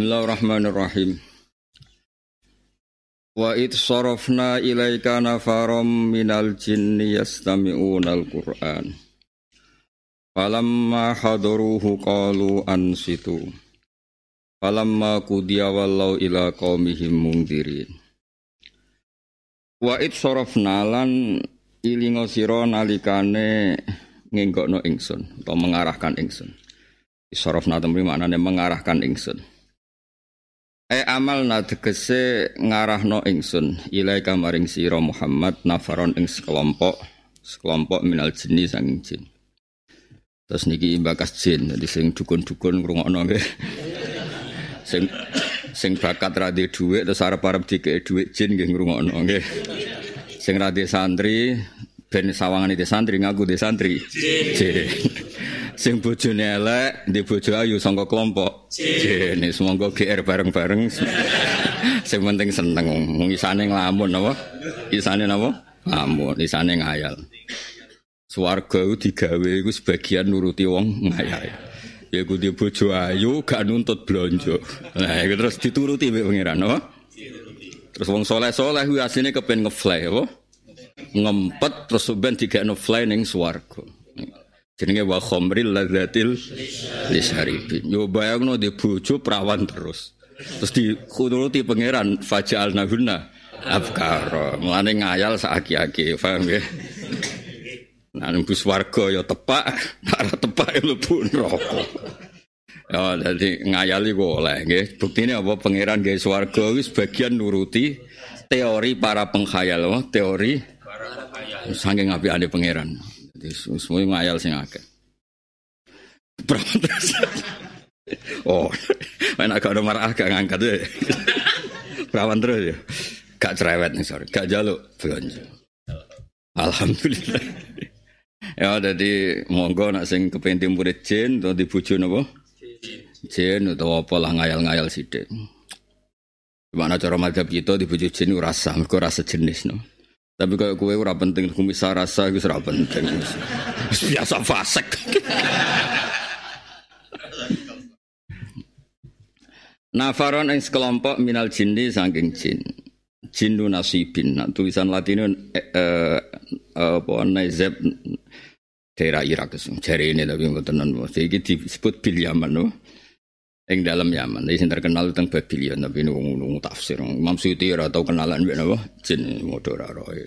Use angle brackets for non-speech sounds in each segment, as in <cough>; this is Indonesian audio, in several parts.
Bismillahirrahmanirrahim. Wa id sarafna ilaika nafaram minal jinni yastami'unal Qur'an. Falamma hadaruhu qalu ansitu. Falamma qudiya wallau ila qaumihim mungdirin. Wa id sarafna lan ilingo sira nalikane ngenggokno ingsun atau mengarahkan ingsun. Sarafna temri maknane mengarahkan ingsun. E amal na tegese ngarahno ingsun ilaika maring sira Muhammad nafaron ing sekelompok sekelompok minal jinni sang jin. Terus niki bakas jin dadi sing dukun-dukun ngrungokno nggih. <laughs> sing sing bakat ra dhuwit terus arep-arep dikek dhuwit jin nggih ngrungokno nggih. Sing ra santri ben sawangan di santri ngaku di santri. Jin. <laughs> sing bojone elek di bojo ayu sangka kelompok. Jene semoga GR bareng-bareng. <laughs> Sing penting seneng. Isane nglamun apa? Isane napa? Nglamun isane ngayal. Swarga iku digawe iku sebagian nuruti wong ngayal. Ya ku di bojo ayu gak nuntut blonjo. Nah iku terus dituruti mbek pangeran apa? Terus wong soleh-soleh kuwi asline kepen ngefly apa? Ngempet terus ben digekno fly ning swarga Jenenge wa khamril ladzatil lisharibin. Yo bayangno di bojo perawan terus. Terus dikunuruti pangeran fajal nahuna abkar. Mulane ngayal saaki-aki, paham ya? Nah, nembus warga ya tepak, <laughs> ora tepak ya mlebu neraka. Ya, jadi ngayali kok oleh nggih. Buktine apa pangeran gawe swarga wis bagian nuruti teori para pengkhayal, teori saking apikane pangeran. Semua ngayal sing akeh. <laughs> Oh, <laughs> main agak ada marah gak ngangkat <laughs> ya. Perawan terus ya. Gak cerewet nih sorry, gak jaluk. Alhamdulillah. ya jadi monggo nak sing kepenting murid jin atau dibujuk napa? Jin atau apa lah ngayal-ngayal sithik. Gimana cara madhab kita dibujuk jin rasa, mergo rasa jenis no. Tapi kalau kue ora penting bisa rasa itu ora penting. Biasa fasek. Nafaron ing sekelompok minal jinni saking jin. Jinnu nasibin. Nah, tulisan Latin eh, eh, apa Naizeb daerah Irak jari ini tapi non. Iki disebut bil Yaman no. Ing dalam Yaman. Ini terkenal tentang Babylon tapi nunggu tafsir. Imam Suyuti ora tau kenalan mbek napa? Jin modho roe.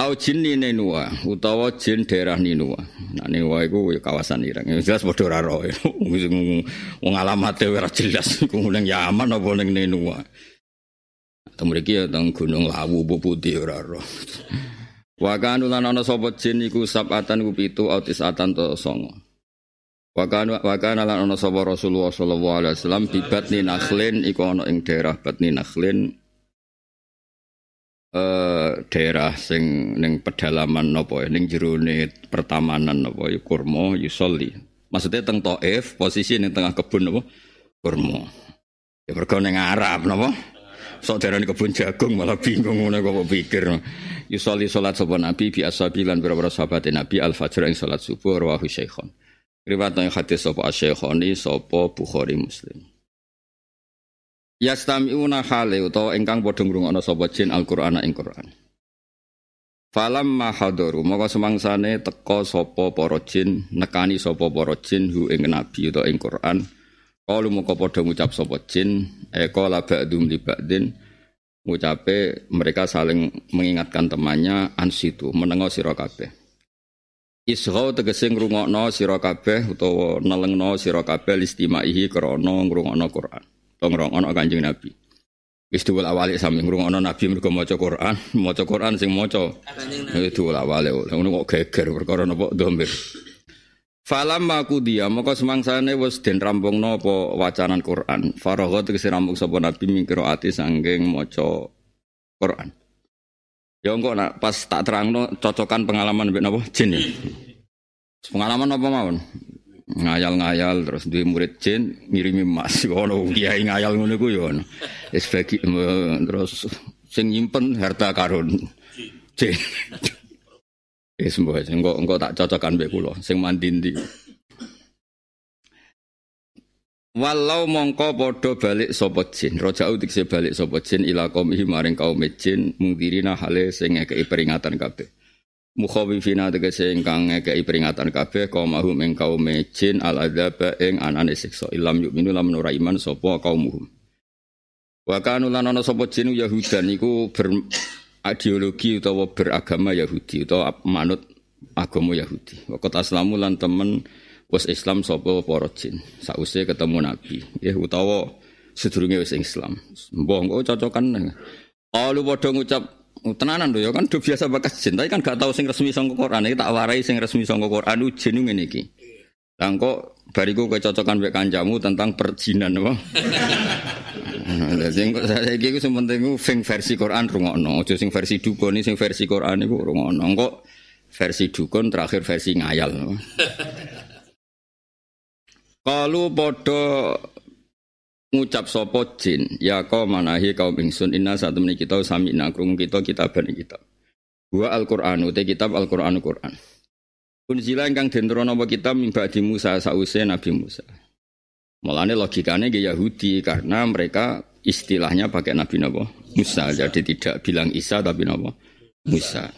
Au jin Ninua utawa jin daerah Ninua. Nah Ninua iku kawasan Irak. Yang jelas padha ora roe. Wong alamate jelas iku ning Yaman apa ning Ninua. Teng mriki ya teng Gunung Lawu Putih ora roh. Wa ana sapa jin iku sabatan ku pitu autis atan to songo. Wa kanu wa kana lan ana sapa Rasulullah sallallahu alaihi wasallam bi batni nakhlin iku ana ing daerah batni nakhlin eh daerah sing ning pedalaman napa ning jerone pertamanan napa ya kurma yusolli. Maksudnya teng Taif posisi ning tengah kebun napa kurma. Ya mergo ning Arab napa? Sok darani kebun jagung malah bingung ngono kok pikir. Yusolli salat sapa Nabi bi ashabilan beberapa sahabat Nabi al fajr ing salat subuh rawahu Syaikhon. Riwayat yang hadis sapa Syaikhoni sapa Bukhari Muslim. Yastami'una hale utawa ingkang padha ngrungokno sapa jin Al-Qur'an ing Qur'an. Falam mahadaru maka semangsane teka sapa para jin nekani sapa para jin hu ing nabi utawa ing Qur'an. Kalu maka padha ngucap sapa jin eka la ba'dum li ba'din ngucape mereka saling mengingatkan temannya ansitu menengo sira. Isghaw tegese ngrungokno sira kabeh utawa nelengno sira kabeh listimaihi krana ngrungokno Qur'an ngrungokno Kanjeng Nabi. Wis duwul awale sami ngrungokno Nabi mergo maca Quran, maca Quran sing maca. Itu duwul awale. Ngono kok geger perkara napa domir. Falam aku dia maka semangsane wis den rampungno apa wacanan Quran. Faragha tegese rampung sapa Nabi mingkiro ati sanggeng maca Quran. Ya engko nak pas tak terangno cocokan pengalaman mbek napa? Jin ya. Pengalaman apa mawon? ngayal-ngayal terus duwe murid jin ngirimi emas. <laughs> Ono kiai ngayal ngono iku ya ono. Wis bagi terus sing nyimpen harta karun. Jin. <laughs> Wis mbok engko engko tak cocokan mbek kula. Sing mandi ndi Walau mongko podo balik sapa jin, roja'u dikse balik sapa jin ila qaumihi maring kaum jin mungdirina hale sing ngekeki peringatan kabeh. Mukhawifina tegese ingkang ngekeki peringatan kabeh kaumahum ing kaum jin al adzaba ing anane siksa ilam yu'minu lam nura iman sapa kaumuhum. Wa kanu lan ana sapa jin Yahudan iku ber ideologi utawa beragama Yahudi utawa manut agama Yahudi. Waktu aslamu lan temen wis Islam sapa para jin? Sause ketemu nabi. Ya utawa sedurunge wis Islam. Mbah engko cocokan. Kalau padha ngucap tenanan lho ya kan do biasa bakas jin. Tapi kan gak tau sing resmi sangka Quran. Iki tak warai sing resmi sangka Quran. Jin ngene iki. Lah kok bariku kecocokan mek kancamu tentang perjinan apa? <laughs> Lah sing saya iki sing penting sing versi Quran rungokno. Aja sing versi dukun sing versi Quran iku rungokno. Kok versi dukun terakhir versi ngayal Kalu podo ngucap sopo jin, ya kau manahi kaum ingsun inna saat ini kita sami nakrung kita kitaban kita. Wa Al-Qur'an uti kitab Al-Qur'an Qur'an. Unzila ingkang den apa kitab mimba di Musa sause Nabi Musa. Mulane logikanya ke Yahudi karena mereka istilahnya pakai Nabi Nabi Musa jadi tidak bilang Isa tapi Nabi Musa.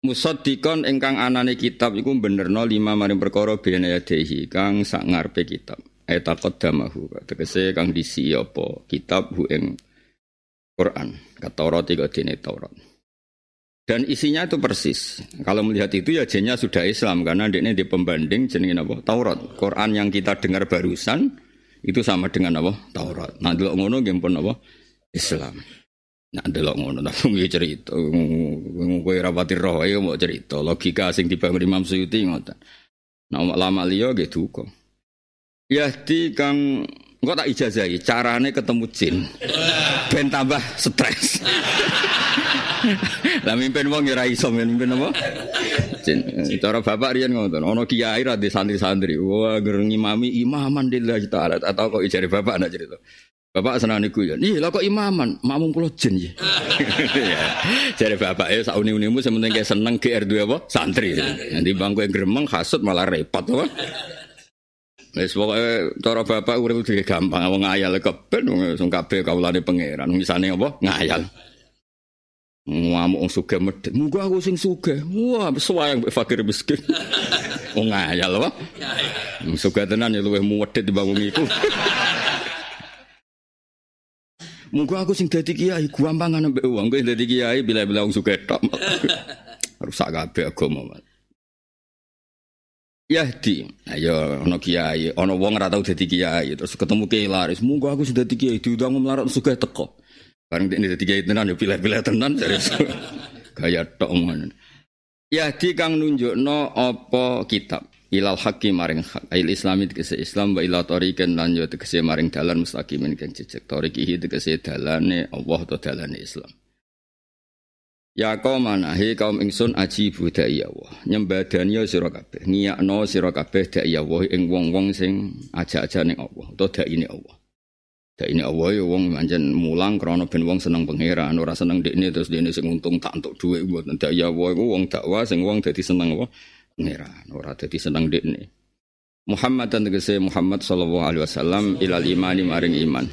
Musaddiqon ingkang anane kitab iku benerno lima maring perkara bene yadehi kang sak ngarepe kitab. Etakot damahu tegese kang disi apa kitab hu ing Quran. Taurat tiga dene Taurat. Dan isinya itu persis. Kalau melihat itu ya jennya sudah Islam karena ini di pembanding jenenge apa? Taurat. Quran yang kita dengar barusan itu sama dengan apa? Taurat. Nah, dulu ngono nggih pun apa? Islam. Nak delok ngono tapi nggih cerita. Kowe ora pati roh ae mau cerita. Logika sing dibangun Imam Suyuti ngoten. Nah lama liya nggih duka. Yahdi kang Engkau tak ijazahi, carane ketemu jin. Ben tambah stres. <laughs> Lah mimpin wong ya ora iso mimpin apa? Jin. Cara bapak riyen ngoten, ana kiai ra santri-santri. Wah, gerengi mami imaman lillahi taala atau kok ijare bapak anak cerita. Bapak senang niku ya. Iya lah kok imaman, makmum kula jin ya. <laughs> Jadi bapak ya sauni unimu sementing kayak seneng GR dua apa santri. Nanti bangku yang gremeng hasut malah repot apa. Wis pokoke cara bapak urip dhewe gampang wong ngayal keben wong kabeh kawulane pangeran. Misane apa? Ngayal. Ngamuk wong sugih medhit. Muga aku sing sugih. Wah, suwayang fakir miskin. <laughs> Wong ngayal apa? Sugih tenan ya luwih muwedhit dibangun iku. <laughs> Muga aku sing dadi kiai gampangan ambek uang. Kowe dadi kiai bila-bila wong sugih tok. <laughs> Rusak kabeh agama. Yahdi, ayo ono kiai, ono wong ora tau dadi kiai, terus ketemu kiai laris, muga aku sudah dadi kiai, diundang melarat sugih teko. Bareng ini dadi kiai tenan yo pilih-pilih tenan dari <laughs> Gaya tok ngono. Yahdi kang nunjukno apa kitab ilal haqqi maring hak ail islami tegese islam wa ila tariqan lan yo tegese maring dalan mustaqimin kang cecek tariqihi tegese dalane Allah atau dalane Islam. Ya kaum manahi kaum ingsun aji budai Allah. Nyembadani ya sira kabeh. Ngiyakno sira kabeh dai Allah ing wong-wong sing aja-aja ning Allah utawa dai ini Allah. Ini Allah ya wong pancen mulang krana ben wong seneng pangeran ora seneng dekne terus dekne sing untung tak entuk dhuwit mboten dai Allah. Iku wong dakwah sing wong dadi seneng apa pangeran ora dadi seneng dekne Muhammad dan tegese Muhammad sallallahu alaihi wasallam ilal imani maring iman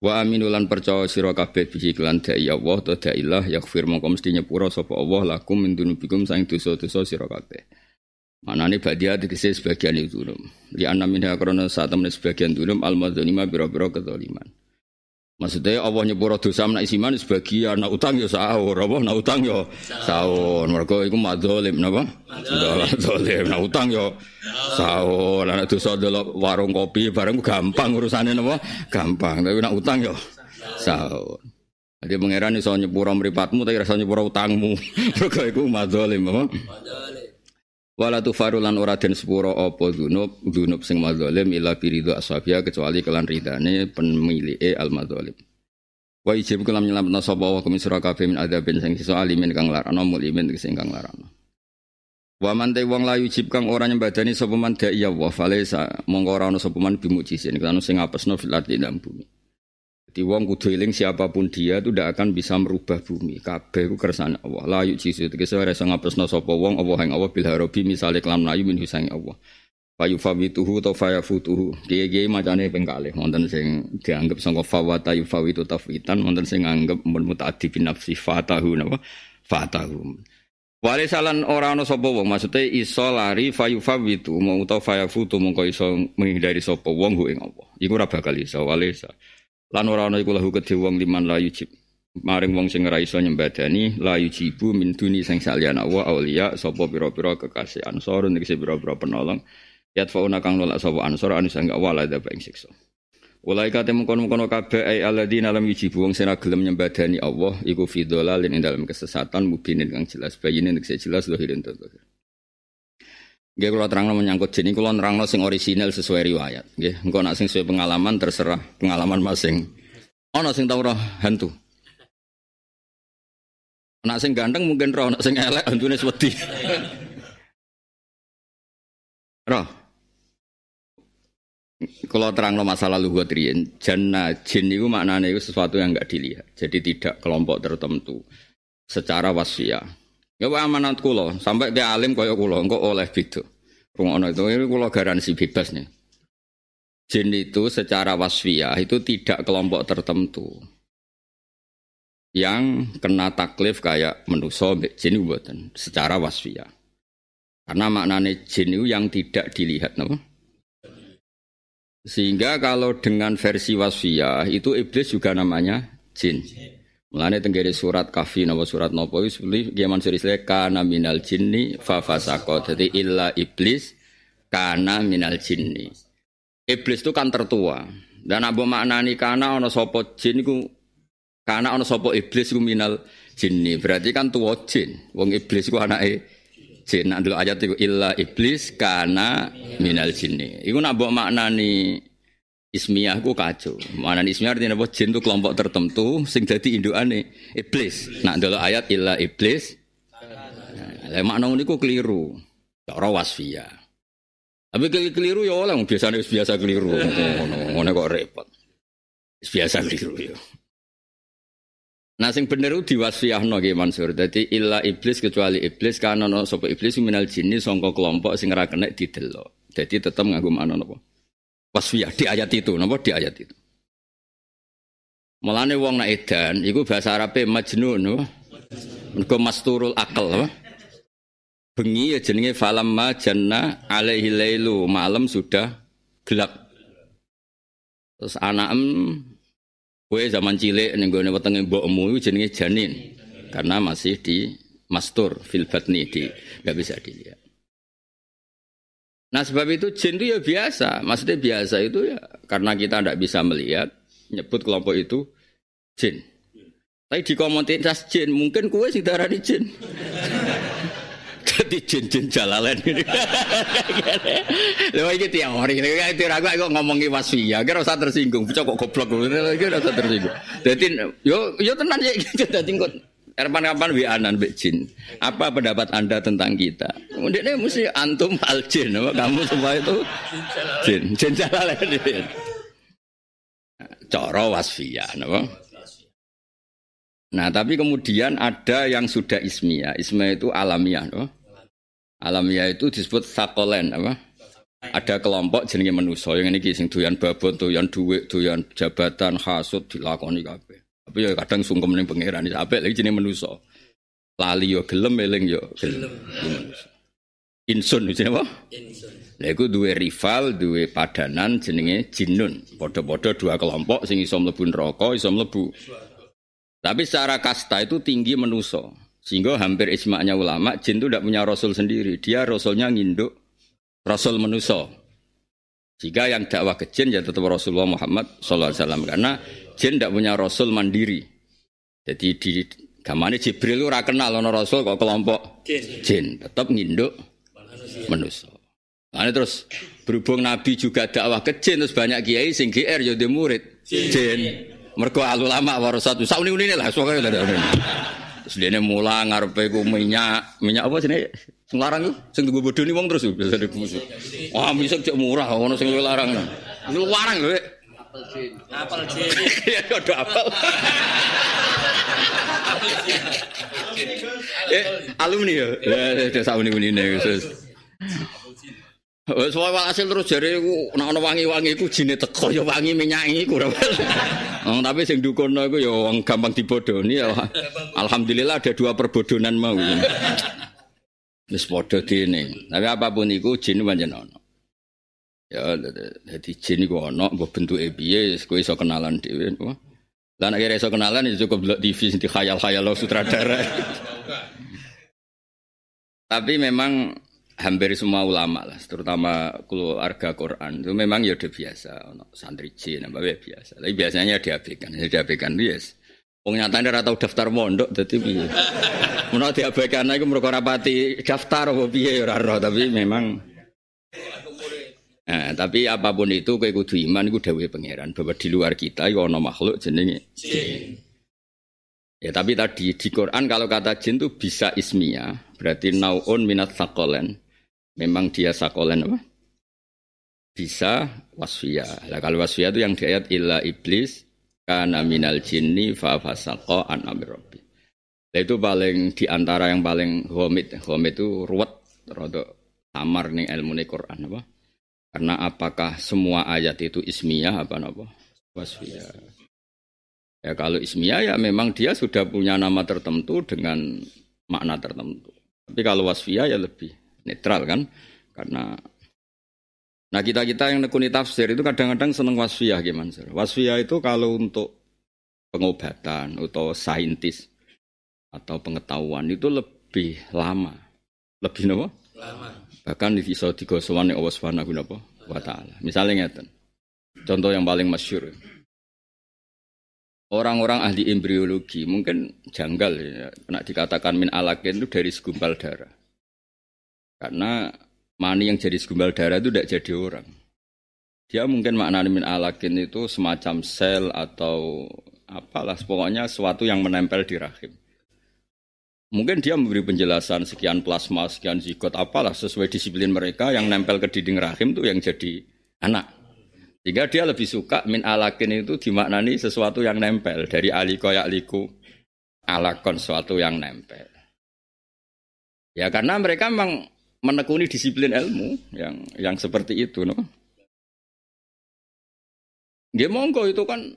Wa aminulan percaya sira kabeh biji kelan dai Allah ta dailah yaghfir mongko mesti nyepuro sapa Allah lakum min dunubikum sang dosa-dosa sira kabeh. Manane badia tegese sebagian itu. Li anna minha krana saat temen sebagian dulum al madzalima biro-biro kezaliman. Maksudnya Allah nyepuro dosa menak isiman sebagian, nak utang ya sahur, apa nak utang ya sahur. Mereka itu madzolim, napa? Madzolim, nak utang ya sahur. Nak dosa delok warung kopi bareng gampang urusannya napa? Gampang, tapi nak utang ya sahur. Jadi pangeran iso nyepuro mripatmu tapi rasa nyepuro utangmu. <laughs> Mereka itu madzolim, apa? Madzolim. Wala farulan ora den sepuro apa dzunub dzunub sing madzalim ila birido ashabia kecuali kelan ridane pemilike al madzalim. Wa ijib kelam nyelametna sapa wa kumin sira kabeh min adzabin sing sisa alimin kang larana mulimin sing kang larana. Wa man te wong layu jib kang ora nyembadani sapa man da iya wa falesa mongko ora ana sapa man bimujisin kan sing apesno fil ardi bumi. Jadi wong kudu eling siapa pun dia itu tidak akan bisa merubah bumi. Kabeh ku kersane Allah. La yuk jisu tegese ora iso ngapesno sapa wong Allah yang Allah bil harobi misale kelam layu min husangi Allah. fayufawituhu atau fayafutuhu kiai-kiai macane ping kalih wonten sing dianggap sangka fawata yufawitu tafwitan wonten sing anggap mun mutaaddi bin nafsi fatahu napa fatahu Wale salan ora ana sapa wong maksude iso lari fayufawitu mau utawa fayafutu mongko iso menghindari sapa wong ing apa iku ora bakal iso wale lan ora ana iku lahu kedhe wong liman la yujib maring wong sing ora iso nyembadani la yujibu min duni sing saliyana wa auliya sapa pira-pira kekasih ansor nek pira-pira penolong Yatfauna kang nolak sapa ansor anu sang wala ada ing siksa. Ulai kate mengkono-mengkono kabeh ai alladzina lam yujibu wong sing gelem nyembadani Allah iku fi dhalalin ing dalam kesesatan mubinin kang jelas bayine nek jelas zahirin to. Nggih kula terangno menyangkut kula nerangno sing orisinal sesuai riwayat. Nggih, engko nak sing sesuai pengalaman terserah pengalaman masing. Ana sing tau roh hantu. Nak sing ganteng mungkin roh, nak sing elek hantune wedi. <laughs> roh. Kalau terang lo masalah luhut rian, jannah jin itu maknanya itu sesuatu yang enggak dilihat. Jadi tidak kelompok tertentu secara wasiat. Ya amanat kulo, sampai dia alim kaya kulo, engkau oleh gitu. Rungono itu, ini kulo garansi bebas nih. Jin itu secara wasfiyah itu tidak kelompok tertentu yang kena taklif kayak menuso jin buatan secara wasfiyah. Karena maknanya jin itu yang tidak dilihat, no? Sehingga kalau dengan versi wasfiyah itu iblis juga namanya jin. Mulane tenggere surat kafi nama surat nopo itu seperti Kiai Mansur kana minal jinni fa fasaqo. Jadi illa iblis kana minal jinni. Iblis itu kan tertua. Dan abu maknani kana ono sopo jin iku kana ono sopo iblis iku minal jinni. Berarti kan tua jin. Wong iblis iku anake jin. Nak dulu ayat itu illa iblis kana minal jinni. Iku nak mbok maknani ismiyah ku kacau. Mana ismiyah artinya apa? Jin itu kelompok tertentu sing dadi indukane iblis. Nak dulu ayat illa iblis. Lah makna niku keliru. Cara wasfiyah. Tapi keliru ya oleh biasa biasa keliru. Ngono kok repot. Biasa keliru ya. Nah sing bener ku diwasfiyahno nggih Mansur. Dadi illa iblis kecuali iblis karena no sapa iblis minal jinni sangka kelompok sing ora kena didelok. Jadi tetap nganggo makna napa? Wasfiyah di ayat itu, napa di ayat itu. Mulane wong nak edan iku bahasa Arabe majnun napa? Mergo masturul akal apa? Bengi ya jenenge falamma janna alaihi lailu, malam sudah gelap. Terus anakem Kue zaman cilik ning gone wetenge mbokmu iku jenenge janin. Karena masih di mastur fil batni di enggak bisa dilihat. Nah sebab itu jin itu ya biasa, maksudnya biasa itu ya karena kita tidak bisa melihat nyebut kelompok itu jin. Tapi di komunitas jin mungkin kue sih darah di jin. <laughs> Jadi jin-jin jalalen ini. <laughs> Teori ini kayak teori aku kok ngomongi wasfiyah, kira usah tersinggung, bocah kok goblok iki usah tersinggung. Dadi yo yo tenan ya <laughs> gitu dadi kok Kapan-kapan wi anan jin. Apa pendapat Anda tentang kita? Ini mesti antum al jin, kamu semua itu jin, jin jalalain. Coro wasfiyah, napa? Nah, tapi kemudian ada yang sudah ismiyah. Ismiyah itu alamiah, no? Alamiah itu disebut sakolen, apa? Ada kelompok jenenge manusa yang ini sing doyan babon, doyan duit, doyan jabatan, hasud dilakoni kabeh. Tapi ya kadang sungkem ning pangeran iki apik lagi jenenge manusa. Lali yo gelem eling yo gelem. Insun jenenge apa? Insun. Lha iku duwe rival, duwe padanan jenenge jinnun. Padha-padha dua kelompok sing iso mlebu neraka, iso mlebu. Tapi secara kasta itu tinggi menuso. Sehingga hampir ismaknya ulama, jin itu tidak punya rasul sendiri. Dia rasulnya nginduk rasul menuso. Jika yang dakwah ke jin ya tetap Rasulullah Muhammad SAW. Karena jin tidak punya rasul mandiri. Jadi di gamane Jibril ora kenal ana rasul kok kelompok jin, jin. tetap nginduk manusia. Nah, terus berhubung Nabi juga dakwah ke jin terus banyak kiai sing GR ya murid jin. jin. Mergo ulama warasatu. Sauni-unine lah soalnya lah. Terus dia mulang ngarepe ku minyak, minyak apa sini? Sing larang ku, sing tunggu bodoni wong terus biasa dimusuh. Wah, bisa cek murah ono sing larang. Lu larang lho. Apel jin. Apel jin. Ya udah apel. Eh, alumni ya. Ya, ya sauni unine Gus. Wes wae hasil terus jare iku nek ana wangi-wangi iku jine teko ya wangi minyak iku. Oh, tapi sing dukono iku ya wong gampang dibodoni ya. Alhamdulillah ada dua perbodonan mau. Wis padha dene. Tapi apa pun iku jin pancen ana. Ya dadi jin iku ana mbok bentuke piye kowe iso kenalan dhewe. Lah nek iso kenalan ya cukup delok TV sing khayal-khayal sutradara. Tapi memang hampir semua ulama lah, terutama keluarga Quran itu memang ya udah biasa, santri jin apa ya biasa. Tapi biasanya diabaikan, ya diabaikan yes. Wong nyatane ora daftar mondok dadi piye. Menawa diabaikan iku mergo rapati daftar apa piye ya ora tapi memang Nah, tapi apa pun itu kowe kudu iman iku dawuhe pangeran bahwa di luar kita iku ana makhluk jenenge jin. Ya tapi tadi di Quran kalau kata jin itu bisa ismiyah, berarti naun minat sakolen. Memang dia sakolen apa? Bisa wasfiyah. Lah kalau wasfiyah itu yang di ayat illa iblis kana minal jinni fa fasaqa an amrobi. Nah, itu paling di antara yang paling homit. Homit itu ruwet rada samar nih ilmu Quran apa? Karena apakah semua ayat itu ismiyah apa apa? Wasfiyah. Ya kalau ismiyah ya memang dia sudah punya nama tertentu dengan makna tertentu. Tapi kalau wasfiyah ya lebih netral kan karena nah kita kita yang nekuni tafsir itu kadang-kadang seneng wasfiyah gimana sih wasfiyah itu kalau untuk pengobatan atau saintis atau pengetahuan itu lebih lama lebih nopo lama bahkan di bisa digosowan Allah Subhanahu wa taala. Misalnya ngeten. Contoh yang paling masyur. Orang-orang ahli embriologi mungkin janggal ya, nak dikatakan min alakin itu dari segumpal darah. Karena mani yang jadi segumpal darah itu tidak jadi orang. Dia mungkin makna min alakin itu semacam sel atau apalah pokoknya sesuatu yang menempel di rahim. Mungkin dia memberi penjelasan sekian plasma, sekian zigot, apalah sesuai disiplin mereka yang nempel ke dinding rahim itu yang jadi anak. Jika dia lebih suka min alakin itu dimaknani sesuatu yang nempel dari aliko yakliku alakon sesuatu yang nempel. Ya karena mereka memang menekuni disiplin ilmu yang yang seperti itu, no? Dia monggo itu kan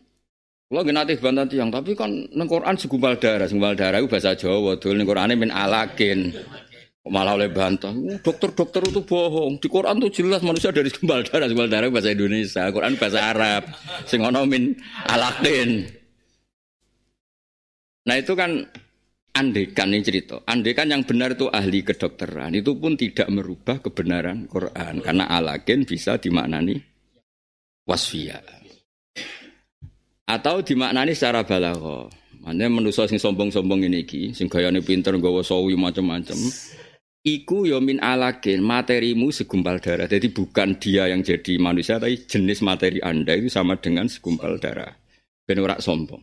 nggak natif bantan tiang, tapi kan neng Quran segumpal darah, segumpal darah itu bahasa Jawa, dulu neng Quran min alakin, malah oleh bantah. Dokter-dokter itu bohong. Di Quran tuh jelas manusia dari segumpal darah, segumpal darah bahasa Indonesia, Quran bahasa Arab, sing alakin. Nah itu kan Andekan ini cerita, andekan yang benar itu ahli kedokteran, itu pun tidak merubah kebenaran Quran. Karena alakin bisa dimaknani wasfiyah. Atau dimaknani secara balaghah. Maknanya manusia sing sombong-sombong ini ki, sing gayane pinter nggawa sawi macam-macam. Iku yo ya alakin, materimu segumpal darah. Jadi bukan dia yang jadi manusia, tapi jenis materi Anda itu sama dengan segumpal darah. Ben ora sombong.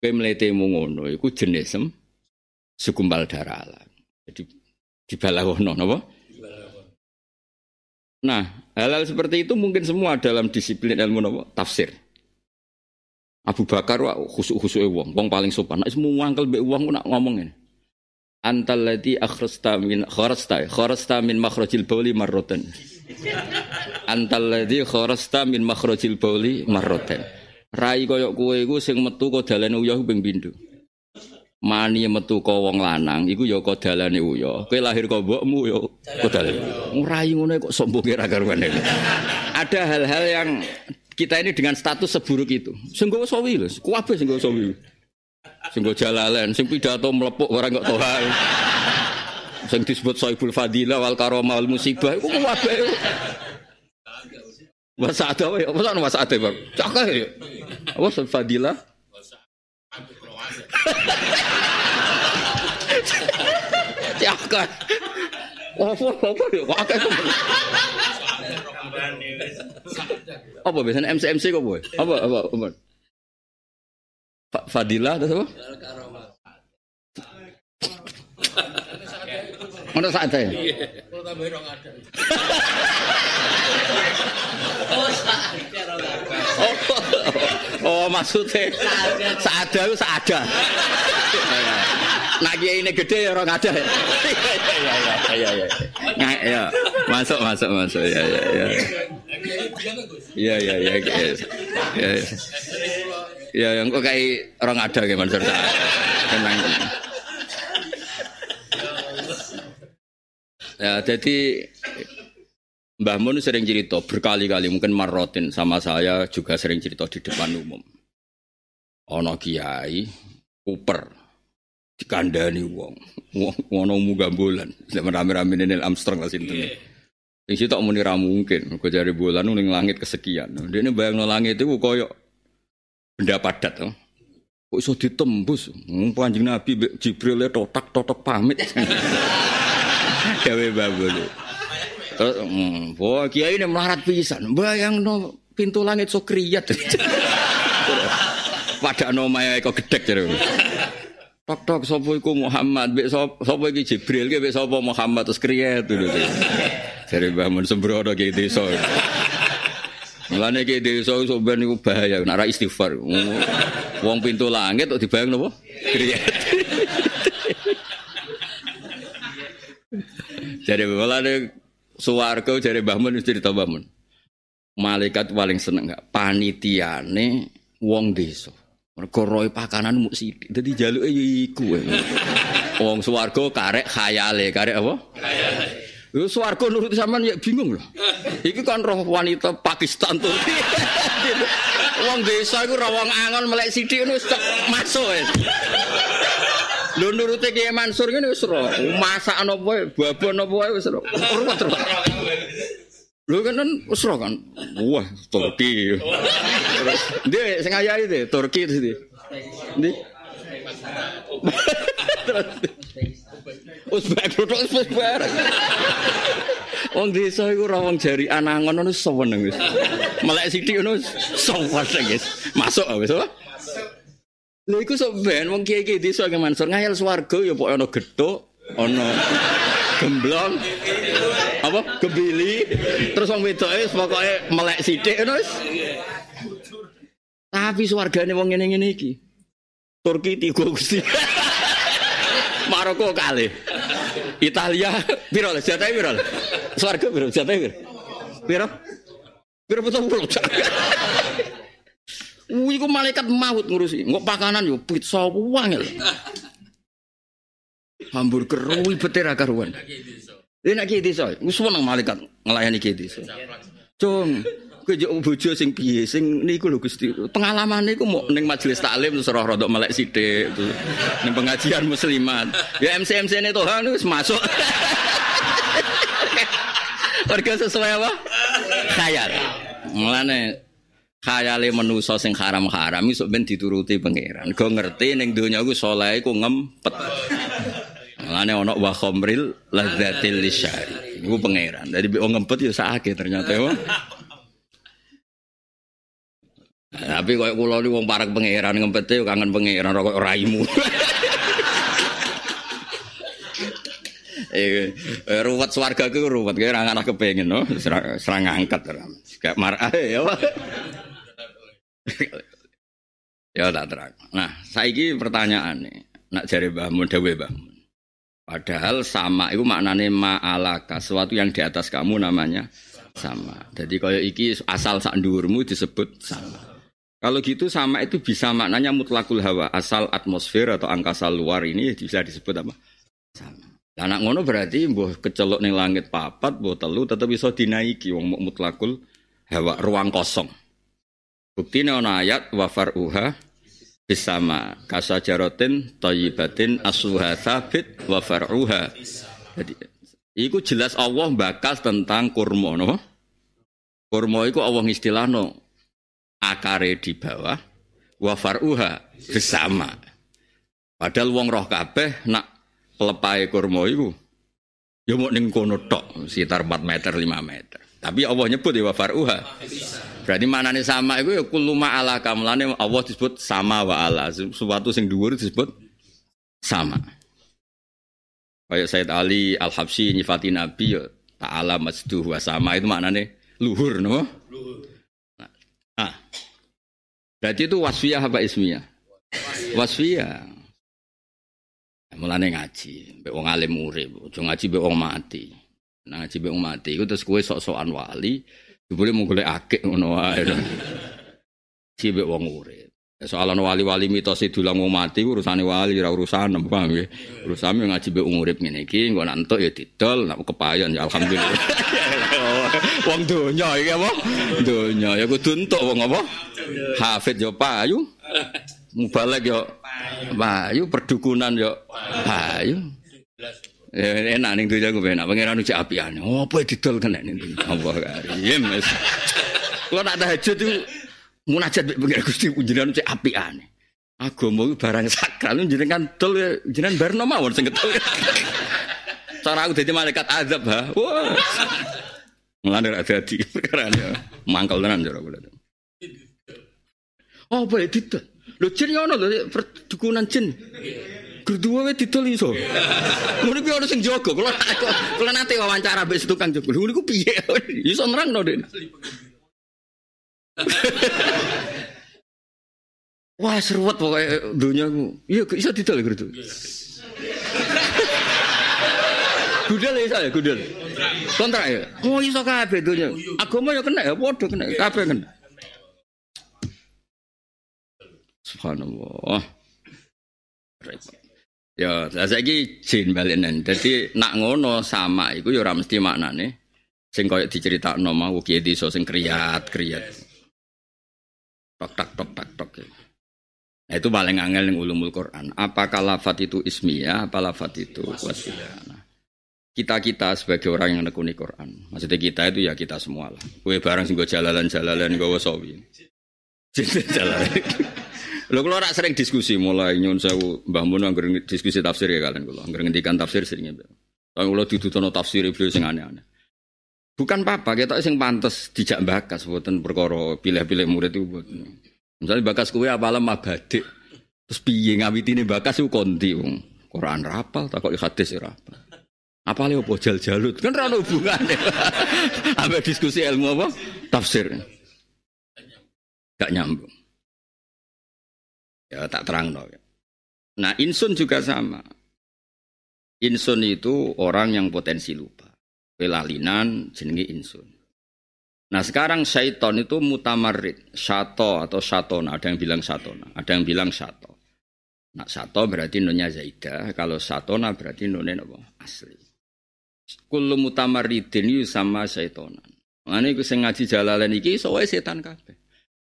Kowe mletemu ngono iku jenis segumpal darah Allah. Jadi dibalagono napa? Nah, hal-hal seperti itu mungkin semua dalam disiplin ilmu napa? Tafsir. Abu Bakar wa khusuk-khusuke wong, wong paling sopan. Nek semua ngangkel mbek wong nak ngomong ngene. Antal ladzi akhrasta min kharasta kharasta min makhrajil bauli marratan. Antal ladzi kharasta min makhrajil bauli marratan. Rai koyok kowe iku sing metu kok dalane uyah ping pindho mani metu ka wong lanang iku ya kodalane uya. Kowe lahir ka mbokmu ya kodalane. Ngurai ngono kok sombonge ra karuan. Ada hal-hal yang kita ini dengan status seburuk itu. Sing gowo sawi lho, kuwabe sing gowo sawi. Sing gowo jalalen, sing pidato mlepuk ora kok toha. Sing disebut Saibul Fadilah wal Karomah wal Musibah iku kuwabe. Wasa ada wae, apa sana wasa ada, Bang? Cakah ya. Apa Fadilah? Kan. Apa apa ya akeh Apa biasanya MC MC kok boy? Apa apa apa? Fadilah atau apa? Mana saat saya? Kalau tambah rong ada. <laughs> Oh, oh maksudnya saada itu saada. Nak kiai ini gede ya orang ada. Iya iya iya iya. iya. masuk masuk masuk ya ya ya. Iya iya iya. Ya, ya. Ya yang kok kayak orang ada kayak Mansur. Tenang. Ya jadi Mbah Mun sering cerita berkali-kali mungkin marotin sama saya juga sering cerita di depan umum. Ono kiai kuper dikandani wong. Wong ono muga bulan. Zaman rame-rame Neil Armstrong lah sinten. Sing sitok muni ra mungkin, kok jari bulan ning langit kesekian. Dia ini bayang langit itu koyo benda padat. Kok iso ditembus? Panjang Nabi Jibril totak totak pamit. <laughs> Gawe babul. Terus, hmm, wah kiai ini melarat pisan. Bayang no pintu langit so kriat. <laughs> Pada no maya kok gedek jadi. Tok tok sopo iku Muhammad, bek sopo, sopo iki Jibril, ke bek sopo Muhammad terus kriat dulu. Jadi bangun sembrono kayak desa. Mulane ki desa iso ben iku bahaya, nek istighfar. Wong pintu langit kok dibayang napa? Kriat. <laughs> Jadi mulane Suwargo dari Mbah Mun cerita Mbah Mun. Malaikat paling seneng gak panitiane wong desa. Mergo pakanan muk sithik. Dadi jaluke ya iku. Wong swarga karek khayale, karek apa? Khayale. Yo swarga nurut sampean ya bingung loh. Iki kan roh wanita Pakistan tuh. <laughs> wong desa iku rawang angon melek sithik ngono masuk. Lho nurute Kiai Mansur ngene wis ora. Masak napa wae, babon napa wae wis ora. Ruwet terus. Lho kan wis ora kan. Wah, Turki. Ndi sing ayahi deh, Turki ndi. Ndi? Uzbek terus Uzbek. Wong desa iku ora wong jari anangon ngono seneng wis. Melek sithik ngono seneng wis. Masuk wis. Lha iku sok ben wong kiai-kiai desa ke Mansur ngayal swarga ya pokoke ana gethuk, ana gemblong. Apa? Gebili. Terus wong wedoke pokoke melek sithik ngono wis. Tapi swargane wong ngene-ngene iki. Turki tiga Gusti. <laughs> Maroko kali. Italia piro lah jatahe piro? Swarga piro jatahe piro? Piro? Piro betul. Wih, ku malaikat maut ngurusi. Ngok pakanan yo pizza wangel. Hamburger ruwi betera karuan. Ini nak kiai desa, wis seneng malaikat ngelayani kiai desa. Cung, kowe yo bojo sing piye sing niku lho Gusti. Pengalaman niku mau ning majelis taklim terus roh rodok melek sithik ning pengajian muslimat. Ya MC MC ini Tuhan wis masuk. <laughs> Warga sesuai apa? Khayal. Mulane khayale manusa sing haram-haram iso ben dituruti pangeran. Go ngerti ning donya iku saleh iku ngempet. Mulane ana wa khamril ladzatil lisyari. Iku pangeran. Dari wong ngempet ya sakake ternyata ya. Tapi koyo kula ni wong parek pangeran ngempete yo kangen pangeran kok raimu. Eh, ruwet swarga ku ruwet kira anak kepengin no, serang, serang angkat. Kayak marah ya. <laughs> ya tak terang. Nah, saiki pertanyaan nih. Nak jari bangun dewe bangun. Padahal sama itu maknanya ma'alaka. Sesuatu yang di atas kamu namanya sama. Jadi kalau iki asal sak dhuwurmu disebut sama. Kalau gitu sama itu bisa maknanya mutlakul hawa. Asal atmosfer atau angkasa luar ini bisa disebut apa? Sama. Anak ngono berarti mbuh kecelok ning langit papat, mbuh telu tetep bisa dinaiki wong mutlakul hawa ruang kosong. Bukti ana ayat wa faruha bisama kasajarotin thayyibatin asuha sabit wa faruha. Jadi iku jelas Allah bakas tentang kurma no. Kurma iku Allah istilahno akare di bawah wa faruha bersama. Padahal wong roh kabeh nak pelepai kurma iku ya mau ning kono tok sekitar 4 meter 5 meter. Tapi Allah nyebut ya faruha. Berarti mana nih sama itu ya kuluma ala kamlane Allah disebut sama wa ala. Sesuatu sing dhuwur disebut sama. Kayak Said Ali Al Habsyi nyifati Nabi ya ta'ala masduh wa sama itu maknanya luhur no? Luhur. Nah. Berarti itu wasfiyah apa ismiyah? Wasfiyah. Mulane ngaji, mbek wong alim urip, aja ngaji mbek wong mati. Nah, ngaji mbek mati iku terus kowe sok-sokan wali, jebule mau golek akeh ngono wae. Cibek wong urip. Soal ana wali-wali mitos itu lah mau mati urusane wali ora urusan paham nggih. Urusan ngaji mbek urip ngene iki engko nak entuk ya didol, nak kepayon ya alhamdulillah. <laughs> wong donya iki apa? Donya ya kudu entuk wong apa? Hafid yo payu. Mubalek yo payu, perdukunan yo payu. Ya enak ning dunya ku enak pangeran ucap apian. Oh, apa didol kena ning Allah karim. Kalau nak tahajud itu munajat mbek pengen Gusti jenengan cek apikane. Agama iku barang sakral jenengan dol jenengan barno mawon sing ketol. Cara aku dadi malaikat azab ha. Wah. Mulane ra dadi perkara mangkel tenan cara kula. Oh, boleh didol. Lho jin yo ono lho perdukunan jin. Kedua wae didol iso. Ngono kuwi ono sing jaga. Kula kula nate wawancara mbek tukang jaga. Lho niku piye? <laughs> Iso nerangno, Dik. <laughs> Wah seruat pokoknya dunia ku. Iya bisa didol gitu. <laughs> Gudel ya saya gudel. Kontrak ya. Oh iso kabeh dunia. Agama ya kena ya padha kena kabeh kena. Subhanallah. Repot. Ya, saya lagi jin balinan. Jadi nak ngono sama iku ya ora mesti maknane sing koyo diceritakno mau kiye desa sing kriyat-kriyat. Tok tak tok tak tok. Ya. Nah, itu paling angel yang ulumul Quran. Apakah lafat itu ismiyah, apa lafat itu wasilah. Nah, kita kita sebagai orang yang nekuni Quran. Maksudnya kita itu ya kita semua lah. Kue barang sing jalan-jalan gue wasawi. <laughs> Jalan. Lo kalau orang sering diskusi mulai nyun sewu Mbah Mun anggar diskusi tafsir ya kalian kalau anggar ngendikan tafsir seringnya. Tapi kalau ditutup tafsir beliau sing aneh-aneh. Bukan apa, kita sing pantas dijak bakas buatan perkara pilih-pilih murid itu buat. Misalnya bakas kue apalah mabadik. Terus piye ngawitine bakas itu konti wong. Quran rapal tak kok hadis. Apa lho apa jal jalut kan ora hubungane. <laughs> Ambek diskusi ilmu apa? Tafsir. Gak nyambung. Ya tak terang no. Nah insun juga sama. Insun itu orang yang potensi lupa pelalinan jenenge insun. Nah sekarang syaiton itu mutamarid, syato atau syatona, ada yang bilang syatona, ada yang bilang syato. Nah syato berarti nonya zaidah, kalau syatona berarti nonnya apa? Asli. Kullu mutamaridin itu sama syaitonan. Mana iku sing ngaji jalalan iki soalnya setan kabeh.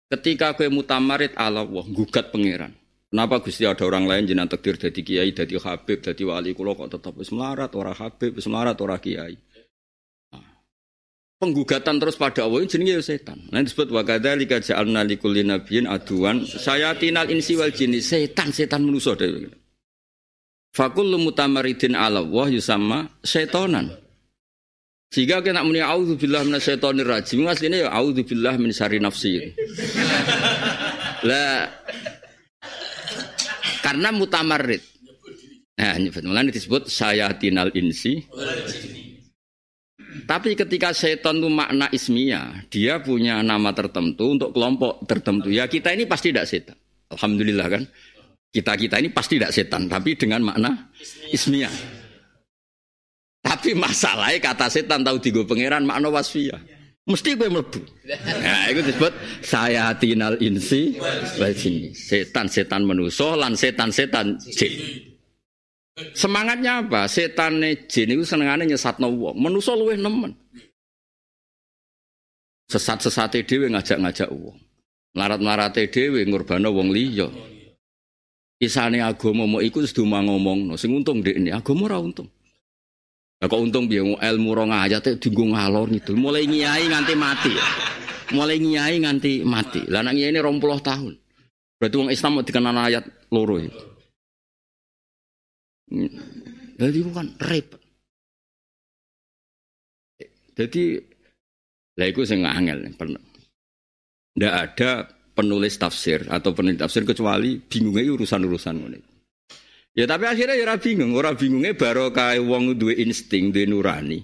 Ketika kue mutamarid ala Allah, gugat pangeran. Kenapa Gusti ada orang lain jenang takdir jadi kiai, jadi habib, jadi wali kulo kok tetap wis melarat habib, wis melarat kiai penggugatan terus pada Allah jenenge ya setan. Nah disebut wa kadzalika ja'alna likulli nabiyyin aduan sayatinal insi wal jinni setan setan manusa dhewe. Fakul mutamaridin ala Allah yusama setonan. Sehingga kena muni auzubillah minasyaitonir rajim asline ya auzubillah min syarri nafsi. Lah karena mutamarid. Nah, nyebut mulane disebut sayatinal insi tapi ketika setan itu makna ismiyah, dia punya nama tertentu untuk kelompok tertentu. Ya kita ini pasti tidak setan. Alhamdulillah kan. Kita-kita ini pasti tidak setan, tapi dengan makna ismiyah. Tapi masalahnya kata setan tahu tiga pangeran makna wasfiyah. Mesti gue melebu. Nah, itu disebut saya tinal insi Setan-setan menuso lan setan-setan jin. Semangatnya apa? Setan jin itu senengane nyesatno wong. Manusa luwih nemen. Sesat-sesate dhewe ngajak-ngajak wong. Larat-larate dhewe ngurbano wong liya. Isane agama mau ikut wis ngomong, no. sing untung ini agama ora untung. Lah kok untung piye ilmu rong ayat dienggo ngalor ngidul mulai ngiyai nganti mati. Mulai ngiyai nganti mati. Lah ngiyai ini 20 tahun. Berarti wong Islam mau dikenal ayat loro itu. Jadi bukan repot. Jadi lah itu sing angel. Tidak ada penulis tafsir atau penulis tafsir kecuali bingungnya urusan-urusan ini. Ya tapi akhirnya ya bingung, orang bingungnya baru kayak wong duwe insting, duwe nurani.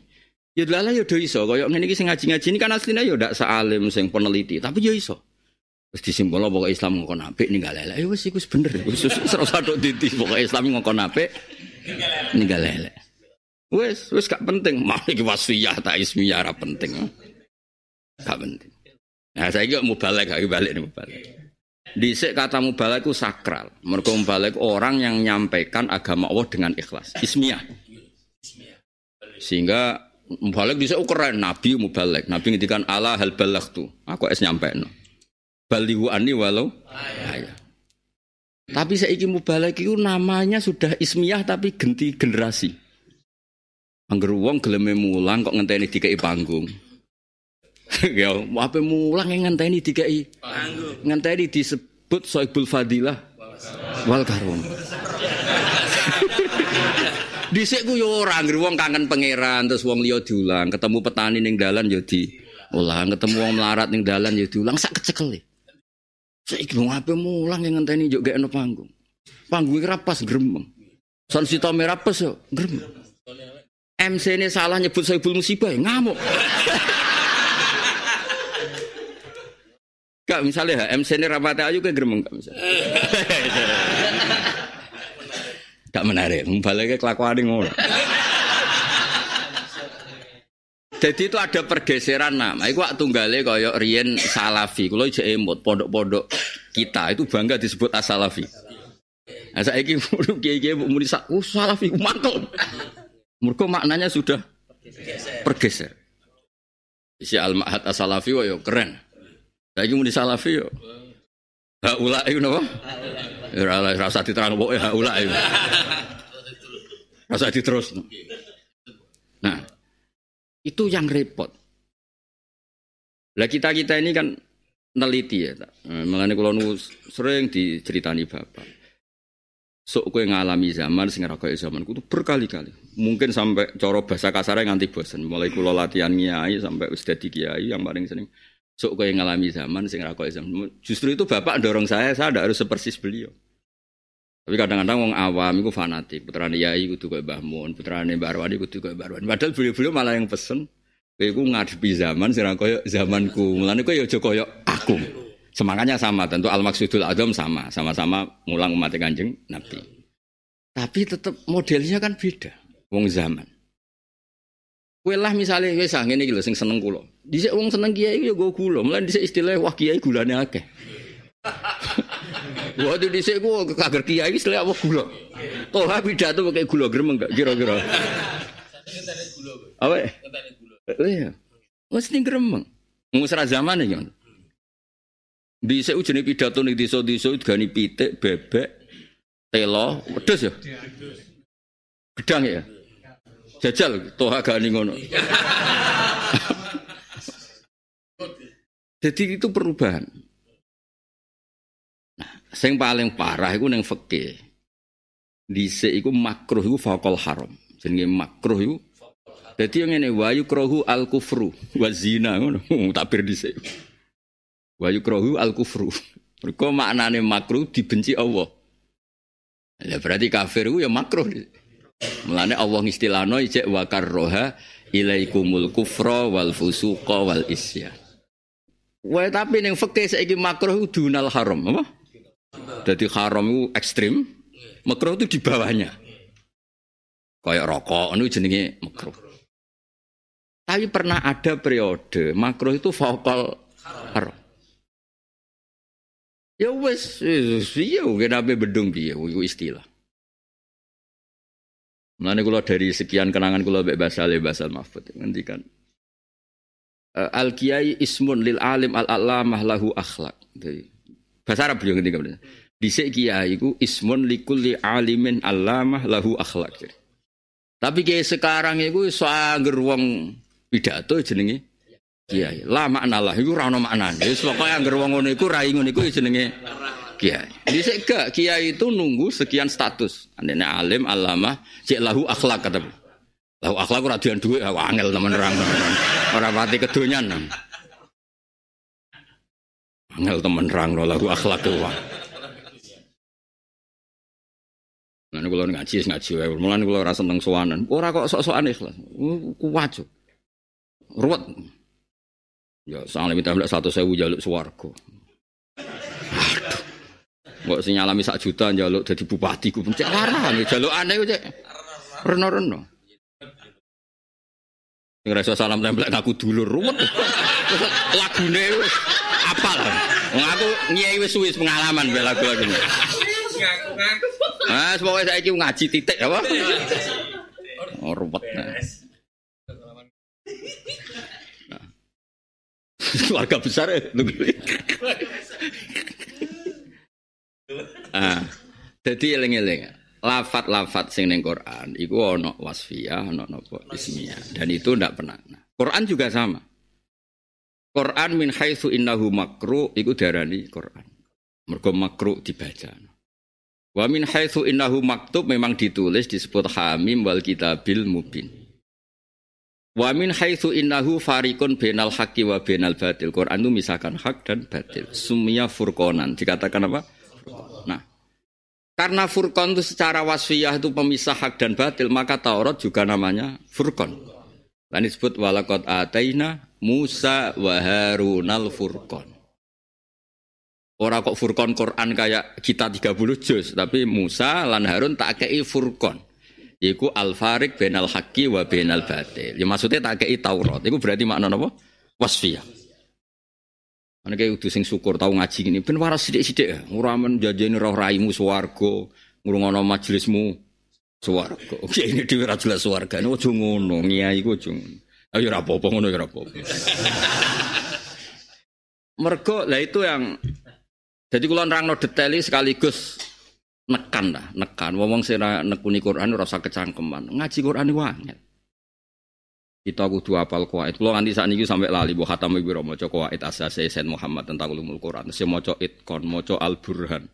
Ya lala ya do iso, koyok ngene iki sing ngaji-ngaji ini kan aslinya ya ndak sealim sing peneliti, tapi ya iso. Wis disimpulno pokoke Islam ngokon apik ninggal elek. Ya wis iku wis bener. Wis ora tok diti pokoke Islam ngokon apik ninggal elek. Wes, wes gak penting. <laughs> Mau iki wasfiyah tak ismiyah ora penting. Gak penting. Nah, saya kira mubalek, gak balik nih mubalek. Disik kata mubalek itu sakral. Mereka mubalek orang yang menyampaikan agama Allah dengan ikhlas. Ismiyah. Sehingga mubalek disik ukuran Nabi mubalek. Nabi ngintikan Allah hal tuh. Aku es nyampe no. Balihu ani walau ayah. Tapi ingin mubalek itu namanya sudah ismiyah tapi ganti generasi. Angger wong geleme mulang kok ngenteni dikai panggung. <laughs> ya, apa mulang yang ngenteni dikai panggung. Ngenteni disebut Soibul Fadilah wal karum. <laughs> Dhisik ku yo ora angger wong kangen pangeran terus wong liya diulang, ketemu petani ning dalan yo di ulang, ketemu wong melarat ning dalan yo diulang sak kecekele. Saiki wong ape mulang yang ngenteni yo gekno panggung. Panggung iki pas gremeng. Son sita merah pas yo gremeng. MC ini salah nyebut Saibul Musibah, ya, ngamuk. <laughs> Gak misalnya MC ini rapat ayu ke gremeng gak misalnya. <laughs> gak menarik, ke kelakuan ngono. Jadi itu ada pergeseran nama. Iku waktu tunggale kaya Rien Salafi. Kalau ijek emot pondok-pondok kita itu bangga disebut Asalafi. Nah, saya ini <laughs> kiai-kiai muni uh, Salafi mantul. Mereka maknanya sudah pergeser. Isi al-ma'had as-salafi keren. Saiki muni salafi yo. Haula itu napa? Ya ora rasa diterang pokoke haula itu. Rasa diterus. Nah, itu yang repot. Lah kita-kita ini kan neliti ya, mengenai kalau sering diceritani bapak sok kue ngalami zaman sing ora kaya zaman kudu berkali-kali. Mungkin sampai coro bahasa kasar nganti bosen. Mulai kula latihan kiai sampai wis dadi kiai yang paling sering sok kue ngalami zaman sing kaya zaman. Justru itu bapak dorong saya, saya tidak harus sepersis beliau. Tapi kadang-kadang wong awam itu fanatik. Putrane Yai kudu kaya Mbah Mun, putrane Mbah Arwani kudu kaya Mbah Arwani. Padahal beliau-beliau malah yang pesen kowe iku ngadepi zaman ora kaya zamanku. Mulane kowe ya aja aku. Semangatnya sama, tentu al-maksudul adam sama, sama-sama mulang umat kanjeng Nabi. Tapi tetap modelnya kan beda, wong zaman. Kue lah misalnya kue sang ini gitu, sing seneng kulo. Dise wong seneng kiai ya gue kulo, mulai dise istilah wah kiai gulanya akeh. <laughs> Waktu dise gue kager kiai istilah wah gula. Toh pidato pakai gula gerem enggak kira-kira. Apa? Iya. Mesti geremeng. Ngusra zaman ya. Di saya ujene pidato nih di desa gani pitik, bebek, telo, pedes ya. Gedang ya. Jajal toha gani ngono. <laughs> Jadi itu perubahan. Nah, yang paling parah itu neng fakih. Di iku makruh iku fakol haram. Jenenge makruh iku jadi yang ini wayu krohu al kufru wazina ngono <laughs> takbir dhisik. Wa yukrahu al kufru. Mergo maknane makruh dibenci Allah. Ya berarti kafir itu ya makruh. Mulane Allah ngistilahno ijek wa karroha ilaikumul kufra wal fusuqa wal isya. Wah tapi ning fikih saiki makruh dunal haram, apa? Jadi haram itu ekstrim, makruh itu di bawahnya. Kayak rokok, itu jenenge makruh. Tapi pernah ada periode makruh itu vokal haram. Ya wes, iya kenapa bedung piye istilah. Mulane kula dari sekian kenangan kula mbek Basal Basal Mahfud ngendikan uh, Al Kiai ismun lil alim al alamah lahu akhlak. Jadi, bahasa Arab beliau ngendikan. Dhisik kiai iku ismun likulli alimin alamah lahu akhlak. Tapi kayak sekarang itu soal wong pidato jenenge kiai. La makna lah iku ora ono maknane. Wis pokoke anggere wong ngono iku rai ngono iku jenenge kiai. Gak kiai itu nunggu sekian status. Andene alim, alama, cek lahu akhlak kata. Lahu akhlak ora dian dhuwit angel temen orang. Ora pati kedonyan. Angel temen rang lahu akhlak ku. Lan kula ngaji ngaji wae. Mulane kula ora seneng sowanan. Ora kok sok-sokan ikhlas. Ruwet. Ya, soalnya minta belas satu sewu jaluk suwargo. Mbok sing nyalami sak juta jaluk jadi bupati ku pencet larang jaluk aneh ku cek. Reno-reno. Sing reso salam tempel aku dulur ruwet. <laughs> Lagune apal. Wong aku nyai wis wis pengalaman mbek lagu-lagu. Ngaku-ngaku. Ah, semoga saiki ngaji titik apa? Oh, ruwet. Nah. <laughs> Keluarga besar ya. Ah, jadi eling-eling. Lafat-lafat sing ning Quran iku ana wasfiyah, ana napa ismiyah. Dan itu ndak pernah. Nah, Quran juga sama. Quran min haitsu innahu makru iku diarani Quran. Mergo makru dibaca. Wa min haitsu innahu maktub memang ditulis disebut hamim wal kitabil mubin. Wa min haitsu innahu farikun bainal haqqi wa bainal batil. Quran itu misalkan hak dan batil. Sumia furqonan. Dikatakan apa? Nah, karena furqon itu secara wasfiyah itu pemisah hak dan batil, maka Taurat juga namanya furqon. Dan disebut walakot ataina Musa wa Harunal furqon. Orang kok furqon Quran kayak kita 30 juz, tapi Musa lan Harun tak kei furqon. Iku al farik benal haki wa benal batil. Ya maksudnya tak kei Taurat. Iku berarti makna apa? Wasfiyah. Ana kayak udah sing syukur tahu ngaji ini. Ben waras sithik-sithik ya. Ora men jajeni roh raimu swarga, ngrungono majelismu swarga. <laughs> Oke ini dhewe ra jelas swarga. Ojo ngono, ngiyai ku ojo. Ayo ora apa-apa ngono ya ora apa-apa. <laughs> Mergo lah itu yang jadi kalau nerangno detail sekaligus nekan lah, nekan. Wong sing nekuni Quran ora usah kecangkeman. Ngaji Quran iku angel. Kita kudu apal kuwait. Kalau nganti saat ini sampai lali bu khatam ibu romo maca kuwait asase Sayyid Muhammad tentang ulumul Quran. Saya maca itkon, maca al burhan.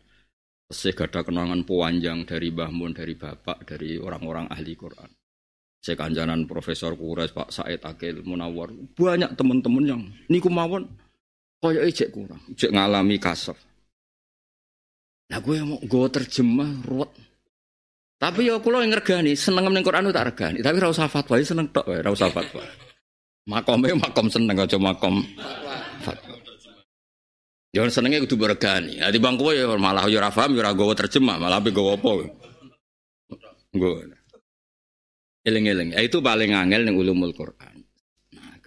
Saya gada kenangan panjang dari Bahmun, dari bapak, dari orang-orang ahli Quran. Saya kanjanan Profesor Kures, Pak Said Akil Munawar. Banyak teman-teman yang niku mawon kaya ijek kurang, ijek ngalami kasar. Nah gue mau gue terjemah ruwet tapi ya yang ngergani, seneng ning Quran tak regani, tapi ora usah fatwa, ya seneng tok wae, ora usah fatwa. Makome makom seneng aja makom. Ya senenge kudu bergani. Nah, di bangku ya malah ya ora paham ya ora terjemah, malah ape gowo apa. Nggo. Eling-eling. Ya, itu paling angel ning ulumul Quran. Nah,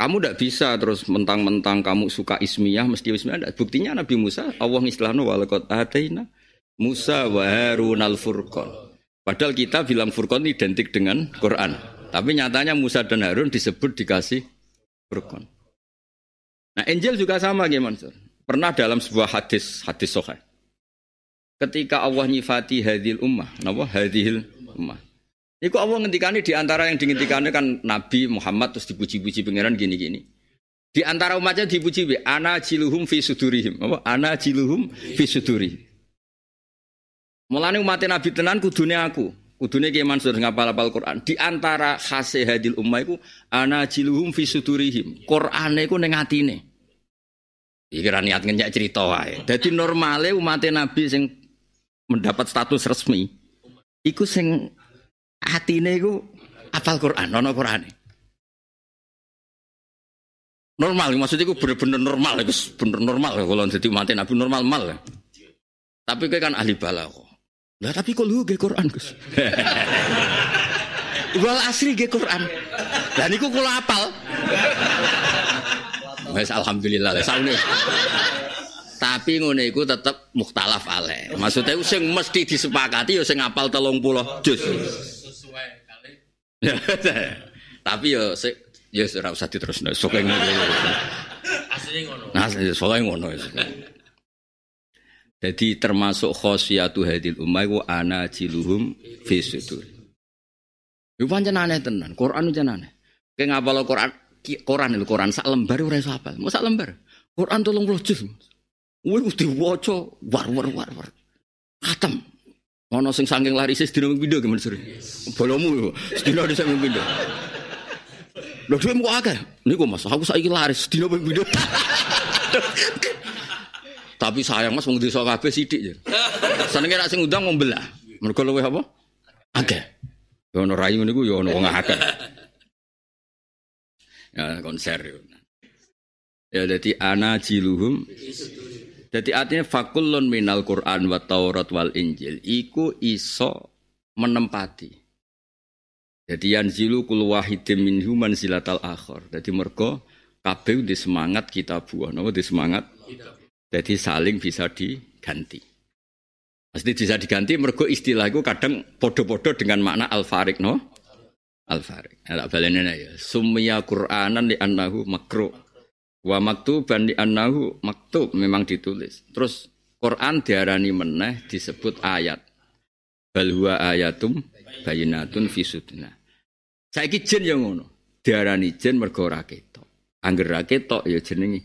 kamu tidak bisa terus mentang-mentang kamu suka ismiyah mesti ismiyah. Buktinya Nabi Musa Allah istilahnya walakot ataina Musa wa Harun al Furqan. Padahal kita bilang Furqan identik dengan Quran. Tapi nyatanya Musa dan Harun disebut dikasih Furqan. Nah, Angel juga sama gimana? Pernah dalam sebuah hadis hadis soheh. Ketika Allah nyifati hadil ummah, napa hadil ummah. Iku Allah ngendikane di antara yang dihentikannya kan Nabi Muhammad terus dipuji-puji pangeran gini-gini. Di antara umatnya dipuji ana jiluhum fi sudurihim. Apa? Ana jiluhum fi sudurihim. Mulane umat Nabi tenan kudune aku. Kudune Ki Mansur ngapal-apal Quran. Di antara khase hadil ummah iku ana jiluhum fi sudurihim. Qur'ane iku ning atine. Iki ra niat ngenyak cerita wae. Dadi normale umat Nabi sing mendapat status resmi iku sing atine iku apal Quran, ana Qur'ane. Normal, maksudnya itu bener-bener normal, itu bener normal kalau jadi umat Nabi normal mal. Tapi kan ahli balaghah. Lah tapi kok lu ge Quran, Gus. <laughs> Wal asli ge Quran. Lah niku kula apal. Wes alhamdulillah lah saune. Tapi ngono iku tetep mukhtalaf ale. Maksudnya sing mesti disepakati ya sing apal 30 juz. Sesuai <laughs> kali. Tapi ya sing ya ora usah diterusno. Sok ngono. Asline ngono. Nah, soalnya ngono. Jadi termasuk khosyatu hadil ummah ku ana jiluhum fi sudur. Iku pancen aneh tenan, Quran jan aneh. Kayak ngapal Quran, Quran itu Quran sak lembar ora iso hafal. Mau sak lembar. Quran 30 juz. Kuwi mesti waca war war war war. Khatam. Ono sing saking laris sedina ping pindho gimana sore. Bolomu sedina ping pindho. Lho dhewe kok akeh. Niku Mas, aku saiki laris sedina pindho. <laughs> Tapi sayang Mas wong desa kabeh sithik ya. Senenge nek sing undang mau belah. Mergo apa? Akeh. Ya ono rai ngene iku ya ono wong akeh. Ya konser. Ya jadi ana jiluhum. Jadi artinya fakulun minal Quran wa Taurat wal Injil iku iso menempati. Jadi yanzilu kul wahidin minhu manzilatal akhir. Jadi mergo kabeh di semangat kita buah, napa di semangat. Jadi saling bisa diganti. Pasti bisa diganti mergo istilah itu kadang podo-podo dengan makna al-farik no. Al-farik. Ada balenya ya. Sumya Qur'anan li annahu makro. Wa maktuban li annahu maktub memang ditulis. Terus Quran diarani meneh disebut ayat. Bal huwa ayatum bayinatun fi sudna. Saiki jin yang ngono. Diarani jin mergo ora ketok. Angger ketok ya jenenge.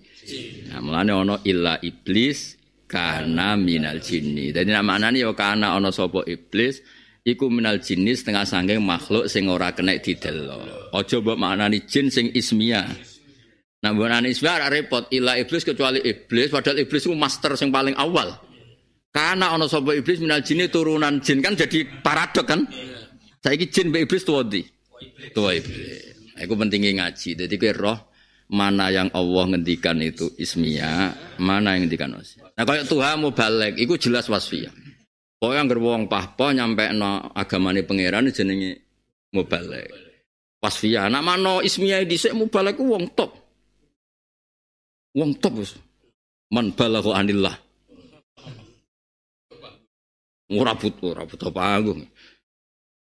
Nah, mulane ana illa iblis kana minal jinni. Dadi maknane ya kana ana sapa iblis iku minal jinni setengah sangking makhluk sing ora kena didelok. Aja mbok maknani jin sing ismia. Nah, mbok maknani ismia ora repot illa iblis kecuali iblis padahal iblis itu master sing paling awal. Karena ana sapa iblis minal jinni turunan jin kan jadi paradok kan. Saiki jin mbek iblis tuwa ndi? Tuwa iblis. Iku pentingnya ngaji. Jadi kowe roh mana yang Allah ngendikan itu ismia, mana yang ngendikan wasfiyah. Nah kalau Tuhan mau balik, itu jelas wasfiyah. Pokoknya yang wong pahpo nyampe no agamane pangeran jenenge mau balik. Wasfiyah. Nak mana ismiyah di mau balik wong top. Wong top. Man balaghu anillah. Ora butuh, ora butuh panggung.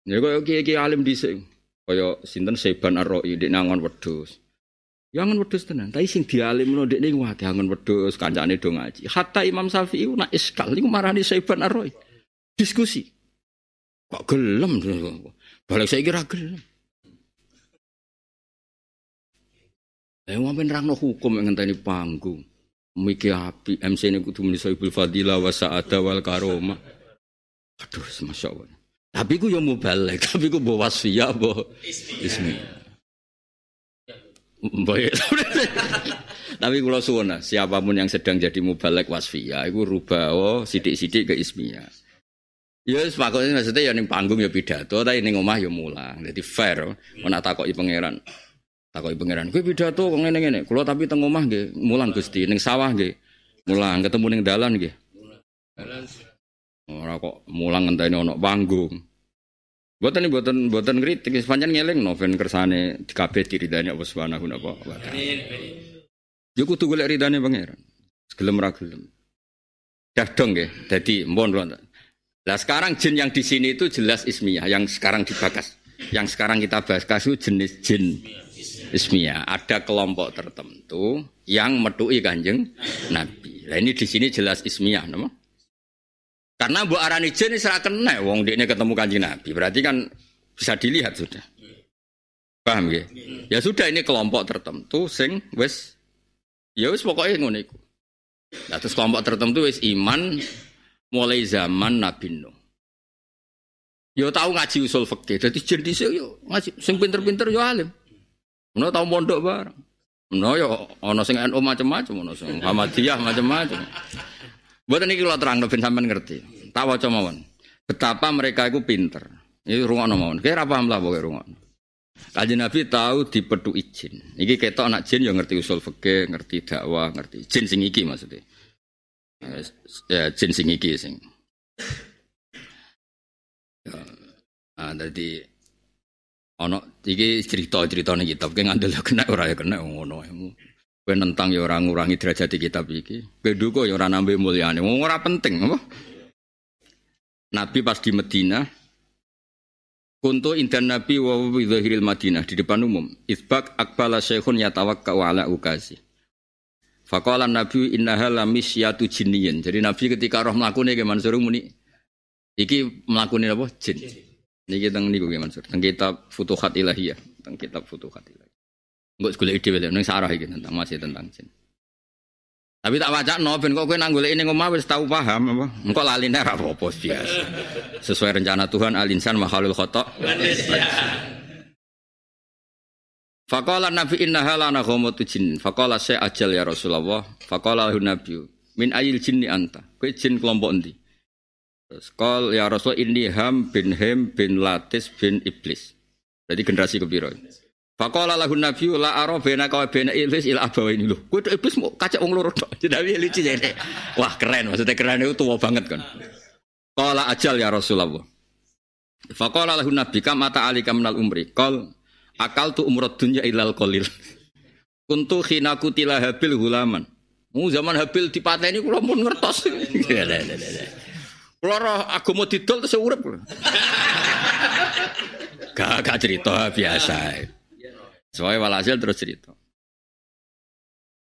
Ya kaya kiai alim dhisik. Kaya sinten Seban Ar-Ra'i ndek nangon wedhus. Jangan ya wedhus tenan, tapi sing dialim no dekne wah jangan wedhus kancane do ngaji. Hatta Imam Syafi'i nak iskal niku marani Saiban Arroy. Diskusi. Kok gelem balik saya kira gelem. Eh ngapain rangno hukum yang ngenteni panggung. Miki api MC ini kudu muni Saibul Fadilah wa Sa'ada wal Karoma. Aduh, Masya Allah. Tapi ku yang mau balik, <laughs> tapi ku bawa wasfiyah, bawa ismi. Mbak <laughs> Tapi kalau suwona, siapa pun yang sedang jadi mubalek wasfiyah, itu rubah oh sidik-sidik ke ismiyah. Ya sepakatnya maksudnya ya ning panggung ya pidato, tapi ning omah ya mulang. Jadi fair, mana takoki pangeran. Takoki pangeran, kowe pidato kok ngene-ngene. Kula tapi teng omah nggih mulang Gusti, ning sawah nggih. Mulang ketemu ning dalan nggih. Ora kok mulang ngenteni ana panggung. Buatan ini buatan buatan kritik, sepanjang ngeleng noven kersane di kafe diridani Allah Subhanahu wa taala. Yo kudu golek ridane pangeran. Gelem ra gelem. Dah dong ya, jadi mbon Lah sekarang jin yang di sini itu jelas ismiyah, yang sekarang dibakas. Yang sekarang kita bahas kasus jenis jin ismiyah. Ada kelompok tertentu yang medui kanjeng Nabi. Nah ini di sini jelas ismiyah, nama? Karena Bu Arani Jin serah kena wong ini ketemu kanji Nabi. Berarti kan bisa dilihat sudah. Paham ya? Ya sudah ini kelompok tertentu sing wes ya wes pokoknya ngono iku. Nah, terus kelompok tertentu wes iman mulai zaman Nabi Nuh. Yo tahu ngaji usul fikih. Jadi jin dhisik yo ngaji sing pinter-pinter yo alim. Ono tau mondok bareng. Ono yo ono sing NU macam-macam, ono sing Muhammadiyah macam-macam. Buat ini kalau terang, ben sampean ngerti. Tak waca mawon. Betapa mereka itu pinter. Ini rungono mawon. Kayak apa lah pokoknya rungono. Kajian Nabi tahu di pedu izin. Iki ketok anak jin yang ngerti usul fikih, ngerti dakwah, ngerti jin sing iki maksudnya. Ya jin sing iki sing. Ya, nah, jadi ono iki cerita-cerita nih kitab, kayak ngandel kena ora ya kena ngono. Kowe nentang ya ora ngurangi derajat kitab iki. Kowe duka ya ora nambah. Wong ora penting apa? Nabi pas di Medina Kuntu indan Nabi wa Madinah di depan umum. Isbak akbala syekhun yatawakka ala ukasi. Faqala Nabi innaha lamisyatu jinniyin. Jadi Nabi ketika roh mlakune ke Mansur muni iki mlakune apa? Jin. Niki teng niku ke Mansur. Teng kitab Futuhat Ilahiyah, teng kitab Futuhat Ilahiyah. Enggak segala ide beda, neng sarah iki tentang masih tentang jin. Tapi tak baca no, ben kok kowe nang ini ngomah wis tahu paham apa? Engko laline ora apa-apa biasa. Sesuai rencana Tuhan alinsan mahalul khata. Faqala Nabi inna halana ghamatu jin. Faqala saya ajal ya Rasulullah. Lahu Nabi min ayil jinni anta. Kowe jin kelompok endi? Terus ya Rasul ini Ham bin Hem bin Latis bin Iblis. Jadi generasi kepiro? Fakola lagu Nabi la aro bena kau bena iblis ila abawa ini loh. Kue iblis mau kaca wong loro. <laughs> Jadi lucu jadi. Wah keren maksudnya keren itu tua banget kan. Kala ajal ya Rasulullah. Faqala lahu nabi kam ata alika minal umri. Qal akal tu umrad dunya ilal qalil. <laughs> Kuntu khina kutila habil hulaman. Mu zaman habil dipateni kula pun ngertos. <laughs> Kula roh agama didol terus urip. Gak gak cerita biasa. Soalnya walhasil terus cerita.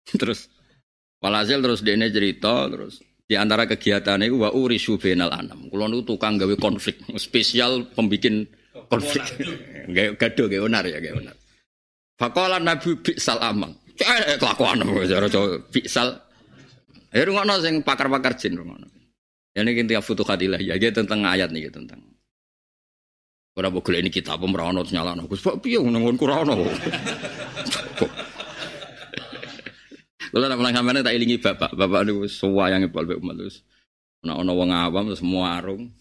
<laughs> Terus walhasil terus dia cerita terus di antara kegiatan itu wa urisu benal anam. Kulo niku tukang gawe konflik, <laughs> spesial pembikin konflik. <laughs> Gawe gaduh gawe onar ya gawe onar. Faqala Nabi bi'sal amang. Eh kelakuan cara bi'sal. Ya rungono sing pakar-pakar jin rungono. Ya ini kinti futuhat ya tentang ayat nih tentang Ora mbok ini kita apa merono nyalano. Gus Pak piye ngono ora ono. Kalau nak pulang sampean tak ilingi bapak, bapak niku suwayange pol mek umat terus. Ana ana wong awam terus muarung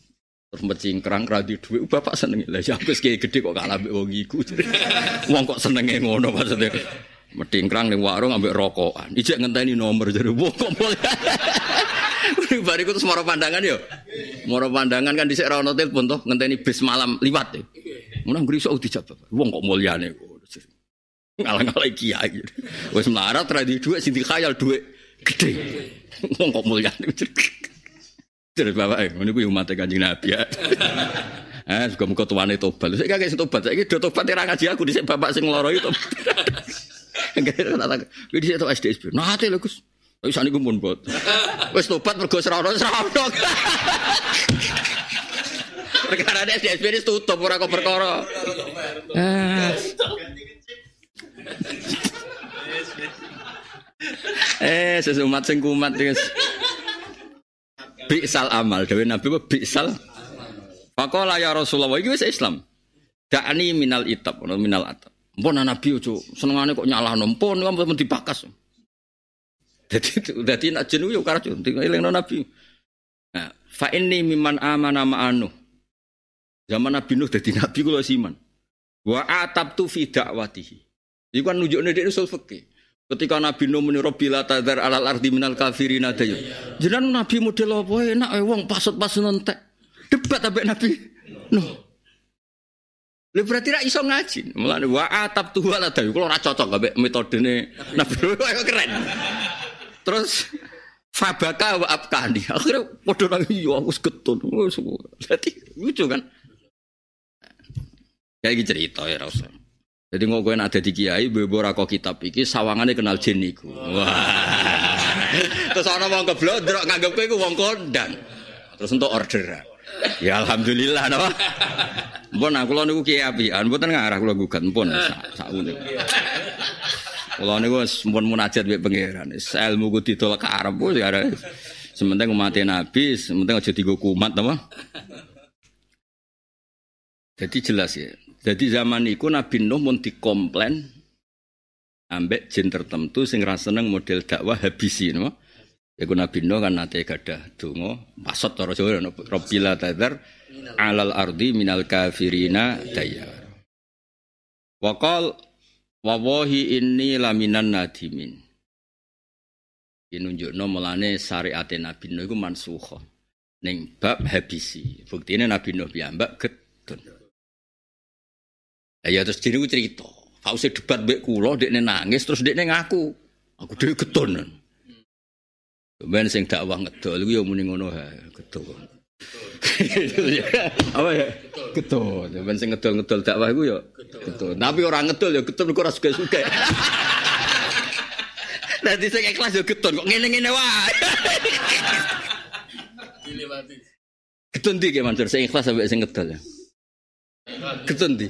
terus mecingkrang ra di dhuwit bapak seneng. Lah ya wis gede kok kalah mbek wong iku. Wong kok senenge ngono maksudnya. Metingkrang ning warung ambek rokokan. Ijek ngenteni nomor jare wong kok boleh. Bariku terus moro pandangan yo. Moro pandangan kan dhisik ra ono telepon toh ngenteni bis malam liwat. Mun ngrisok dijawab. Wong kok mulyane. Ngalah-ngalah kiai. Wis melarat ra di dhuwit sing dikhayal dhuwit gede. Wong kok mulyane. Terus bapak ngono kuwi umat Kanjeng Nabi ya. Eh, juga muka tuane tobat. Saya kagak tobat. Saya do tobat ora ngaji aku dhisik bapak sing loro itu. <laughs> Enggak tak. Kuwi dhisik tok SDSB. Nah, ate lho Gus. Wis saniku pun bot. Wis tobat mergo serono serono. Perkara SDSB ini tutup ora kok perkara. Eh. sesumat sing kumat guys. Bi'sal amal dewe Nabi apa bi'sal. Faqala ya Rasulullah iki wis Islam. Da'ani minal itab, minal atab. Mpun Nabi ojo senengane kok nyalahno. Mpun kok dipakas. Dadi dadi nak jenuh yo karo elingno Nabi. Nah, fa inni mimman amana ma'anu. Zaman Nabi Nuh dadi nabi kula siman. Wa atabtu fi da'watihi. Iku kan nunjukne dhek usul fikih. Ketika Nabi Nuh muni Rabbila tadzar alal ardi minal kafirin dayu. Jenengan Nabi model apa enak eh wong pasut-pas nentek. Debat ambek Nabi Nuh. Lha berarti ra iso ngaji. Mulane wa atap tu wala dayu kula ora cocok ambek metodene Nabi Nuh <laughs> keren. Terus Fabaka wa abkani. Akhirnya padha nang iya aku getun. Dadi lucu kan. Kayak cerita ya Rasul. Jadi ngokoin ada di kiai, bebo rako kitab iki sawangannya kenal jin. Wah. Terus ana wong keblodrok nganggep kowe wong kondang. Terus untuk order. Ya alhamdulillah napa. Mpun aku niku kiai apian, mboten ngarah kula gugat mpun sak niku. Kula niku wis mpun munajat mbek pangeran. Ilmu ku ditolak ke Arab ya sementing umat Nabi, sementing aja digo kumat napa. Jadi jelas ya. Jadi zaman itu Nabi Nuh mau dikomplain ambek jin tertentu sing seneng model dakwah habisi no. Ya Nabi Nuh kan nate gadah donga pasot cara Jawa Rabbila tadzar alal ardi minal kafirina dayar. Wakal wawahi ini laminan nadimin. Ini nunjukno mulane syariat Nabi Nuh iku mansukha ning bab habisi. Buktine Nabi Nuh piyambak getun. Ya terus jadi cerita. Kau sih debat bek kulo, dek nangis terus dek ngaku. Aku dek ketun. Ben sing dakwah ngedol iku ya muni ngono ha, getun. Apa ya? Getun. Ben sing ngedol-ngedol dakwah iku ya getun. Tapi orang ngedol ya getun kok ora suka-suka. Nanti saya ikhlas ya getun kok ngene-ngene wae. Getun di ge Mansur, sing ikhlas sampai sing ngedol ya. Getun di.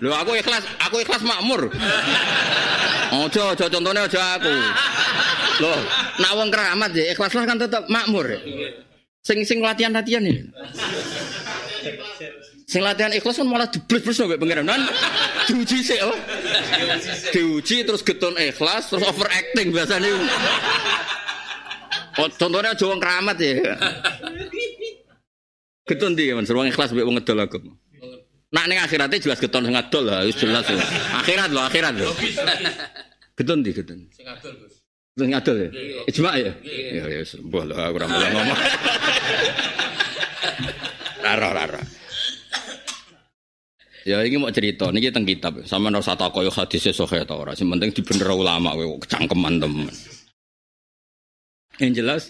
Lho aku ikhlas, aku ikhlas makmur. Ojo, ojo contohnya ojo aku. Loh, nak wong keramat ya ikhlas kan tetap makmur. Sing sing latihan-latihan ini. Sing latihan ikhlas kan malah dibles-bles sampai pengiran kan diuji sih oh. Diuji terus getun ikhlas terus overacting biasanya. Oh, contohnya wong keramat ya. Getun dia, man, seruang ikhlas mbek wong aku. Nak ning akhirate jelas keton sing adol lah, jelas. Akhirat lho, akhirat lho. Keton di Gus. Sing adol ya? Ijma ya? Ya ya mbah lho aku ora ngomong. <laughs> Raro raro. Ya ini mau cerita, ini tentang kitab. Sama nara satu koyo hadisnya sahih atau orang. Yang penting dibener ulama, we kecangkeman teman. Yang jelas,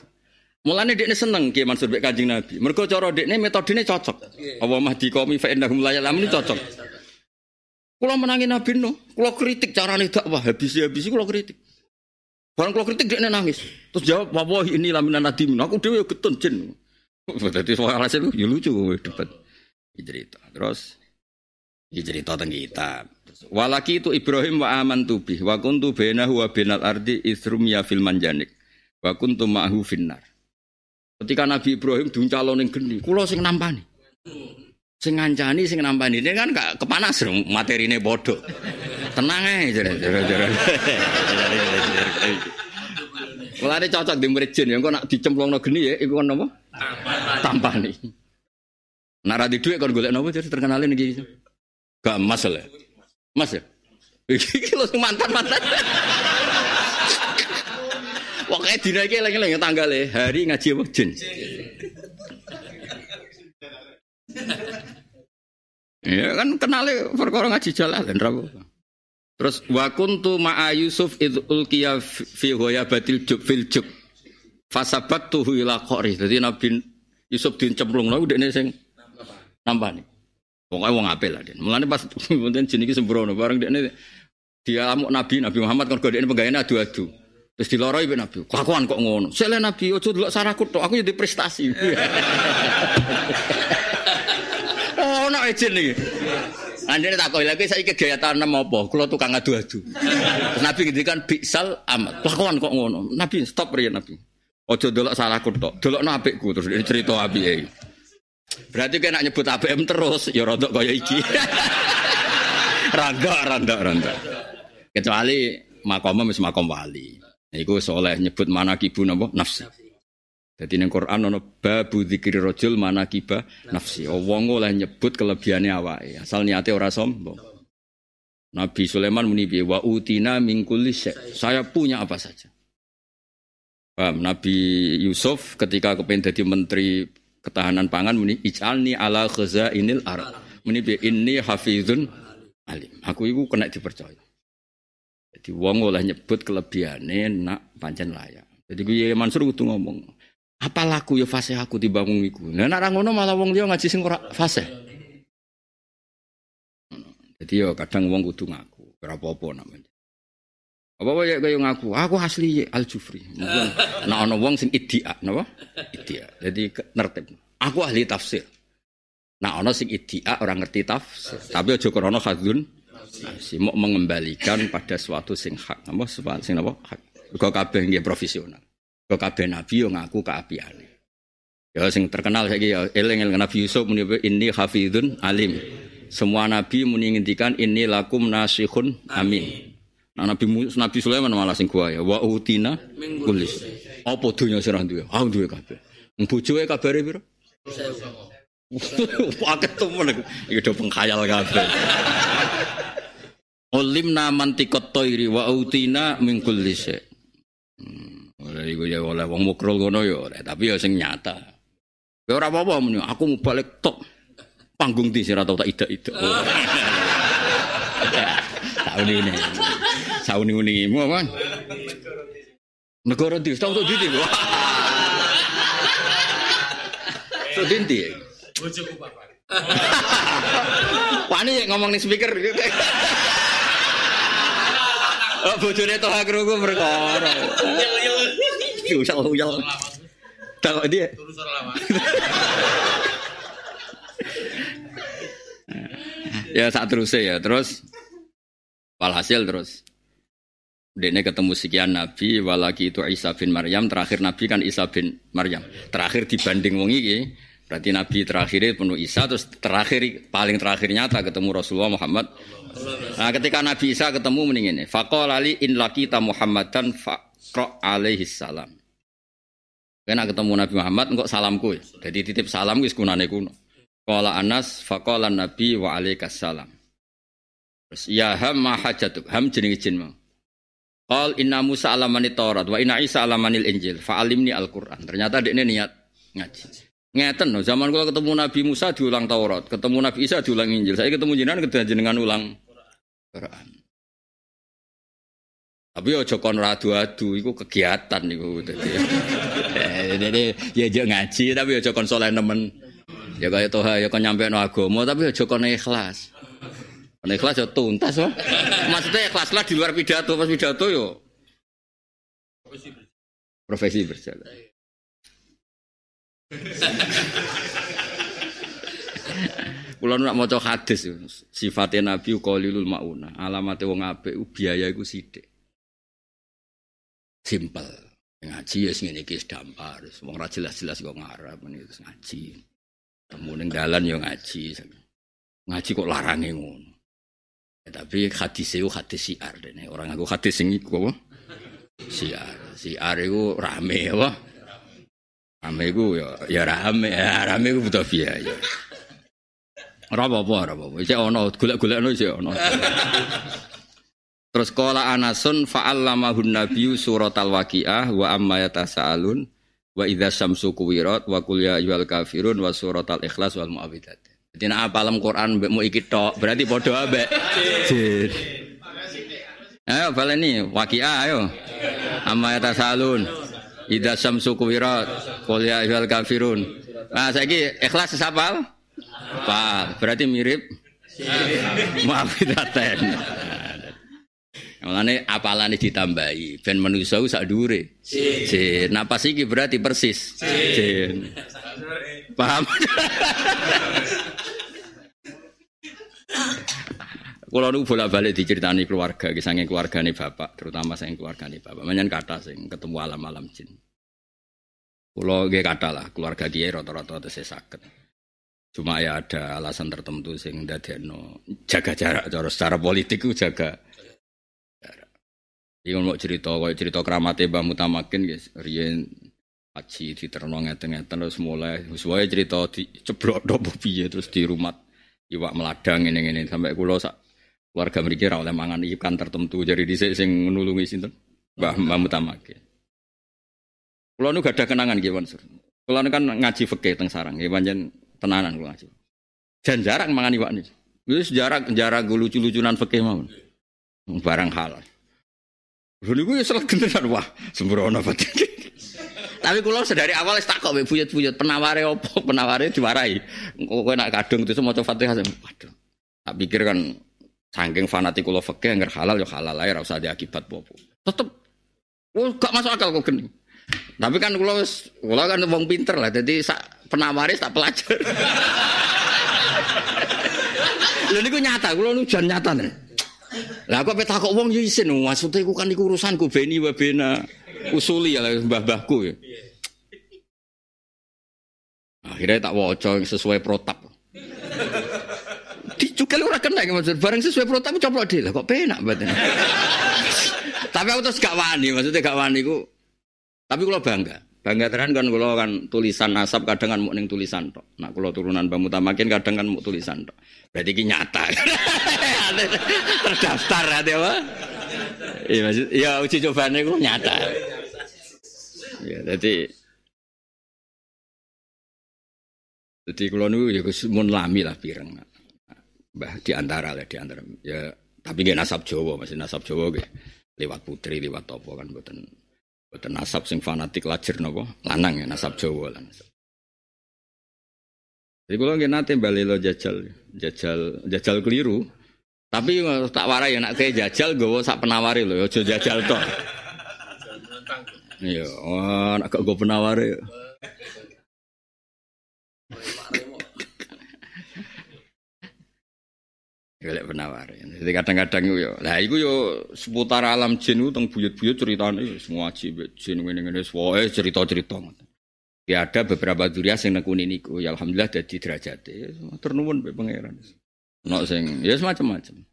mulanya dia seneng Kiai Mansur Bek Kanjeng Nabi. Mergo cara metode metodene cocok. Apa mah dikomi fa innahum la ini cocok. Kula menangi Nabi no, kula kritik carane dakwah, habis-habis kula kritik. Barang kula kritik dia nangis. Terus jawab, "Wallahi ini laminan nadim." Aku dhewe getun jin. Dadi soal hasil ya lucu debat. Cerita. Terus cerita tentang kita. Walaki itu Ibrahim wa aman tubi wa kuntu bainahu wa bainal ardi isrum ya fil manjanik wa kuntu ma'hu finnar. Ketika Nabi Ibrahim diuncalon ning geni, kula sing nampani. Sing ngancani sing nampani. Ini kan gak kepanas materine bodoh. Tenang aja jare Mulane cocok di murid jin, yang kok nak dicemplungno geni ya iku napa? Tampani. Nak ra di dhuwit kon golek napa jadi terkenalin iki. Gak emas lah. Mas ya? Iki lo mantan-mantan. Pokoknya dina iki lagi-lagi tanggal hari ngaji apa jin. Ya kan kenale perkara ngaji jalan rabu. Terus wa kuntu ma'a Yusuf id ulqiya fi batil jub fil jub. Fasabattuhu ila qori. Dadi Nabi Yusuf dincemplungno dekne sing nampani. Pokoknya wong apel lah dia. Mulane pas <laughs> wonten jeneng iki sembrono bareng dekne dia amuk Nabi Nabi Muhammad kon godene pegawene adu-adu. Terus diloroi be Nabi. Kelakuan kok ngono. Sele Nabi ojo delok saraku tok, aku jadi prestasi. oh, <laughs> ono ejen iki. Andene tak kok lagi saya gaya tanam apa? Kula tukang adu-adu. Nabi ngendikan biksal amat. Kelakuan kok ngono. Nabi stop riyen Nabi. Ojo delok salahku tok. Delokno apikku terus cerita apike. Berarti kena nyebut ABM terus, ya rontok kaya iki. <laughs> randa, randa, randa. Kecuali makom wis makom wali. Iku soleh nyebut mana kibu nopo nafsi. Jadi ning Quran ono babu dzikri rajul kiba nafsi. Oh, wong oleh nyebut kelebihane awake. Asal niate ora sombong. Nabi Sulaiman muni wa utina min kulli Saya punya apa saja. Paham? Nabi Yusuf ketika kepengen jadi menteri ketahanan pangan muni ij'alni ala inil ar. Muni bi inni hafizun alim. Aku iku kena dipercaya. Jadi wong oleh nyebut kelebihane nak pancen layak. Jadi gue Mansur kudu ngomong, apa laku ya fase aku dibangun iku. Nah nek ngono malah wong dia ngaji sing ora fase. Jadi yo kadang wong kudu ngaku, ora apa-apa namanya. Apa ya kaya ngaku, aku asli Al Jufri. Nah ana wong sing idia, napa? Idia. Jadi nertib. Aku ahli tafsir. Nah ana sing idia orang ngerti tafsir, tapi aja krana hadzun si mau mengembalikan pada suatu sing hak. Napa sing napa? Hak. Kok kabeh nggih profesional. Kok kabeh nabi yo ngaku keapiane. Ya sing terkenal saiki ya eling-eling Nabi Yusuf muni ini hafizun alim. Semua nabi muni ngendikan ini lakum nasihun amin. Nah, Nabi Nabi Sulaiman malah sing gua ya. Wa utina kulis. Apa dunya sira duwe? Ah duwe kabeh. Bojoe kabare piro? <laughs> Paket temen iki do pengkhayal kabeh. Ulimna mantikot toiri wa utina min kulli syai. Hmm, oleh iku ya oleh wong ngono ya, tapi ya sing nyata. Ya ora apa-apa aku mau balik tok. Panggung di sira tau tak ida-ida. Tahun ini. Sauni-uni mu apa? Negara di, tahu tuh di Wah. So dinti. Bojoku bapak. <laughs> Wani ngomong nih speaker. Oh, bojone toh krungu perkara. Usah uyal. Tak kok dia. <laughs> ya saat terus ya terus walhasil terus Dene ketemu sekian Nabi, walaki itu Isa bin Maryam, terakhir Nabi kan Isa bin Maryam. Terakhir dibanding wong iki, berarti Nabi terakhir penuh Isa, terus terakhir paling terakhir nyata ketemu Rasulullah Muhammad. Nah, ketika Nabi Isa ketemu mending ini, faqala li in laqita Muhammadan faqra alaihi salam. Kena ketemu Nabi Muhammad engkau salamku. Jadi titip salam wis kunane kuno. Qala Anas faqala Nabi wa alaikas salam. Terus ya ham ma hajatuk, ham jenenge jin mau. Qal inna Musa alamani Taurat wa inna Isa alamanil Injil fa alimni Al-Qur'an. Ternyata dia ini niat ngaji. Ngeten no, zaman kalau ketemu Nabi Musa diulang Taurat, ketemu Nabi Isa diulang Injil. Saya ketemu jenengan ketemu jenengan ulang Quran. Tapi ojo kon radu-adu iku kegiatan dadi. <laughs> Jadi ya aja ngaji tapi ojo kon saleh nemen. Ya kaya toha ya kon nyampe no agama tapi ojo kon ikhlas. Kon ikhlas yo tuntas oh. <laughs> Maksudnya ikhlas lah di luar pidato, pas pidato yo profesi berjalan. Kulo nak maca hadis sifatnya Nabi qalilul mauna. Alamate wong apik biaya iku sithik. Simpel. Ngaji ya sing ngene iki dampar. Wong ora jelas-jelas kok ngarep meneh ngaji. Temu ning dalan ya ngaji. Ngaji kok larange ngono. Ya, tapi hadis itu hadis siar dene. Orang aku hadis sing iku apa? Siar. Siar iku rame apa? Rame iku ya ya rame, ya rame iku butuh biaya. Ora apa-apa, ora apa-apa. Cek ono golek-golekno cek ono. Terus qala Anasun fa'allamahun nabiyyu suratal waqiah wa amma yatasaalun wa idza syamsu kuwirat wa qul ya ayyuhal kafirun wa suratal ikhlas wal muawwidat. Jadi nek apalam Quran mbek mu iki tok, berarti padha ambek jin. Ayo baleni waqiah ayo. Amma yatasaalun. Ida syamsu kuwirat Qul ya ayyuhal kafirun Nah saiki ikhlas sesapal Pak Berarti mirip Muafidaten Mulane apalane ditambahi ben manusa sak dhuwure. Jin. Nah pas iki berarti persis. Jin. Paham? <laughs> Kalau nu bolak-balik diceritani keluarga, kisahnya keluarga nih bapak, terutama saya keluarga nih bapak. Manyan kata sing ketemu alam-alam jin. Kalau gak kata lah, keluarga dia rata-rata saya sakit. Cuma ya ada alasan tertentu sing no jaga jarak, cara secara politik itu jaga jarak. Mau cerita, kalau cerita keramatnya Mbak Mutamakin, guys, Rien haji di terno ngeten-ngeten terus mulai, semuanya cerita di ceblok dobo piye terus di rumah iwak meladang ini ini sampai kulo sak Warga mriki ora oleh mangan ikan tertentu jadi dhisik sing nulungi sinten? Mbah Mbah Mutamake. Kula nu gak ada kenangan nggih Mansur. Kula kan ngaji fikih teng sarang nggih pancen tenanan kula ngaji. Jan jarak mangan iwak niki. Wis jarak jarak lucu-lucunan fikih mawon. Barang halal. Lho niku ya salah gentenan wah sembrono batin. Tapi kula sedari awal wis takok mbek buyut-buyut penaware opo? Penaware diwarai. Kowe nak kadung itu maca Fatihah. Waduh. Tak pikir kan Saking fanatik kula fikih anger halal ya halal ae ora usah akibat apa Tetep oh, gak masuk akal kok gini. Tapi kan wis kula kan wong pinter lah dadi sak penawaris tak pelajar. <laughs> Lha niku nyata, kula nu jan nyata nih. Lah kok petak kok yo isin, maksudnya iku kan iku urusanku beni wa bena usuli ya mbah-mbahku ya. Akhirnya tak waca sesuai protap. Dicukel ora kena maksud bareng sesuai protap coplok dhewe kok penak batin. <laughs> Tapi aku terus gak wani, maksudnya gak wani ku. Tapi kalau bangga. Bangga tenan kan kalau kan tulisan nasab kadang kan mau ning tulisan tok. Nak kalau turunan Bang Mutamakin kadang kan mau tulisan tok. Berarti ki nyata. <laughs> Terdaftar ya apa? Iya maksud ya uji cobane ku nyata. Ya jadi jadi kalau nu ya mun lami lah pireng. Bah di antara lah di antara ya tapi gak nasab Jawa masih nasab Jawa gak lewat putri lewat topo kan buatan buatan nasab sing fanatik lajir nopo lanang ya nasab Jawa nasab. Jadi kalau nggak nanti balik lo jajal jajal jajal keliru tapi tak warai nak kayak jajal gue sak penawari lo, ojo jajal toh. Iya, oh, nak gue penawari. Golek penawar. Jadi kadang-kadang yo, lah iku yo seputar alam jin itu teng buyut-buyut ceritane semua jin jin ngene-ngene wae cerita-cerita Ya ada beberapa durian sing nekuni niku. Ya alhamdulillah dadi derajate. Ternuwun be pangeran. Ono sing ya semacam-macam.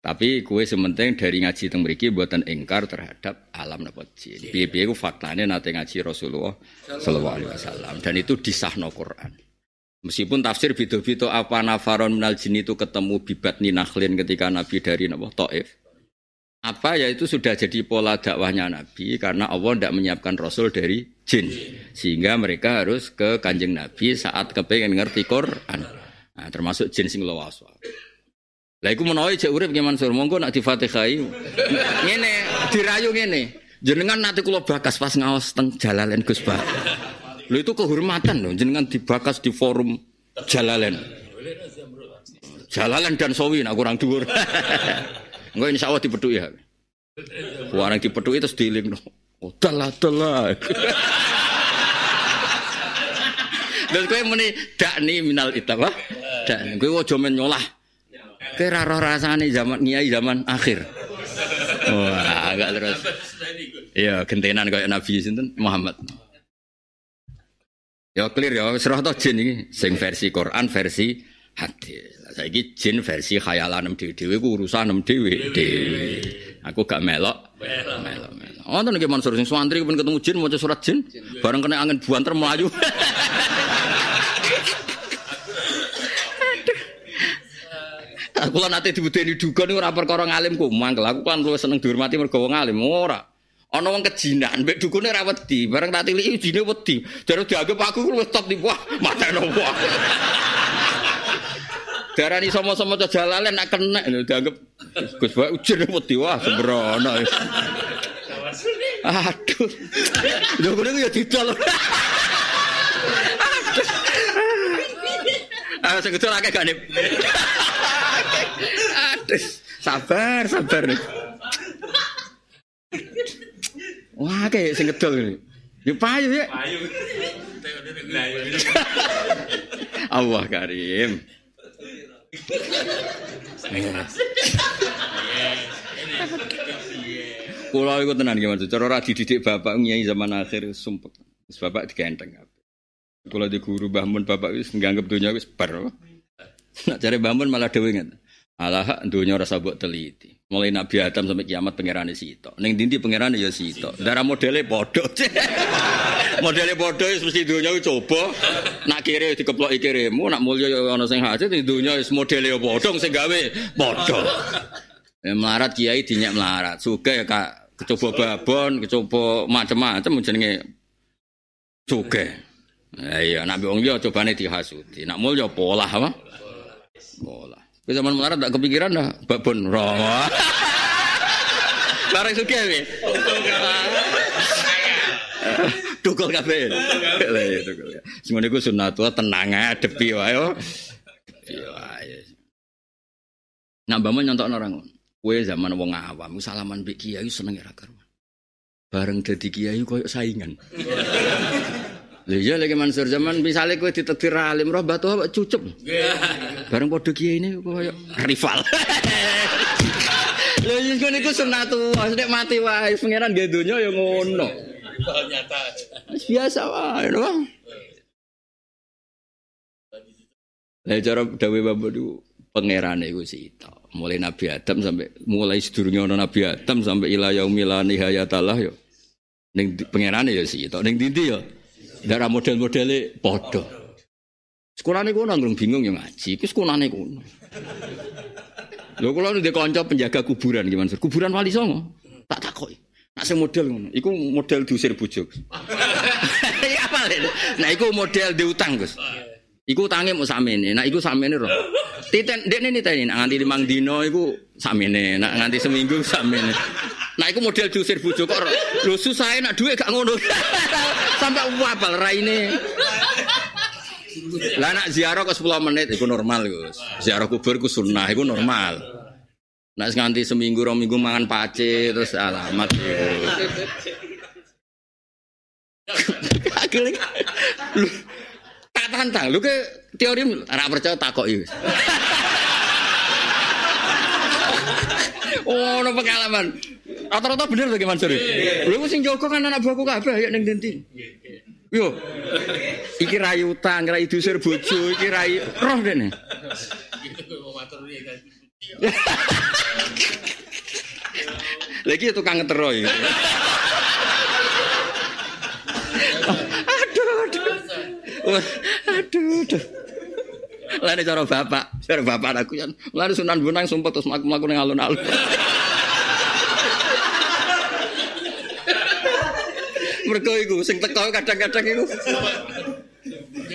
Tapi kue sementing dari ngaji teng mriki buatan engkar terhadap alam napa jin. Piye-piye ku faktane nate ngaji Rasulullah sallallahu alaihi wasallam dan itu disahno Quran. Meskipun tafsir bito-bito apa nafaron minal jin itu ketemu bibat ninakhlin ketika Nabi dari Nabi Taif. Apa ya itu sudah jadi pola dakwahnya Nabi karena Allah tidak menyiapkan Rasul dari jin. Sehingga mereka harus ke kanjeng Nabi saat kepengen ngerti Quran. Nah, termasuk jin sing lawas. Lah iku menawa cek urip nggih Mansur, monggo nak difatihai. Ngene, dirayu ngene. Jenengan nanti kula bakas pas ngawas teng Jalalen Gus Pak. Lho itu kehormatan loh, jenengan dibakas di forum Jalalen. Jalalen dan Sawi nak kurang dhuwur. <laughs> Engko insyaallah dipethuk ya. Warang dipethuk terus diiling. Oh, dalah dalah. <laughs> Dan kowe muni dakni minal itaba. Dan kowe aja men nyolah. Kowe ora roh zaman nyai zaman akhir. Wah, agak terus. Iya, gentenan kayak Nabi sinten Muhammad. Ya clear ya, serah toh jin ini, sing versi Quran, versi hadis. Saiki jin versi khayalan dhewe-dhewe ku urusan nem dhewe dhewe. Aku gak melok. Melok melok. Oh, niki Mansur sing swantri pun ketemu jin maca surat jin, bareng kena angin buanter melayu. Aku <laughs> lan nate dibudeni duga niku ora perkara ngalimku, mangkel aku kan luwih seneng dihormati mergo wong alim, ora. Ana wong kejinan, mbek dukune ora wedi, bareng tak tiliki jine wedi. Jare dianggap aku luwih top wah, mateno wah. Darani sama-sama jalalen nak kena dianggap Gus Bae ujine wedi wah sembrono. Aduh. Lho kene ya didol. Ah sing gedhe akeh gak Aduh, sabar, sabar. Wah, kayak sing ngedol ini. Ya payu ya. Payu. Allah Karim. Kulo iku tenan gimana tuh? Cara ora dididik bapak nyai zaman akhir sumpek. Bapak digenteng. Kulo di guru Mbah Mun bapak wis nganggep dunia wis bar. Nak cari Mbah Mun malah dhewe ngene. Alah dunia rasa buat teliti. Mulai Nabi Adam sampai kiamat pangeran Sito. Neng dinti pangeran ya Sito. Darah modelnya bodoh. <laughs> modelnya bodoh mesti dunia coba. Nak kiri dikeplok ikirimu, nak mulia ya ono sing hasil di dunia modelnya bodoh sing gawe bodoh. Ya, melarat kiai dinyak melarat. Suka ya kak kecoba babon, kecoba macam-macam jenenge suka. Ya iya, nak wong yo cobane dihasuti. Nak mulya pola apa? Pola. Kowe zaman melarat tak kepikiran dah babon rawa. <laughs> Barang suka ya. Tukul kabeh. Lah ya tukul. Semono iku sunat tenang adepi wae. Iya. Nak mbamon nyontok orang Kue zaman wong awam, salaman mbek kiai seneng ra karuan. Bareng dadi kiai koyo saingan. Lha iya lagi Mansur zaman misalnya kowe ditetir alim roh batu apa cucup. Bareng padha kiai ini koyo rival. Lha iya kene iku sunatullah, nek mati wae pangeran nggih donya ya ngono. Rival nyata. Biasa wae, Bang. Lah cara dawe babu itu pangeran iku sita. Mulai Nabi Adam sampai mulai sedurunge ana Nabi Adam sampai ila yaumil nihayatallah yo. Ning pangerane ya sita, ning dindi ya Darah model-modelnya podo. Sekolah ini kuno nggak bingung yang ngaji. Itu sekolah ini kuno. Lo kalau nih konco penjaga kuburan gimana sih? Kuburan wali songo. Tak takoi. Nak sing model ngono. Iku model diusir bojo. Iya <laughs> apa Nah iku model diutang Gus. Iku utange mau samene. Nah iku samene roh. Titen dekne niteni nak nganti limang dino iku samene. Nak nganti seminggu samene. Nah iku model diusir bojo kok lho susah nak duit gak ngono. <laughs> Sampai wapal raine. Lah nak ziarah ke 10 menit iku normal Gus. Ziarah kubur ku sunnah iku normal. Nak nganti seminggu rong minggu mangan pace terus alamat <laughs> Akhirnya lu tak tantang lu ke teori ora percaya takok iki. <laughs> Oh, no pengalaman. Rata-rata bener tuh gimana sih? Lu sing Joko kan anak buahku kabeh ya ning dindi. Yo. Iki rayu utang, rayu dusir bojo, iki rayu roh dene. Lagi tukang ngetero iki. Aduh, aduh. Aduh, aduh. Lain cara bapak, cara bapak aku kan. Lain sunan bunang sumpah terus mlaku-mlaku ning alun-alun. Mergo iku sing teko kadang-kadang iku.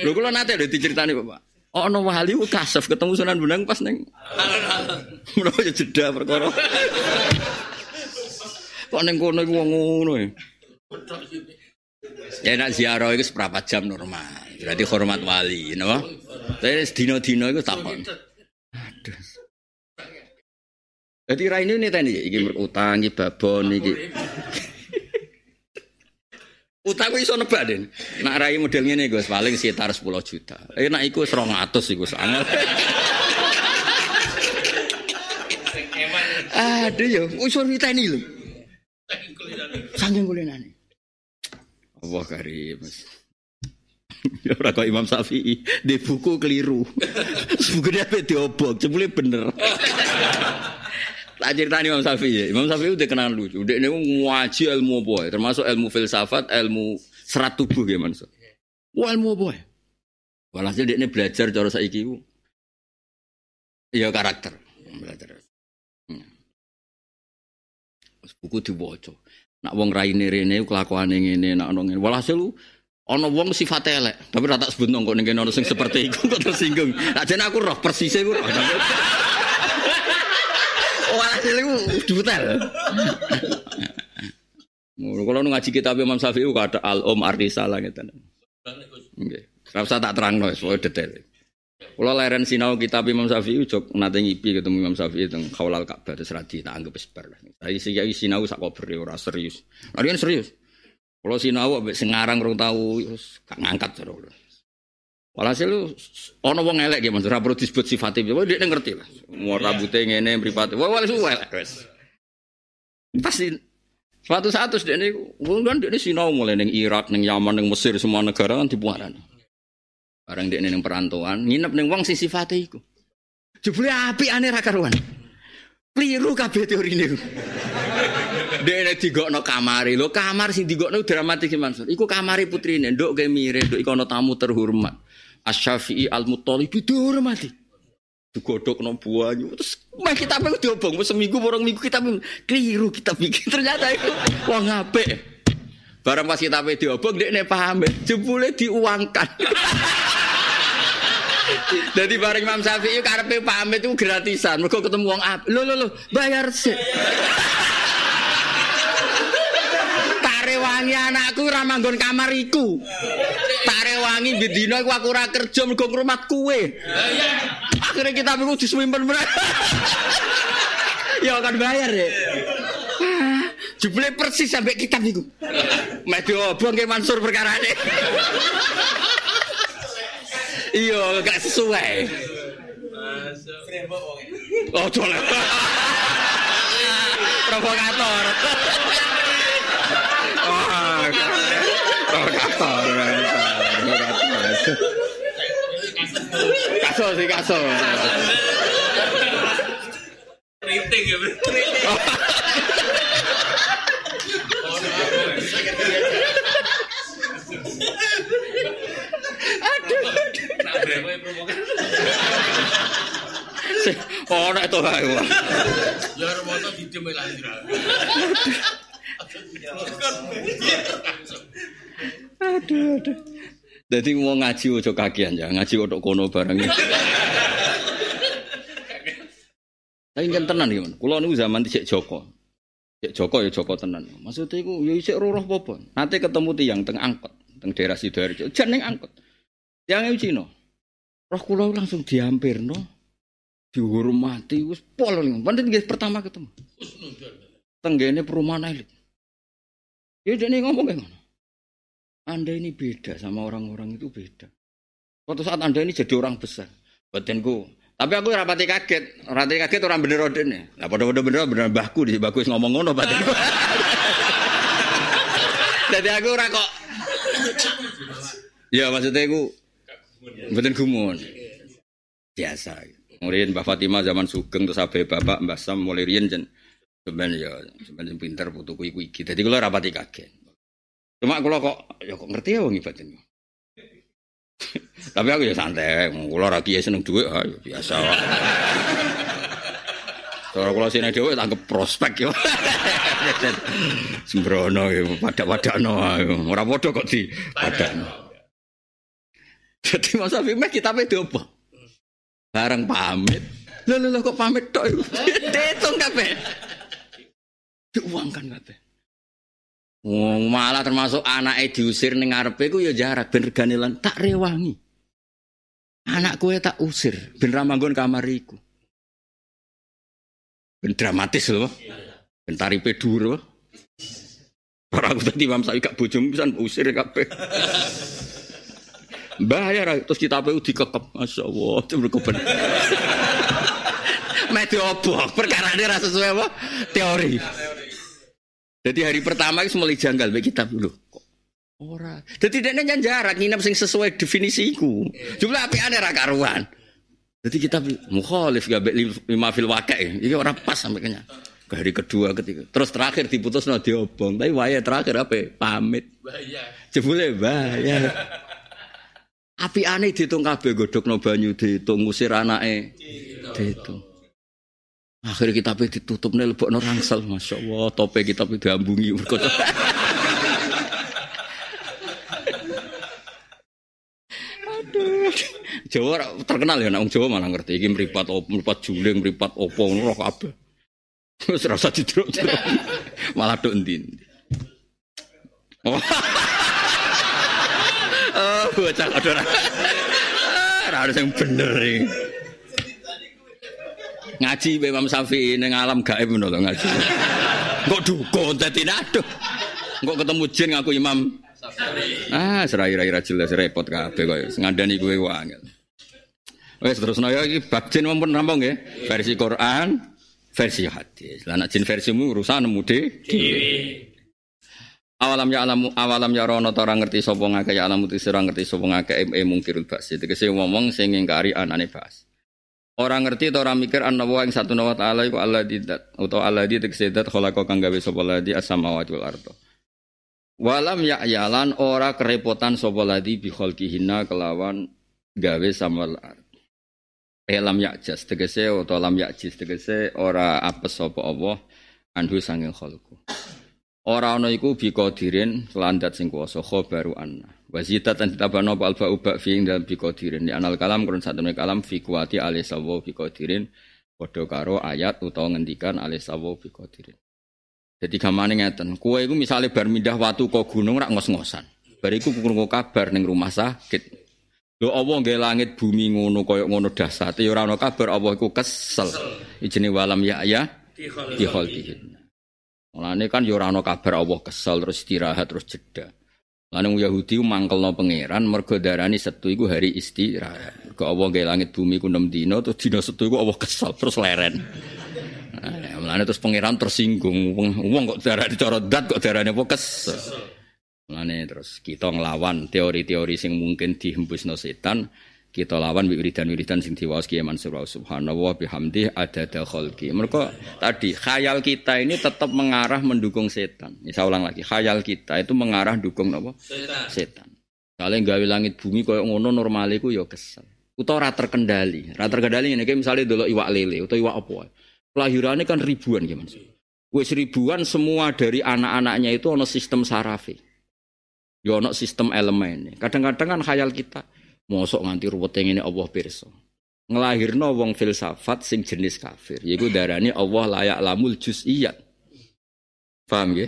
Lho kula nate lho diceritani Bapak. Oh, wali ku kasef ketemu Sunan Bonang pas ning Menawa ya jeda perkara. Kok ning kono iku wong ngono ya. Ya ziarah itu seberapa jam normal. Berarti hormat wali, no? Tapi dino-dino itu takon. Aduh. Jadi raine ini tadi, iki utang, iki babon, iki. Utang iso nebak den. Nak rai model ngene Gus paling sekitar 10 juta. Eh nak iku 200 iku sangat. <laughs> Aduh yo, usur ini lho. Saking kulinane. Allah karim. Ya ora kok Imam Syafi'i di buku keliru. buku dia pe diobok, jebule bener. <laughs> Tak ceritani Imam Syafi'i. Imam Syafi'i udah kenal lucu. Udah ini ngaji ilmu apa Termasuk ilmu filsafat, ilmu serat tubuh ya manusia. Wah ilmu apa ya? Walhasil dia ini belajar cara saiki ku. Ya karakter. Belajar. Hmm. Buku dibaca. Nak wong raine rene kelakuane ngene, nak ono ngene. Walhasil lu ana wong sifat elek, tapi rata sebut nang kok ono sing seperti iku kok tersinggung. Jane aku roh persis iku. Walhasil iku detail. Kalau ngaji kitab Imam Syafi'i kata al-om artisalah gitu. Nggih. Ora tak terangno, soal detail. Kalau leren sinau kitab Imam Syafi'i jok nate ngipi ketemu Imam Syafi'i teng Khaulal Ka'bah terus radi tak anggap sebar. Saya sing sinau sak kober ora serius. Larian serius. Kalau sinau ambek sing ngarang rong tau gak ngangkat terus. Walhasil ono wong elek ya Mas, ora perlu disebut sifatnya. Wah, dia ngerti lah. Mau rambutnya ngene mripate. Wah, wis elek wis. Pasti suatu saat terus dia ini, kan dia ini sinau mulai neng Irak, neng Yaman, neng Mesir, semua negara kan dibuaran. Barang dia neng perantauan, nginep neng wong sing sifate iku. Jebule api aneh ra karuan. Kliru kabeh teori niku. Dene digokno kamari. Lho kamar sing digokno dramatis Mansur. Iku kamari putrine, nduk ge mirip, nduk iku ana tamu terhormat. Asy-Syafi'i Al-Muttalib dihormati. Digodhok no buahnya. Terus mah kita apa diobong seminggu borong minggu kita keliru kita bikin <laughs> ternyata itu wong apik. Barang pas kita pe diobong dekne paham jebule diuangkan. <laughs> Jadi bareng Imam Syafi'i karepe pamit itu gratisan. Mergo ketemu wong apik. Lho lho lho, bayar sih. Tarewangi anakku ora manggon kamar iku. Tarewangi bidina iku aku ora kerja mergo ngrumat kuwe. Akhirnya kita minggu <laughs> disimpen Ya akan bayar ya. Jebule persis sampai kitab iku. Meh diobong ke Mansur ini. <laughs> Iya, gak sesuai. Oh, coba. Provokator. Provokator. Kaso sih kaso. Rating ya. Oh, nek to wae. Ya remoto didem lah Aduh, aduh. Jadi mau ngaji ojo kakian ya, ngaji ojo kono barang. Tapi kan tenan gimana? Kulo niku zaman dicek Joko. Cek Joko ya Joko tenan. Maksudnya iku ya isik roh apa Nanti ketemu tiang teng angkot, teng daerah Sidoarjo. Jan ning angkot. Tiang Cina. Roh kulo langsung diampirno. Dihormati wis pol ning. Pancen pertama ketemu. Tenggene perumahan elit. Ya dia ngomong kayak mana? Anda ini beda sama orang-orang itu beda. Suatu saat Anda ini jadi orang besar. Batinku. Tapi aku rapati kaget. Rapati kaget orang bener nih. Lah pada-pada bener bener bahku di bahku ngomong ngono batinku. <laughs> Jadi aku ora kok. Ya maksudnya aku Mboten gumun. Biasa. Kemudian Mbak Fatimah zaman Sugeng terus abe bapak Mbak Sam mulai riyen jen sebenarnya ya sebenarnya pinter putuku iku iki. Kula rapati kaget. Cuma kula kok ya kok ngerti ya wong ibadah Tapi aku ya santai, kula ra kiye seneng dhuwit ha ya biasa wae. Cara kula sine dhewe tak prospek ya. Sembrono ya, pada-padakno. Ora padha kok di padakno. Jadi Mas Afif meh kita pe apa? Bareng pamit. Lho lho kok pamit tok iku. Diitung kabeh. Diuangkan kabeh. Wong malah termasuk anake diusir ning ngarepe ku ya jarak ben regane lan tak rewangi. Anak kue tak usir ben ra manggon kamar iku. Ben dramatis loh. Ben taripe dhuwur. Ora aku tadi Imam Syafi'i gak bojomu pisan usir kabeh. Bahaya terus kita pe dikekep. Masyaallah, mergo ben. <laughs> Medio obok perkara ini rasa sesuai apa? Teori. Jadi hari pertama itu mulai janggal bagi kitab dulu. Ora. Jadi dia nanya jarak nginep sing sesuai definisiku. Jumlah api aneh karuan. Jadi kita mukhalif gak lima fil wakai. Ini orang pas sampai kenya. Ke hari kedua ketiga. Terus terakhir diputus no diobong. Tapi waya terakhir apa? Pamit. Bahaya. Jebule bahaya. Api aneh dihitung kabeh godok no banyu dihitung ngusir anake. Dihitung. Akhirnya kita ditutup nih lebok rangsel, masya Allah. Tope kita diambungi berkota. Aduh, Jawa terkenal ya, nak Jawa mana ngerti. Ini meripat opo, meripat juling, meripat opo, roh apa. Terus rasa malah entin. Oh, <laughs> oh bocah kado. Harus yang bener nih ngaji Imam Syafi'i ning alam gaib ngono ngaji. Kok dukun dadi aduh. Kok ketemu jin ngaku Imam Ah, serai-rai jelas repot kabeh koyo ngandani kowe wangel. Wes terus ya iki bab jin mumpun rampung nggih. Versi Quran, versi hadis. Lah nek jin versimu urusan nemu. Awalam ya alamu awalam ya rono ora ngerti sapa ngake ya alamu tisira ngerti sapa ngake me mungkirul basi. Tegese ngomong sing ngingkari anane bas. Orang ngerti atau orang mikir an wa ing satu nawa ta'ala iku Allah didat atau Allah di dat khalaqa kang gawe sapa ladi as-samawati wal ardo. Walam yalan ora kerepotan sapa ladi bi kelawan gawe samal ard. Elam yakjas tegese atau lam yakjis tegese ora apes sapa Allah anhu sanging khalqu. Ora ana iku bi qadirin landat sing kuwasa khabaru anna. Wazidat dan ditabano apa alfa ubak fi ing dalam bikodirin di anal kalam kurun satu kalam fi kuati alih sawo bikodirin podo karo ayat utawa ngendikan alih sawo bikodirin. Jadi gamane ngeten, kue itu misalnya bar mindah watu kok gunung rak ngos-ngosan. Bariku krungu kabar ning rumah sakit. Lho Allah nggih langit bumi ngono koyok ngono dasate ya ora ana kabar Allah iku kesel. Ijene walam ya ya di khalqihin. Mulane kan ya ora ana kabar Allah kesel terus istirahat terus jeda. Lanang Yahudi mangkelno pangeran mergo darani setu iku hari istirahat. Kok Allah gawe langit bumi ku 6 dina terus dina setu iku Allah kesel terus leren. Nah, mulane terus pangeran tersinggung. Wong kok darani cara dat kok darani apa kesel. Mulane terus kita nglawan teori-teori sing mungkin dihembusno setan kita lawan wiridan-wiridan sing diwaos Kiai Mansur subhanallah bihamdih ada khalqi. Mereka tadi khayal kita ini tetap mengarah mendukung setan. Ini saya ulang lagi, khayal kita itu mengarah dukung apa? Setan. setan. Kalau gawe langit bumi koyo ngono normal iku ya kesel. Utawa ora terkendali. Ora terkendali ngene iki misale delok iwak lele utawa iwak apa. Kelahirannya kan ribuan gimana sih? Wis ribuan semua dari anak-anaknya itu ono sistem sarafi. Ya ono sistem elemen. Kadang-kadang kan khayal kita Mosok nganti ruwet ini Allah pirsa. Ngelahirno wong filsafat sing jenis kafir. Yaiku darani Allah layak lamul juz'iyat. Paham ya?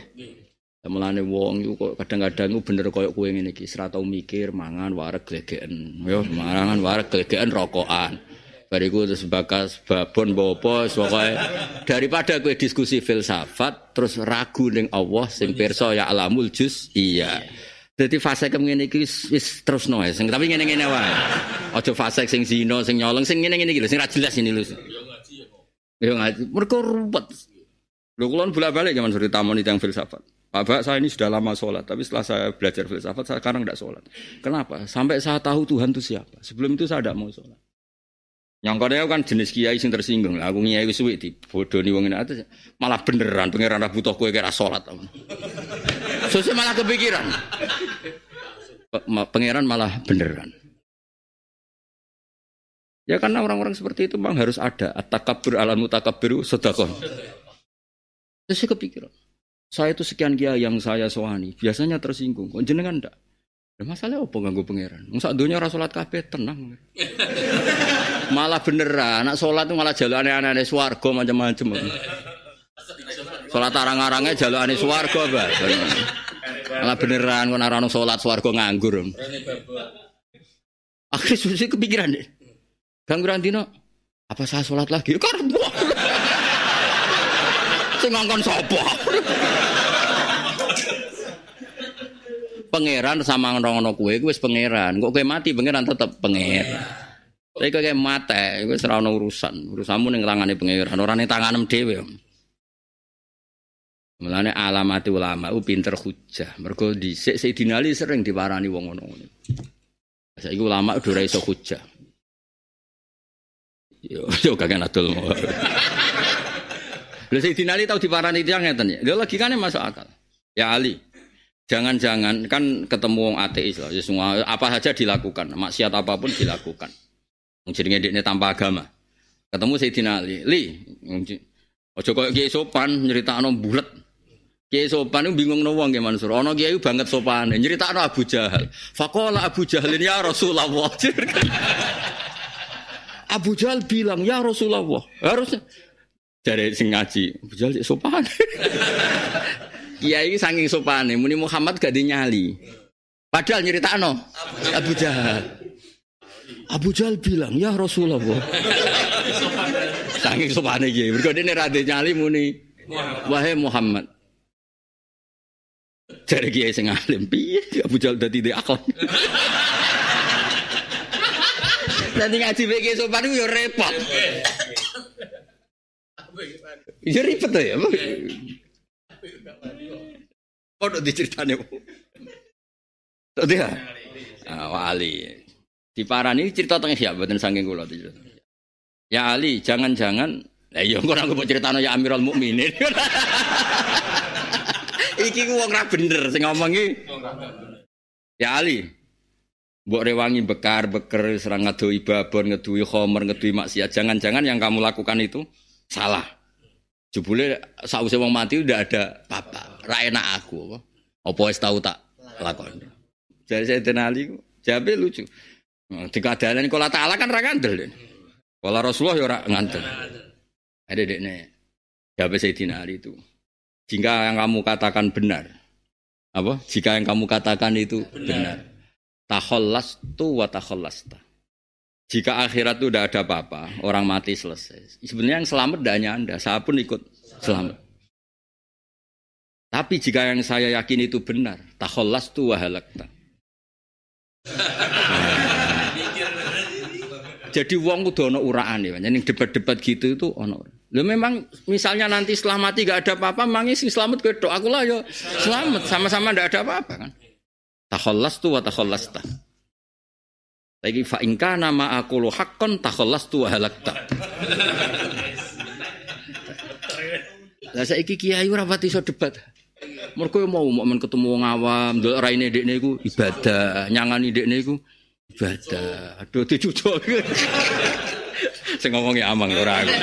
Mulane wong iku kok kadang-kadang bener koyo kowe ngene iki, ora tau mikir mangan wareg glegeken. Yo mangan wareg glegeken rokokan. Bariku terus bakas babon bopo pokoke daripada kowe diskusi filsafat terus ragu ning Allah sing pirsa ya alamul juz iya. Jadi fase ngene iki wis terus noe. Sing tapi ngene-ngene wae. Aja fase sing zina, sing nyolong, sing ngene-ngene iki sing ra jelas ini lho. Ya ngaji. Mergo ruwet. Lho kula bolak-balik zaman suri tamu yang filsafat. Pak saya ini sudah lama sholat, tapi setelah saya belajar filsafat, saya sekarang tidak sholat. Kenapa? Sampai saya tahu Tuhan itu siapa. Sebelum itu saya tidak mau sholat. Yang kau kan jenis kiai sing tersinggung. Aku kiai wis suwi di bodoni wong ini atas malah beneran pangeran butuh kue kira sholat. Sosok malah kepikiran. Pangeran malah beneran. Ya karena orang-orang seperti itu memang harus ada. At-takabbur alam mutakabbiru sedekah. Terus saya kepikiran. Saya itu sekian kia yang saya soani, biasanya tersinggung. Kok jenengan ndak? Nah, masalah apa nganggo pangeran? Wong sak donya ora salat kabeh tenang. <laughs> malah beneran, anak salat itu malah jalane anane swarga macam-macam. Salat arang-arangnya jalane swarga, Mbak. Malah beneran kok ora ono salat swarga nganggur. Akhirnya susi kepikiran deh. Kang Grandino, apa saya sholat lagi? Karbo. Sing ngongkon sapa? pangeran sama ngono kue, kue pangeran. Kok kue mati pangeran tetap pangeran. Tapi kue mati, kue serana urusan. Urusanmu ning tangane pangeran, ora ning tanganem dhewe. Mulane alamati ulama u pinter hujah. Mergo dhisik Sayyidina Ali sering diwarani wong ngono-ngono. Saiki ulama udah ora iso hujah. Yo yo kagak adol. Lha Sayyidina Ali tau diparani tiyang ngeten ya. Lha logikane masuk akal. Ya Ali, Jangan-jangan kan ketemu wong ateis lah, ya semua apa saja dilakukan, maksiat apa pun dilakukan. Jadi ngedeknya tanpa agama. Ketemu Sayyidina Ali, Li, ojo koyo kiai sopan nyeritakno bulet. Kiai sopan itu bingung no wong Mansur. Ono kiai banget sopan, nyeritakno Abu Jahal. Fakola Abu Jahal ya Rasulullah. <laughs> Abu Jahal bilang ya Rasulullah. Harusnya dari sing Abu Jahal sopan. <laughs> Kiai saking sopane muni Muhammad gak dinyali. Padahal nyeritakno Abu Jahal. Abu Jahal bilang, "Ya Rasulullah." <laughs> saking sopane kiai. Mergo dene ra nyali muni Wahai Muhammad. Dari kiai sing alim, piye Abu Jahal dadi de akon. Nanti ngaji bagi sopan itu ya repot. Ya ribet ya. Kok diceritane. Tok dia. Ah, wali. Di parani cerita tengah siapa dan saking kula Ya Ali, jangan-jangan eh ya kok aku ceritano ya Amirul Mukminin. <laughs> Iki ku wong ra bener sing ngomongi. Ya Ali. Mbok rewangi bekar, beker, serang ngadu babon, ngedui khomer, ngedui maksiat. Jangan-jangan yang kamu lakukan itu salah. Jebule sausé wong mati udah ada apa Ra enak aku. Apa wis tau tak lakon. Jadi saya tenali jabe lucu. Dikadani kala taala kan ra ngandel. Kala Rasulullah ya ora ngandel. Ada dekne. Jabe saya Ali itu. Jika yang kamu katakan benar. Apa? Jika yang kamu katakan itu benar. benar. Tu wa. Jika akhirat itu udah ada apa-apa, orang mati selesai. Sebenarnya yang selamat tidak hanya Anda, saya pun ikut selamat. Tapi jika yang saya yakin itu benar, takhollas tu wahalakta. Jadi uang ono uraan ya, jadi debat-debat gitu itu ono. Lo memang misalnya nanti setelah mati gak ada apa-apa, sih selamat gue aku lah yo selamat, sama-sama gak ada apa-apa kan. Takhollas tu wa takhollas ta. Lagi fa ingka nama aku lo hakon takholas tu halakta. Lah saiki kiai ora pati iso debat. Mergo mau mau ketemu wong awam, ndelok raine dekne iku ibadah, nyangani dekne iku ibadah. Aduh dicucuk. <laughs> Sing ngomongi amang ora aku.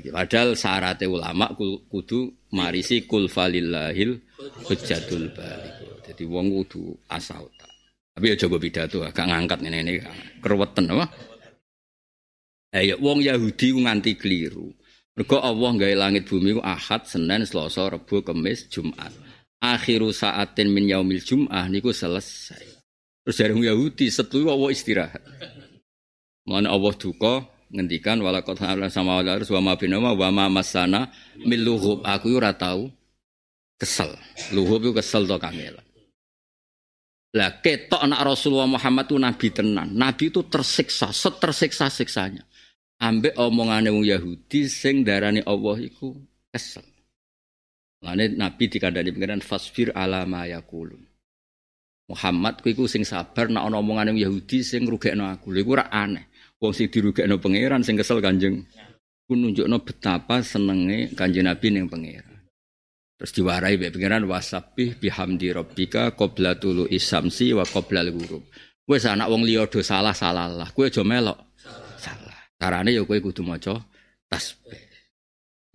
Padahal syaratnya ulama kudu marisi kul falillahil hujjatul balik. Jadi wong kudu asal tapi ya jago pidato, agak ngangkat ini ini keruwetan apa? Eh ya wong Yahudi nganti keliru. Mergo Allah gawe langit bumi ku Ahad, Senin, Selasa, Rabu, Kamis, Jumat. Akhiru saatin min yaumil Jum'ah niku selesai. Terus dari Yahudi setu Allah istirahat. Mana Allah duka ngendikan walakot sama wala harus wa ma binama wa ma masana min luhub. Aku ora tahu kesel. Luhub itu kesel to kangelan. Lah ketok anak Rasulullah Muhammad itu nabi tenan. Nabi itu tersiksa, setersiksa siksanya. Ambek omongane wong Yahudi sing darani Allah iku kesel. Lane Nabi dikandani pengiran fasfir ala ma yaqulun. Muhammad kuwi iku sing sabar nek ana omongane wong Yahudi sing ngrugekno aku. Lha iku aneh. Wong sing dirugekno pangeran sing kesel Kanjeng. Ku nunjukno betapa senenge Kanjeng Nabi ning pangeran. Terus diwarai be pengiran wasabih bihamdi rabbika qabla tulu isamsi wa qabla al-ghurub. Wis anak wong liya do salah salah lah. Kowe aja melok. Salah. Carane ya kowe kudu maca tasbih.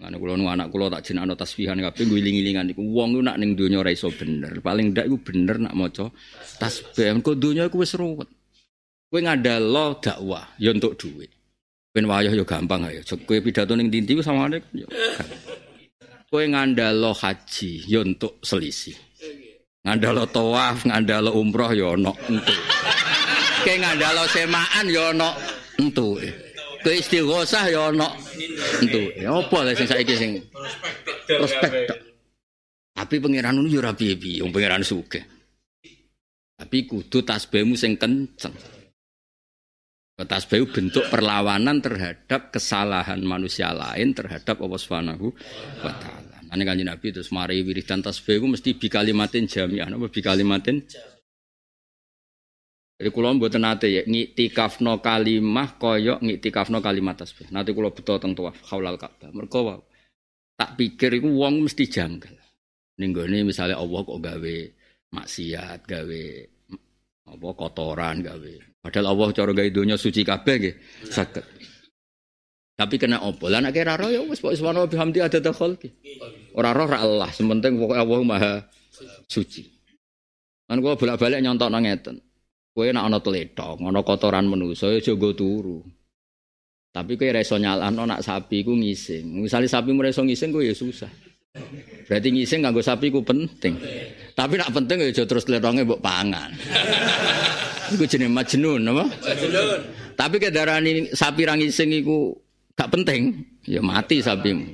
Lan kula nu anak kula tak jenakno tasbihan kabeh ngiling-ilingan iku wong ku nak ning donya ora iso bener. Paling ndak iku bener nak maca tasbih. Engko donya iku wis ruwet. Kowe ngandalo dakwah ya untuk duit. Ben wayah ya gampang ayo. Kowe pidato ning ndi ku samane ya. Kowe ngandalo haji ya untuk selisih. Ngandalo tawaf, ngandalo umroh ya ono entuk. Kowe ngandalo semaan ya ono entuk. Kowe istighosah ya ono entuk. Ya apa lah sing saiki sing prospek. Tapi pangeran ngono ya ora piye-piye, pangeran sugih. Tapi kudu tasbihmu sing kenceng. Tasbih bentuk perlawanan terhadap kesalahan manusia lain terhadap Allah Subhanahu wa taala. Ane kanjeng Nabi terus mari wiridan tasbih mesti bi kalimatin jami'ah apa bi kalimatin jadi kulo mboten nate ya ngitikafno kalimah koyok ngitikafno kalimat tasbih. Nanti kulo betul teng tuaf haulal Ka'bah. Mergo tak pikir iku wong mesti janggal. Ning gone misalnya Allah kok gawe maksiat, gawe apa kotoran gawe. Padahal Allah cara gawe donya suci kabeh nggih. Saged. Tapi kena opo? Lah nek ora ya wis pokoke subhanahu bihamdi ada khalqi. Ora roh ra Allah, sementing pokoke Allah Maha suci. Kan kula bolak-balik nyontokno ngeten. Kowe nek ana tletong, ana kotoran manusa ya aja turu. Tapi kowe ora iso nyalano sapi ku ngising. Misale sapi ora iso ngising kowe ya susah. Berarti ngising nganggo sapi ku penting. Tapi nak penting ya terus tletonge mbok pangan. <laughs> Iku jenenge majnun apa? Majnun. Tapi kedarani sapi ra ngising iku gak penting, ya mati sapimu.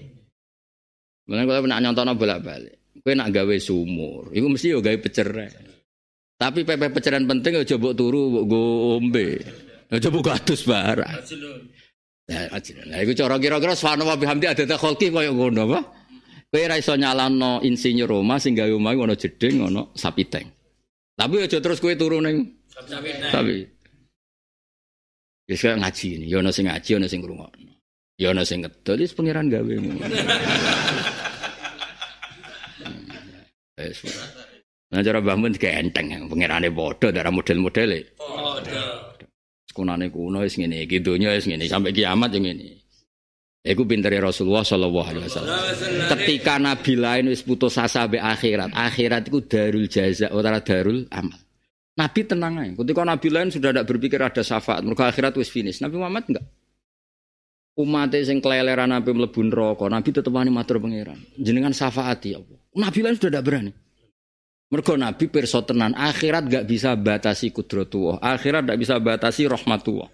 Mulane kalau nak nyontono bolak-balik. Kowe nak gawe sumur, iku mesti yo gawe pecerek. Tapi pepe peceran penting aja mbok turu mbok go ombe. Aja mbok adus barang. Nah, nah iku cara kira-kira subhanallah bihamdi ada tak kholki koyo ngono apa? Kowe ora iso nyalano insinyur Roma sing gawe omah ono jeding ono sapi tank. Tapi aja terus kowe turu ning sapi. Wis ngaji ini, ya ono sing ngaji, ono sing ngrungokno. Ya ono sing ngedol, wis pangeran gawe. <laughs> Wis. Nah cara Mbah Mun enteng, pangerane padha darah model-modele. Padha. Sekunane kuno wis ngene iki donya wis ngene sampai kiamat yang ngene. Iku pintere Rasulullah sallallahu alaihi wasallam. Ketika nabi lain wis putus asa be akhirat, akhirat itu darul jaza ora darul amal. Nabi tenang aja. Ketika nabi lain sudah tidak berpikir ada syafaat, mereka akhirat wis finish. Nabi Muhammad enggak. Umat sing keleleran nabi mlebu neraka, nabi tetep wani matur pangeran. Jenengan syafaati ya Allah. Nabi lain sudah tidak berani. Mergo Nabi pirsa tenan, akhirat gak bisa batasi kudratullah, akhirat gak bisa batasi rahmatullah.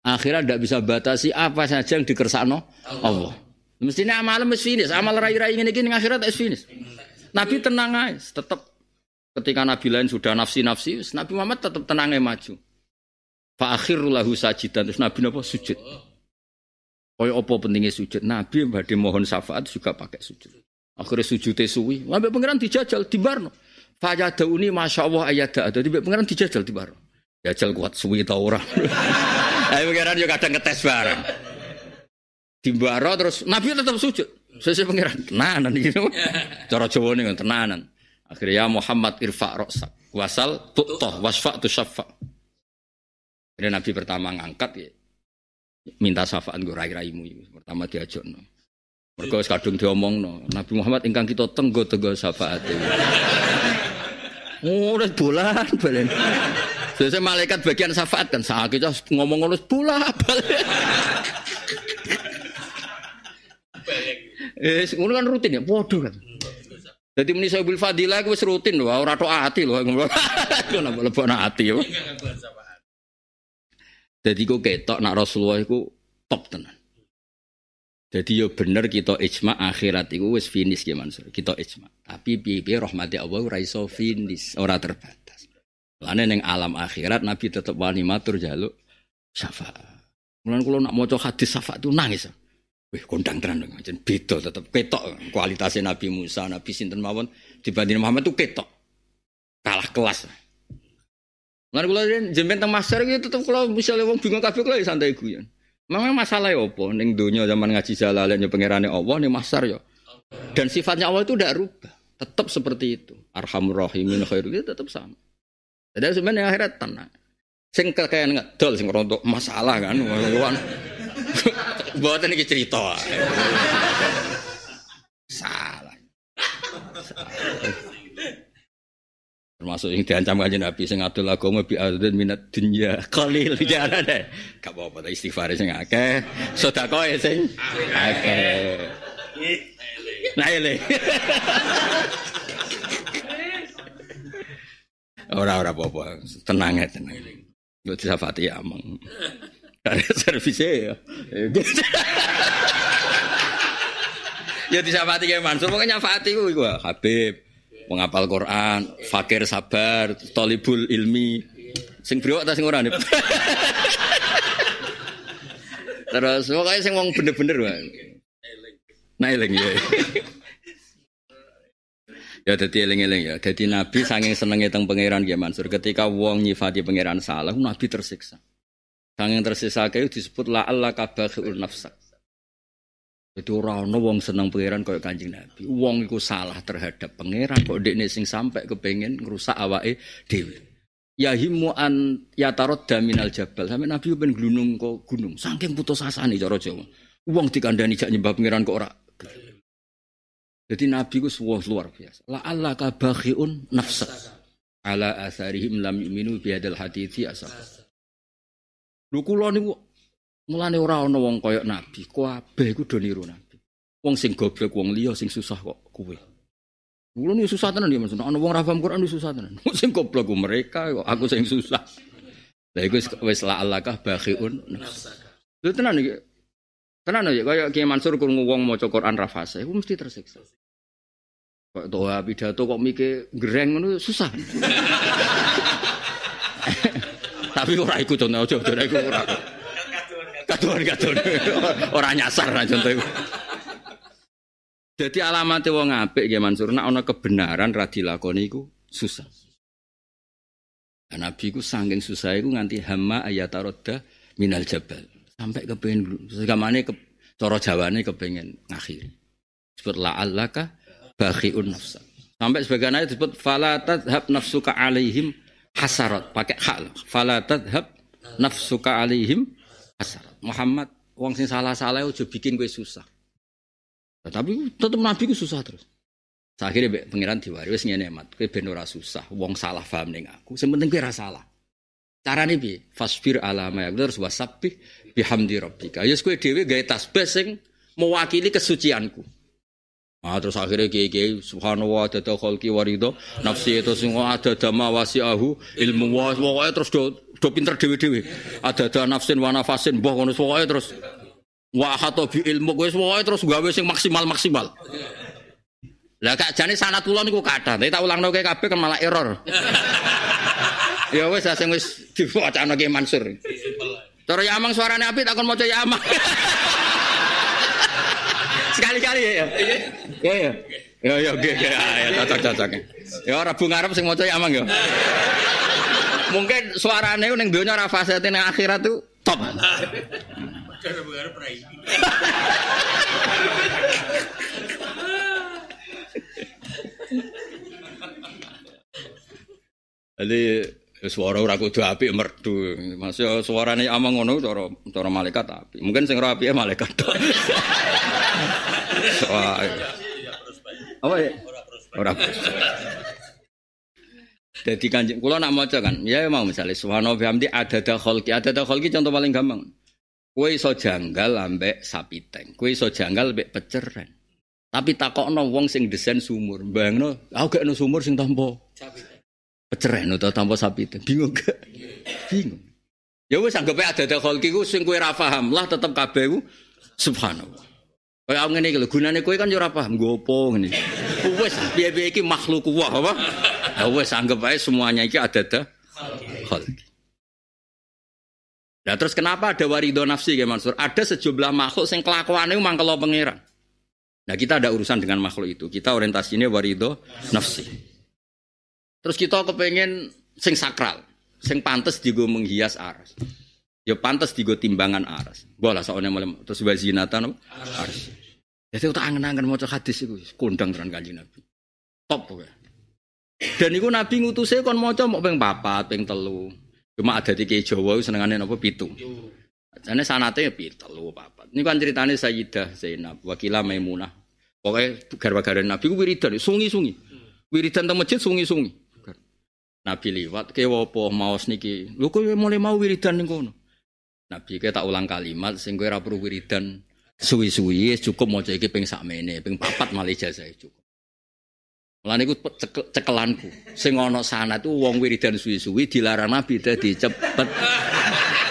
Akhirat gak bisa batasi apa saja yang dikersakno Allah. Mestinya amal wis finish, amal rai-rai ngene iki ning akhirat wis finish. Nabi tenang aja, tetap ketika Nabi lain sudah nafsi-nafsi, Nabi Muhammad tetap tenang aja maju. Fa akhirul lahu sajidan terus Nabi napa sujud. Kaya apa pentingnya sujud? Nabi badhe mohon syafaat juga pakai sujud. Akhirnya sujudnya suwi, sampai pangeran dijajal di Barno. Fajada ini masya Allah ayat ada. Jadi pengiran dijajal di baru. Jajal kuat suwi tau orang. <laughs> Ayo pengiran juga kadang ngetes bareng. Di baro terus Nabi tetap sujud. Sesuai pengiran tenanan gitu. Cara Jawa nih tenanan. Akhirnya ya Muhammad irfa roksa. Wasal tutoh wasfa tu syafa. Jadi Nabi pertama ngangkat ya. Minta syafaat gue rai-raimu. Pertama diajak no. Mereka kadung diomong no. Nabi Muhammad ingkang kita tenggo tenggo syafaat. Oh, udah bulan balen. Biasanya malaikat bagian syafaat kan sakit ngomong ngomong bola balen. Eh, ngono kan rutin ya, bodoh kan. Jadi muni saya fadilah wis rutin lho, ora tok ati lho. <laughs> Ngono lebokno ati ya. Jadi kok ketok nak Rasulullah iku top tenan. Jadi yo bener kita ijma akhirat itu wis finish ya Mansur. Kita ijma. Tapi piye rahmati Allah ora iso finish, ora terbatas. Lane ning alam akhirat Nabi tetep wani matur jaluk syafaat. Mulane kula nak maca hadis syafaat itu nangis. Wih, kondang tenan jen beda tetep ketok kualitasnya Nabi Musa, Nabi sinten mawon dibanding Muhammad itu ketok. Kalah kelas. Mulane kula jeneng teng master iki tetep kula misalnya wong bingung kabeh kula ya santai guyon. Memang masalah ya apa? Neng dunia zaman ngaji jalalain ya pangerane Allah, nih masar ya. Dan sifatnya Allah itu tidak rubah. Tetap seperti itu. Arhamur rahimin itu tetap sama. Jadi sebenarnya akhirat tenang. Sing kayak ngedol sing rontok masalah kan. <laughs> Buat ini cerita. Termasuk yang diancam kanjeng Nabi sing adol agama bi adzan minat dunya qalil jare deh. Gak apa-apa istighfar sing akeh, sedekah sing akeh. Nah ini. Ora ora apa-apa, tenang ya tenang. Yo disafati amang. <laughs> Dari servisnya ya. Ya disafati kayak Mansur, pokoknya Fatih gue Habib penghafal Quran, fakir sabar, tolibul ilmi, sing brewok ta sing ora <laughs> Terus pokoknya sing wong bener-bener wae. Nah eling ya. Ya dadi eling-eling ya. Dadi Nabi saking senenge teng pangeran ya Mansur. Ketika wong nyifati pangeran salah, Nabi tersiksa. Saking tersiksa kayak disebut la Allah kabakhul nafsak. Jadi orang ono wong seneng pangeran kaya Kanjeng Nabi. Wong iku salah terhadap pangeran kok dekne sing sampai kepengen ngrusak awake dhewe. Ya himu an tarot daminal jabal. Sampai Nabi ben glunung kok gunung. Saking putus asane cara Jawa. Wong dikandani jak nyembah pangeran kok ora. Jadi Nabi ku sebuah luar biasa. La Allah kabakhiun nafsa ala asarihim lam yu'minu bihadal hadithi asal. Lho kula niku Mulane ora ana wong kaya nabi, kabeh iku do niru nabi. Wong sing goblok wong liya sing susah kok kuwe. Kulo ni susah tenan ya Mas. Ana wong ra paham Quran susah tenan. <laughs> Sing goblok ku mereka kok aku sing susah. Lah iku wis la alakah bakhiun. Lho tenan iki. Tenan ya kaya Ki Mansur krungu wong maca Quran ra fase, iku mesti tersiksa. Kok doa pidato kok mikir gereng ngono susah. <laughs> Tapi ora iku to aja iku ora. Kaduan kaduan. Orang nyasar lah contoh itu. Jadi alamatnya wong apik ya Mansur nak ana kebenaran ra dilakoni iku susah. Nah, Nabi ku saking susah iku nganti hama ayatarodda minal jabal. Sampai kepengen segamane ke cara Jawane kepengen ngakhiri. Sebut la allaka bakhiun nafsa. Sampai sebagian ayat disebut fala tadhab nafsuka alaihim hasarat pakai hak. Fala tadhab nafsuka alaihim asar. Muhammad wong sing salah-salah aja bikin gue susah. Nah, tapi tetep Nabi ku susah terus. Akhirnya be, pengiran diwari wis ngene mat, kowe ben ora susah, wong salah paham ning aku. Sing penting kowe ora salah. Carane piye? Fasbir ala ma terus wasabbih bihamdi rabbika. Ya kowe dhewe gawe tasbih sing mewakili kesucianku. Ah terus akhirnya kiai kiai subhanallah ada kholki warido nafsi itu semua ada dama wasiahu ilmu wa pokoknya terus do do pinter dewi dewi ada ada nafsin wa nafasin boh kono pokoknya terus. Wa hato bi ilmu gue pokoknya terus gawe sing maksimal maksimal lah kak jane sanat kula niku kathah tapi tak ulangno kae kabeh kan malah error. <laughs> Ya wis sing wis diwacana Ki Mansur. Cara ya amang suarane apik takon maca ya amang <laughs> Sekali-kali ya. Ya ya. Ya ya oke oke ya cocok cocok. Ya Rabu ngarep sing maca ya amang ya. Mungkin suarane ning donya ra fasate ning akhirat tuh top. Rai. Jadi suara ora kudu apik merdu. Masih suarane amang ngono cara cara malaikat apik. Mungkin sing ora apik malaikat. <laughs> Wah. Apa ya? Ora Jadi kanjeng kula nak maca kan, ya mau misalnya subhanahu bihamdi ada ada kholki, ada ada kholki contoh paling gampang. Kue iso janggal ambek sapi teng, kue iso janggal ambek peceren. Tapi takokno wong sing desain sumur, bayangno aku gak no sumur sing tampa peceren atau tanpa sapi itu bingung gak bingung ya wes anggap ada ada kholki ku sing kue rafaham lah tetap kabeh ku subhanallah kayak ngene iki lho gunane kowe kan yo ora paham gopo ngene wes piye-piye iki makhluk wah apa ya wes anggap aja semuanya iki ada ada kholki Nah terus kenapa ada warido nafsi ya Mansur? Ada sejumlah makhluk yang kelakuannya mangkelo pangeran. Nah kita ada urusan dengan makhluk itu. Kita orientasinya warido nafsi. Terus kita kepengen sing sakral, sing pantas digo menghias aras. Ya pantas digo timbangan aras. Bola soalnya malam terus wazinatan aras. Jadi kita angen-angen mau hadis itu, kondang teran kanjeng Nabi. Top pokoknya. Dan itu Nabi ngutusnya kon mau mau peng papat, peng telu. Cuma ada di Kiai Jawa senengane apa pitu. Jane sanate ya pitu telu papat. Ini kan ceritanya Sayyidah Zainab, wakilah Maimunah. Pokoknya gara-gara Nabi ku wiridan, sungi-sungi. Wiridan teng masjid sungi-sungi. Nabi liwat ke wopo maos niki. Lho kowe mulai mau wiridan ning kono. Nabi ke tak ulang kalimat sing kowe ora perlu wiridan suwi-suwi cukup maca iki ping sakmene, ping papat malah ijazah cukup. Mulane iku cekelanku. Sing ana sanad wong wiridan suwi-suwi dilarang Nabi dadi cepet.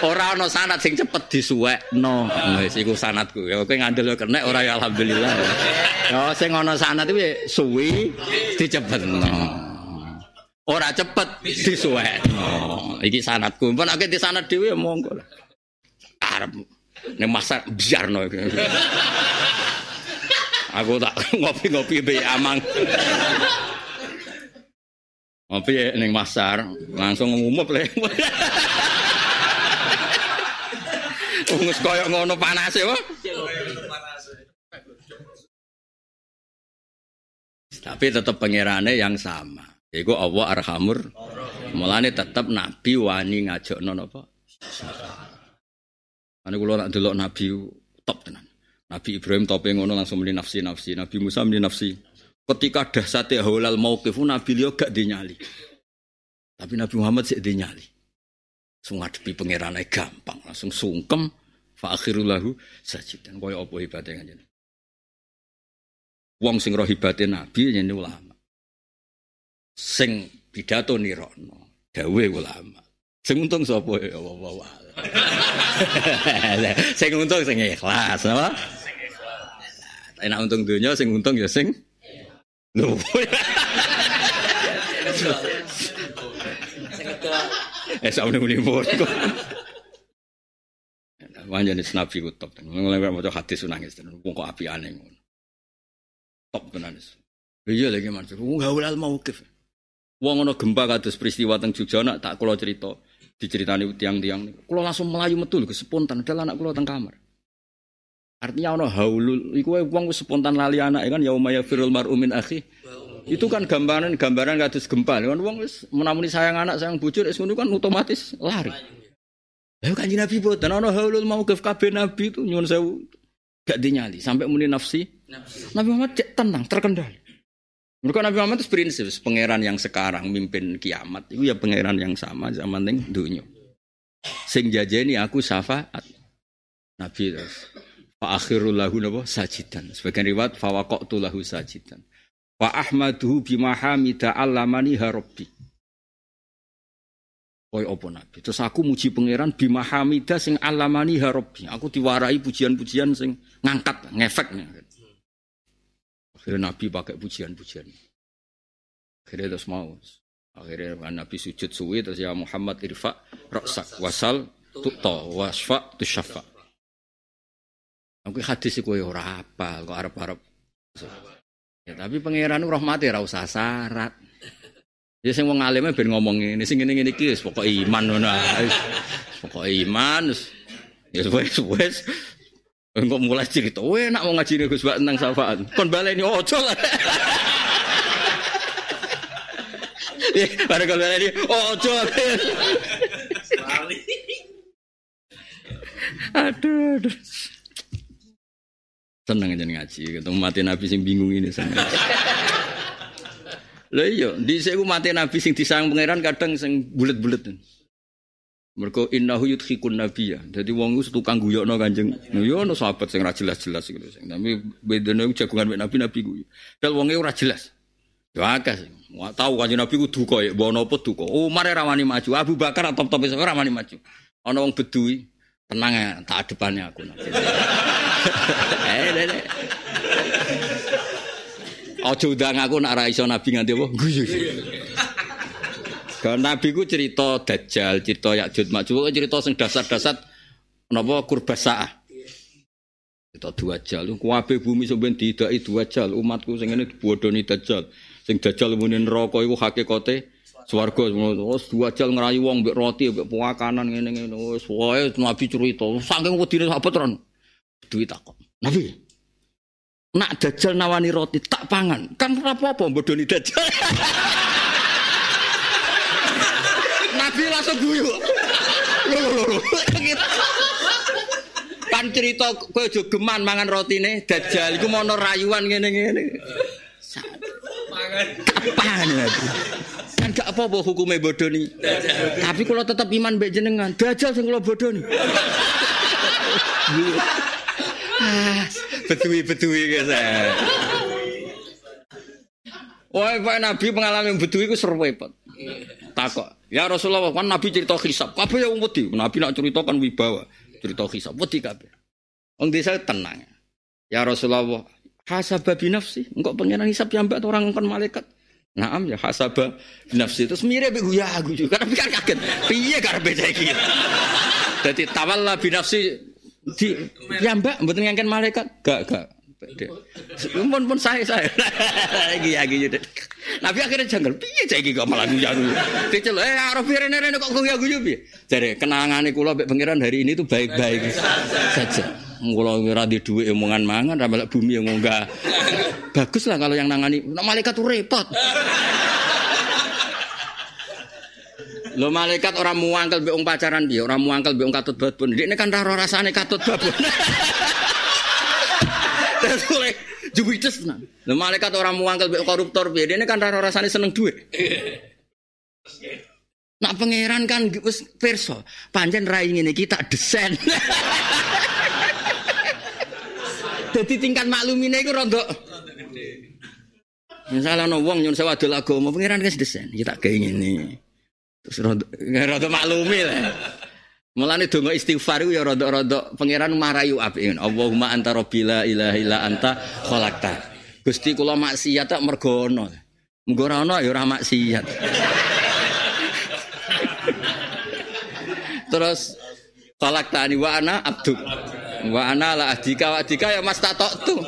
Ora ana sanad sing cepet disuwekno. Wis iku sanadku. Ya kowe ngandel kenek ora ya alhamdulillah. Ya sing ana sanad kuwi suwi dicepetno. Ora cepet disuwekno. Iki sanadku. Mpun nek di sanad dhewe ya monggo. Arep ning masa biarno. Aku tak ngopi-ngopi be amang. Ngopi ning pasar, langsung ngumup le. Wong koyo ngono panase wae. Tapi tetap pangerane yang sama. Iku Allah Arhamur. Mulane tetap Nabi wani ngajakno napa? Ane kula nak delok Nabi top tenan. Nabi Ibrahim tope ngono langsung meni nafsi-nafsi. Nabi Musa meni nafsi. Ketika dahsate haulal mauqif Nabi liya gak dinyali. Tapi Nabi Muhammad sik dinyali. Langsung ngadepi pangerane gampang, langsung sungkem fa akhirul lahu sajidan. Kaya apa hebate kanjeng. Wong sing roh hebate Nabi yen ulama. Sing pidato nirono, dawe ulama. Sing untung sapa ya Allah. <laughs> Sing untung sing ikhlas, apa? enak untung dunia sing untung ya sing lho eh nih muni Wanya nih nabi ku top. Mulai mau hadis nangis tenan. Wong kok api aneh ngono. Top tenan. Iya lagi mas. Wong gak mau kif. Wong ono gempa kados peristiwa teng Jogja nak tak kula cerita diceritani tiang-tiang niku. Kula langsung melayu metul ke spontan adalah anak kula teng kamar. Artinya ono haulul iku wong wis spontan lali anak kan ya umaya firul mar'u min akhi. Itu kan gambaran gambaran kados gempa. Kan wong wis menamuni sayang anak sayang bujur wis ngono kan otomatis lari. Lah kan Nabi boten ono haulul mau ke kabeh nabi itu nyuwun sewu gak dinyali sampai muni nafsi. nafsi. Nabi Muhammad cek tenang terkendali. Mereka Nabi Muhammad itu prinsip pangeran yang sekarang mimpin kiamat itu ya pangeran yang sama zaman ning dunia. Sing jajeni aku syafaat. Nabi terus Fa akhirul lahu napa sajidan. Sebagian riwayat fa waqatu lahu sajidan. Wa ahmaduhu bima hamida allamani harabbi. Koi opo nabi. Terus aku muji pangeran bima hamida sing alamani harabbi. Aku diwarai pujian-pujian sing ngangkat, ngefek. Akhirnya nabi pakai pujian-pujian. Akhirnya terus mau. Akhirnya Nabi sujud suwi terus ya Muhammad irfa raksak wasal tuto wasfa tusyafa. Aku hadis iku ya ora apa, kok arep-arep. Ya tapi pangeran rahmati ora usah syarat. Ya sing wong alime ben ngomong ngene, sing ngene-ngene iki wis pokoke iman ngono ae. Pokoke iman ya wis wis Engko mulai cerita, weh nak mau ngaji Gus Bak tentang syafaat. Kon baleni ojo lah. <laughs> Ya, pada kon baleni ojo. <laughs> Aduh, aduh. Seneng aja ngaji, ketemu mati Nabi sing bingung ini seneng. <laughs> Lah iya, dhisik ku mati Nabi sing disayang pangeran kadang sing bulet-bulet. Mergo innahu yudhikun ya. Dadi wong ku tukang guyokno Kanjeng. Yo ono sahabat sing ora jelas-jelas gitu sing. Tapi bedane jagungan mek Nabi Nabi guyu. Dal wonge ora jelas. Yo akeh sing. Tahu Kanjeng Nabi ku duka ya, mbok napa duka. Umar ora wani maju, Abu Bakar top-top ora wani maju. Ana wong bedui, tenang ya, tak depannya aku. <laughs> Eh. Ojo udang aku nak ra iso nabi nganti apa? Kalau nabi ku cerita dajjal, cerita Yakjud Makjud, cerita sing dasar-dasar napa kurbasaah. Cerita dua jal, kuwabe bumi sampeyan didaki dua jal, umatku sing ngene dibodoni dajjal. Sing dajjal muni neraka iku hakikate swarga wis dua jal ngerayu wong mbek roti mbek puakanan ngene-ngene wis wae nabi cerita saking wedine sahabat tenan. Duit takon. Nabi, nak dajjal nawani roti tak pangan. Kan apa-apa bodoni dajjal. <laughs> Nabi langsung guyu. Kan cerita kowe geman mangan rotine dajal iku mono rayuan ngene-ngene. Kapan ya? Kan gak apa-apa hukumnya bodoh nih. Tapi kalau tetap iman mbek jenengan, dajal sing kula bodoh nih. betui-betui guys. Wah, Pak Nabi pengalaman betui itu seru repot. Takok. Ya Rasulullah kan Nabi cerita hisab. Kabeh yang wedi. Nabi nak cerita kan wibawa. Cerita hisab wedi kabeh. Wong desa tenang. Ya Rasulullah, hasabah binafsi. Engkau pengiran hisab yang mbak orang kan malaikat. Naam ya hasabah binafsi. Terus mirip ya aku juga. Tapi kan kaget. Piye karepe saiki. Dadi tawalla binafsi di ya mbak mboten ngangken malaikat. Gak gak. Pun pun saya saya lagi <laughs> lagi jadi. Nabi akhirnya janggal. Piye cek kok malah guyu. Dicel eh arep rene rene kok guyu guyu piye? Jadi kenangane kula mbek pangeran hari ini tuh baik-baik saja. Kula ora di dhuwit omongan mangan ra bumi yang enggak. Bagus lah kalau yang nangani. Nah, malaikat tuh repot. Lo malaikat orang muangkel be pacaran dia, orang muangkel be katut babon. Ini kan raro rasane katut babon. <laughs> Terus oleh jubites tenan. Lo malaikat orang muangkel be koruptor dia ini kan raro rasane seneng duit. Nak pangeran kan wis perso, panjen rai ini kita desain. Jadi <laughs> tingkat maklumine iku rontok. Misalnya no wong nyun sewa adol agama, pangeran wis desain, kita kayak gini. Terus rontok, rada maklumi lah. Mulane donga istighfar ya rada-rada pangeran marayu apik. Allahumma anta rabbila ilaha illa anta khalaqta. Gusti kula maksiat tak mergo ana. Muga ora ana ya ora maksiat. <laughs> Terus khalaqtani wa ana abduk. Wa ana la adika wa adika ya mas tatok tu.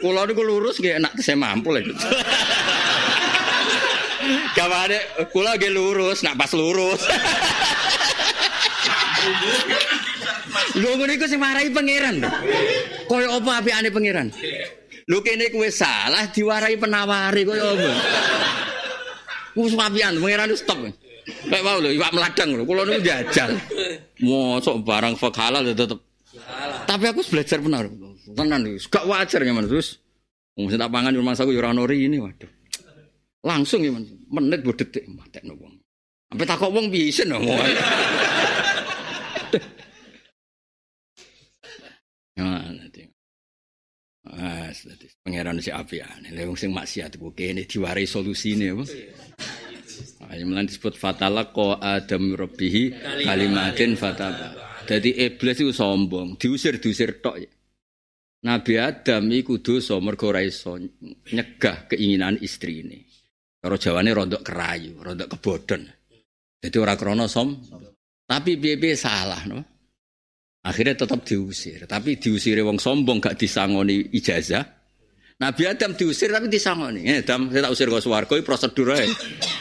Kula niku lurus nggih enak saya mampu lho. <laughs> Kawane kula nggih lurus, nak pas lurus. <laughs> Lho ngene iku sing marahi pangeran. Kaya apa apikane pangeran? Lho kene kuwe salah diwarai penawari kaya apa? Wis apian pangeran stop. Kayak mau lho iwak meladang lho, kula niku jajal. Mosok barang fak halal ya tetep. Tapi aku belajar benar. Tenan iki, gak wajar ya terus. Wong tak pangan rumah saku ya ora ini waduh. Langsung ya menit bu detik matekno wong. Sampai takok wong piye isin Nah, nanti. Ah, nanti pangeran si api ane. Lewung sing maksiat ku kene diwarai solusine apa? Ayo melan disebut fatala ko adam rabbihi kalimatin fataba. Jadi iblis itu sombong, diusir diusir tok. Ya. Nabi Adam iku dosa mergo ora iso nyegah keinginan istri ini. Kalau jawane rontok kerayu, rontok kebodon. Jadi ora som. Tapi biye salah no. Akhirnya tetap diusir. Tapi diusir wong sombong gak disangoni ijazah. Nabi Adam diusir tapi disangoni. Eh, Adam saya tak usir ke swarga iki prosedur ae.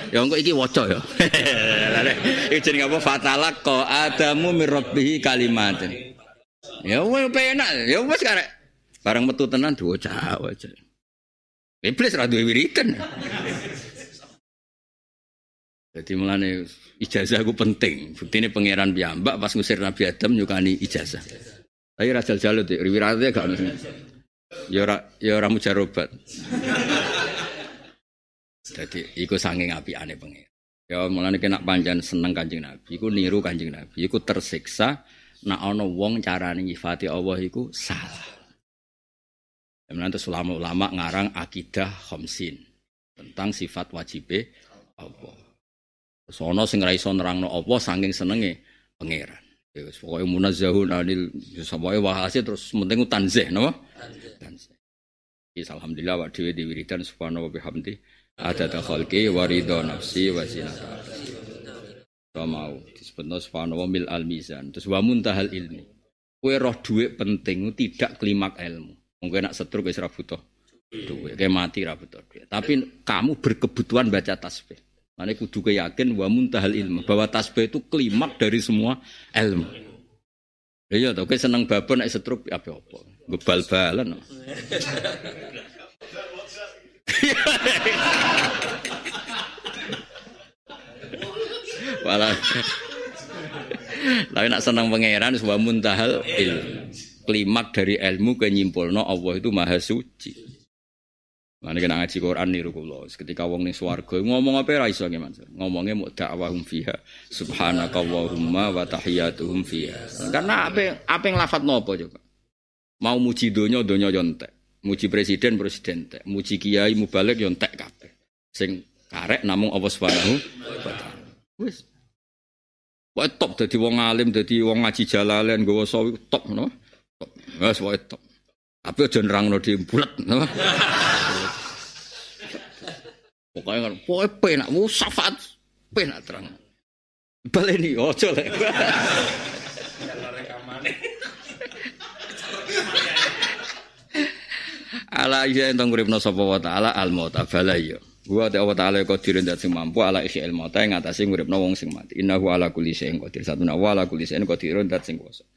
ya engko iki waca ya. <laughs> Iki jenenge apa? Fatalak ko Adamu mir rabbihi kalimatin. Ya wis penak. Ya wis karek. Barang metu tenan diwaca waca. Iblis ra duwe wiridan. Jadi mulane ijazah aku penting. Bukti ini pangeran piyambak pas ngusir Nabi Adam nyukani ijazah. Tapi rajal jalut ya, riwiratnya gak ono. Ya ora ya ora mujarobat. Jadi iku saking ane pangeran. Ya mulane kena panjang seneng Kanjeng Nabi, iku niru Kanjeng Nabi, iku tersiksa nak ana wong carane nyifati Allah iku salah. Kemudian terus ulama-ulama ngarang akidah khamsin tentang sifat wajibe Allah. Sono sing ra iso nerangno apa saking senenge pangeran. Ya wis pokoke munazzahun anil sampai wahase terus penting tanzih napa? Tanzih. Is alhamdulillah wa dhewe di wiridan subhanahu wa bihamdi adada khalqi wa ridha nafsi wa zinata. mau disebutno subhanahu mil al mizan. Terus wa muntahal ilmi. Kue roh duit penting tidak klimak ilmu. Mungkin nak setruk wis ra butuh duit. Kayak mati ra butuh duit. Tapi kamu berkebutuhan baca tasbih. Mana kudu yakin wa muntahal ilmu bahwa tasbih itu klimak dari semua ilmu. Ya tau kowe seneng babon nek setruk apa apa. Gebal-balan. <laughs> Walah. Tapi nak seneng pangeran wa muntahal ilmu. klimak dari ilmu ke nyimpulno Allah itu maha suci. Mana kena ngaji Quran niru kula. Ketika wong ning swarga ngomong apa ra iso nggih mau dakwahum fiha subhanakallahumma wa tahiyyatuhum fiha. Karena apa apa yang lafat nopo coba? Mau muji donya donya yo entek. Muji presiden presiden entek. Muji kiai mubalik yo entek kabeh. Sing karek namung Allah Subhanahu wa. Wis. Wae top dadi wong alim, dadi wong ngaji jalalen, nggawa sawi top no. Top. Wes wae top. Tapi aja nerangno di bulet no. Pokoknya kan, pokoknya penak, mau syafaat penak terang. Baleni ojo lek. <laughs> Ala iya entong uripna sapa wa taala al mauta bala iya. Wa ta wa taala qadirun dat sing mampu ala isi wong sing mati. Innahu ala kulli syai'in qadir. Satuna wa ala kulli syai'in qadirun dat sing kuwasa.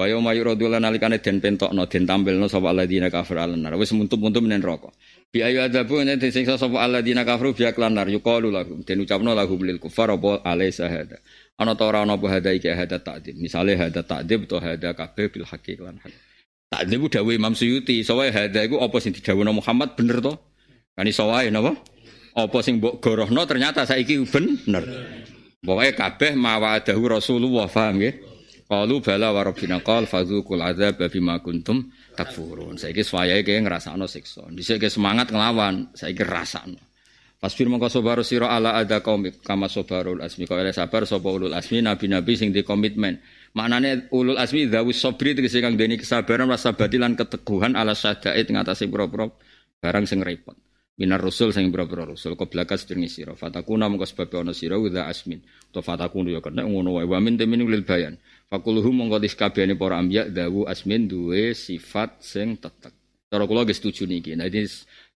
Wa yauma yuradul nalikane den pentokno den tampilno sapa alladzina kafir alanar. Wis muntup-muntup nen neraka. Bi ayu adabu nek disiksa sapa alladzina kafaru bi aklanar yuqalu lahum den ucapno lahum lil kufar apa alaisa hada. Ana ta ora ana apa hada iki hada takdim. Misale hada takdim to hada kabeh bil haqiq lan hak. Tak niku dawuh Imam Suyuti, sawae hada iku apa sing didhawuhna Muhammad bener to? Kan iso wae napa? Apa sing mbok gorohno ternyata saiki bener. Pokoke kabeh mawadahu Rasulullah paham nggih? Qalu bala wa rabbina qal fadzuqul adzab bima kuntum takfurun. Saiki swayahe kaya ngrasakno siksa. Dhisik semangat nglawan, saiki rasakno. Fasbir mongko sabar sira ala ada kaum kama sabarul asmi kaya sabar sapa ulul asmi nabi-nabi sing di komitmen. Maknane ulul asmi dawus sabri tegese kang deni kesabaran rasa batilan keteguhan ala syadait ngatasi pura-pura barang sing repot. Minar rusul sing pura-pura rusul qoblaka sedurunge sira. Fatakuna mongko sebab ana wa asmin. To fatakun yo kena ngono wae. Wa min temin lil bayan. Fakuluhum mongko diskabehane para ambiya dawu asmin duwe sifat sing tetek. Cara kula ge setuju niki. Nah ini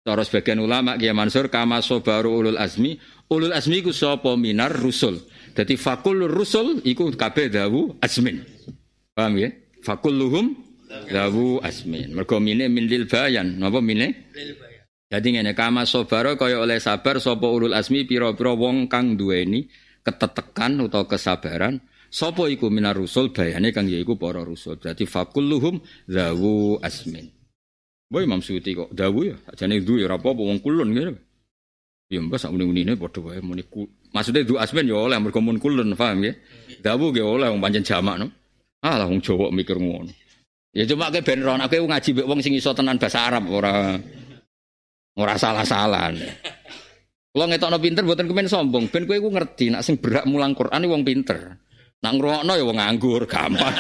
cara sebagian ulama Kiai Mansur kama sobaru ulul asmi. Ulul asmi ku sapa minar rusul. Jadi fakul rusul iku kabeh dawu asmin. Paham ya? Fakulluhum dawu asmin. Mergo mine min lil bayan. Napa mine? Lil bayan. Jadi ngene kama sobaro kaya oleh sabar sapa ulul asmi pira-pira wong kang duweni ketetekan utawa kesabaran sapa iku minar rusul bayane kang yaiku para rusul. Berarti fakulluhum dawu asmin. Boy Imam Suyuti kok dawu ya, ajane du ya apa-apa wong kulun ngene. Ya mbah sak muni-munine padha wae muni Maksudnya du asmen ya oleh mergo mun kulun, paham ya? Dawu ge oleh wong pancen jamak no. Alah wong Jawa mikir ngono. Ya cuma ke ben ron aku ngaji mbek wong sing iso tenan bahasa Arab ora ora salah-salah. Kalau ngetokno pinter buatan kemen sombong, ben kowe ngerti nak sing berak mulang Quran wong pinter. Nak ngrungokno ya wong nganggur, gampang. <laughs>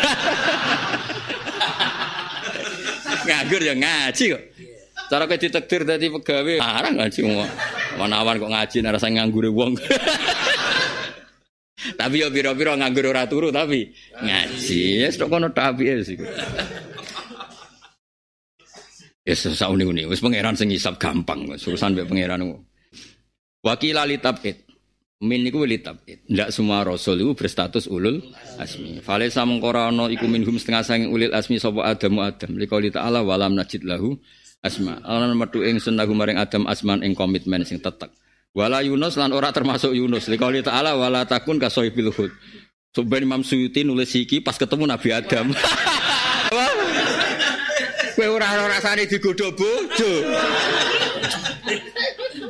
nganggur ya ngaji kok. Cara kowe ditakdir dadi pegawai, arang ngaji mau. Manawan kok ngaji nek nganggur wong. <laughs> tapi ya pira-pira nganggur ora turu tapi ngaji. Ya yes, kono tapi ya sih. Ya susah uni-uni. Wis pangeran sing ngisap gampang. Urusan mbek pangeran. Wakil litabit. Min niku litabit. Ndak semua rasul itu berstatus ulul asmi. Falesa mengkora ana iku minhum setengah sanging ulil asmi sapa Adamu Adam. Liqauli ta'ala walam najid lahu asma. Ana metu ingsun lahu maring Adam asman ing komitmen sing tetek. Wala Yunus lan ora termasuk Yunus. Liqauli ta'ala wala takun kasoibil hud. Sebenarnya Imam Suyuti nulis iki pas ketemu Nabi Adam. <laughs> Kowe ora rasane digodho bojo.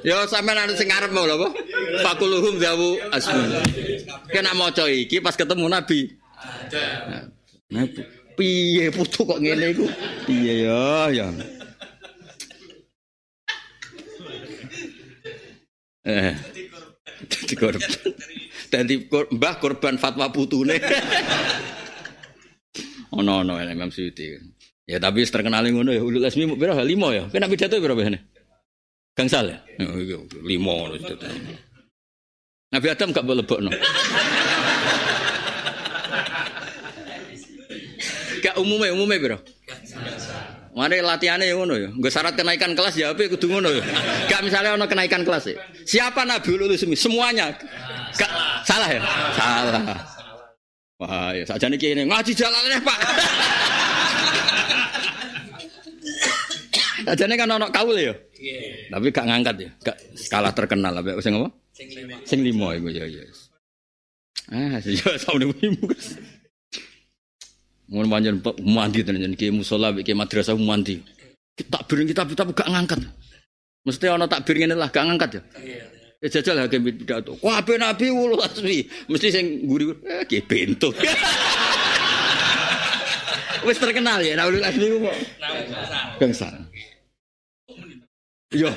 Ya sampean ana sing ngarep mau apa? Fakuluhum dawu asmun. Kena maca iki pas ketemu Nabi. Ada. Nah, piye putu kok ngene iku? Piye ya ya. Eh. Dadi korban. Dadi mbah korban fatwa putune. Ono-ono Imam Suyuti. Ya tapi terkenal ngono ya ulul asmi berapa lima ya. Kena pidato berapa ya? Gangsal ya? Oh, iya, ngono Nabi Adam gak boleh lebokno. Gak umumnya umumnya bro. Mana latihannya yang ngono ya. Gak syarat kenaikan kelas ya apa kudu ngono ya. Gak misalnya ono kenaikan kelas ya. Siapa Nabi ulul asmi? Semuanya. Gak salah ya? Salah. Wah ya saja nih ini ngaji jalannya pak. Ajane kan ono kaul ya. Yeah. Tapi gak ngangkat ya, gak skala terkenal apa sing apa? Sing lima. Sing lima iku ya ya. Ah, ya saune ibu. Ngono pancen mandi tenan ki musala ki madrasah mandi. Kita biring kita kita gak ngangkat. Mesti ana takbir ngene lah gak ngangkat ya. Iya. Ya jajal hakim pidato. Wah, nabi asmi. Mesti sing guri eh ki bento. <laughs> Wis terkenal ya Nabi asmi kok. Gangsal. Yo.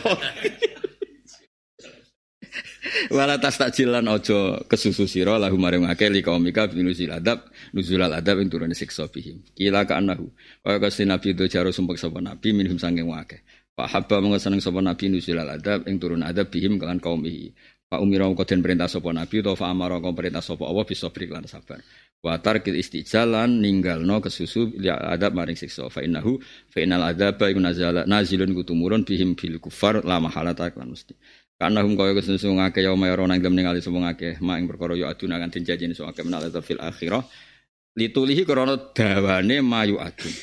Wala tas takjilan ojo kesusu sira lahu maring akeh li kaumika binusil adab nuzulal adab ing turune siksa bihim. Kila ka anahu. Kaya kasih nabi do jaro sumpek sapa nabi minhum sanging akeh. Pak Habba mengesaneng sapa nabi nuzulal adab ing turun adab bihim kalan kaumihi. Pak Umira kau den perintah sapa nabi utawa fa amara perintah sapa Allah bisa lan sabar. Wa tarkil istijalan ninggalno kesusu ya adab maring siksa fa innahu fa innal adaba iku nazala nazilun kutumurun bihim bil kufar la mahalata lan mesti. Karena hum kaya kesusu ngake ya mayro nang dalem ningali sapa ngake mak ing perkara ya aduna kan sapa ngake menal fil akhirah litulihi krana dawane mayu adun.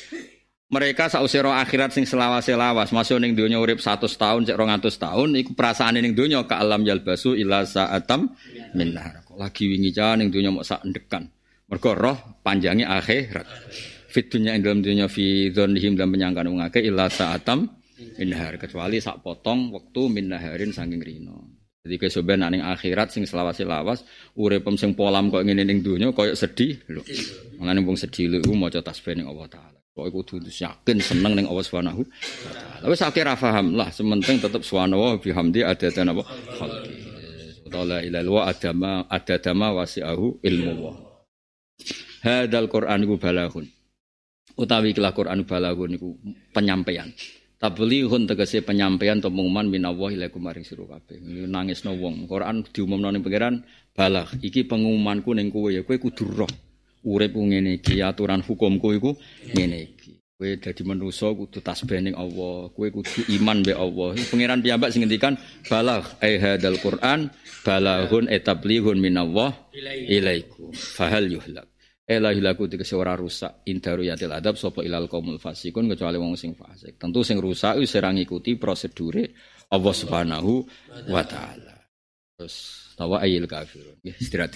Mereka sausira akhirat sing selawas-selawas masuk ning donya urip 100 tahun cek 200 tahun iku perasaane ning donya ka alam yalbasu ila sa'atam min Lagi wingi ning donya mok sak endekan. Mergo roh panjange akhirat. Fit dunya ing dalam dunya fi dzannihim dalam penyangkan wong akeh ila sa'atam minhar kecuali sak potong waktu minnaharin saking rino. Jadi kesoben ning akhirat sing selawas-lawas uripem sing polam kok ngene ning donya koyo sedih lho. Mangane wong sedih lho maca tasbih ning Allah taala. Kok iku kudu yakin seneng ning Allah Subhanahu wa taala. Wis akeh ra paham lah, sementing tetep subhanahu bihamdi ada apa khalqi. Ta'ala ilal wa adama adadama wasi'ahu ilmu wa. Hadal Qur'an iku balaghun. Utawi ikilah Qur'an balaghun iku penyampaian. Tablighun tegese penyampaian atau pengumuman minallah ilaikum maring sira kabeh. Nangisno wong. Quran diumumno ning pangeran balah. Iki pengumumanku ning kowe ya kowe kudu roh. Urip ngene iki aturan hukumku iku ngene iki. Kowe dadi manusa kudu tasbih ning Allah. Kowe kudu iman be Allah. Pangeran piyambak sing ngendikan balah ai hadal Quran balahun etablighun minallah ilaikum. Fahal yuhlak. Ela hilaku tegese ora rusak indaru yatil adab sapa ilal qaumul fasikun kecuali wong sing fasik. Tentu sing rusak wis ora ngikuti prosedure Allah Subhanahu wa taala. Terus tawa ayil kafirun. Ya istirahat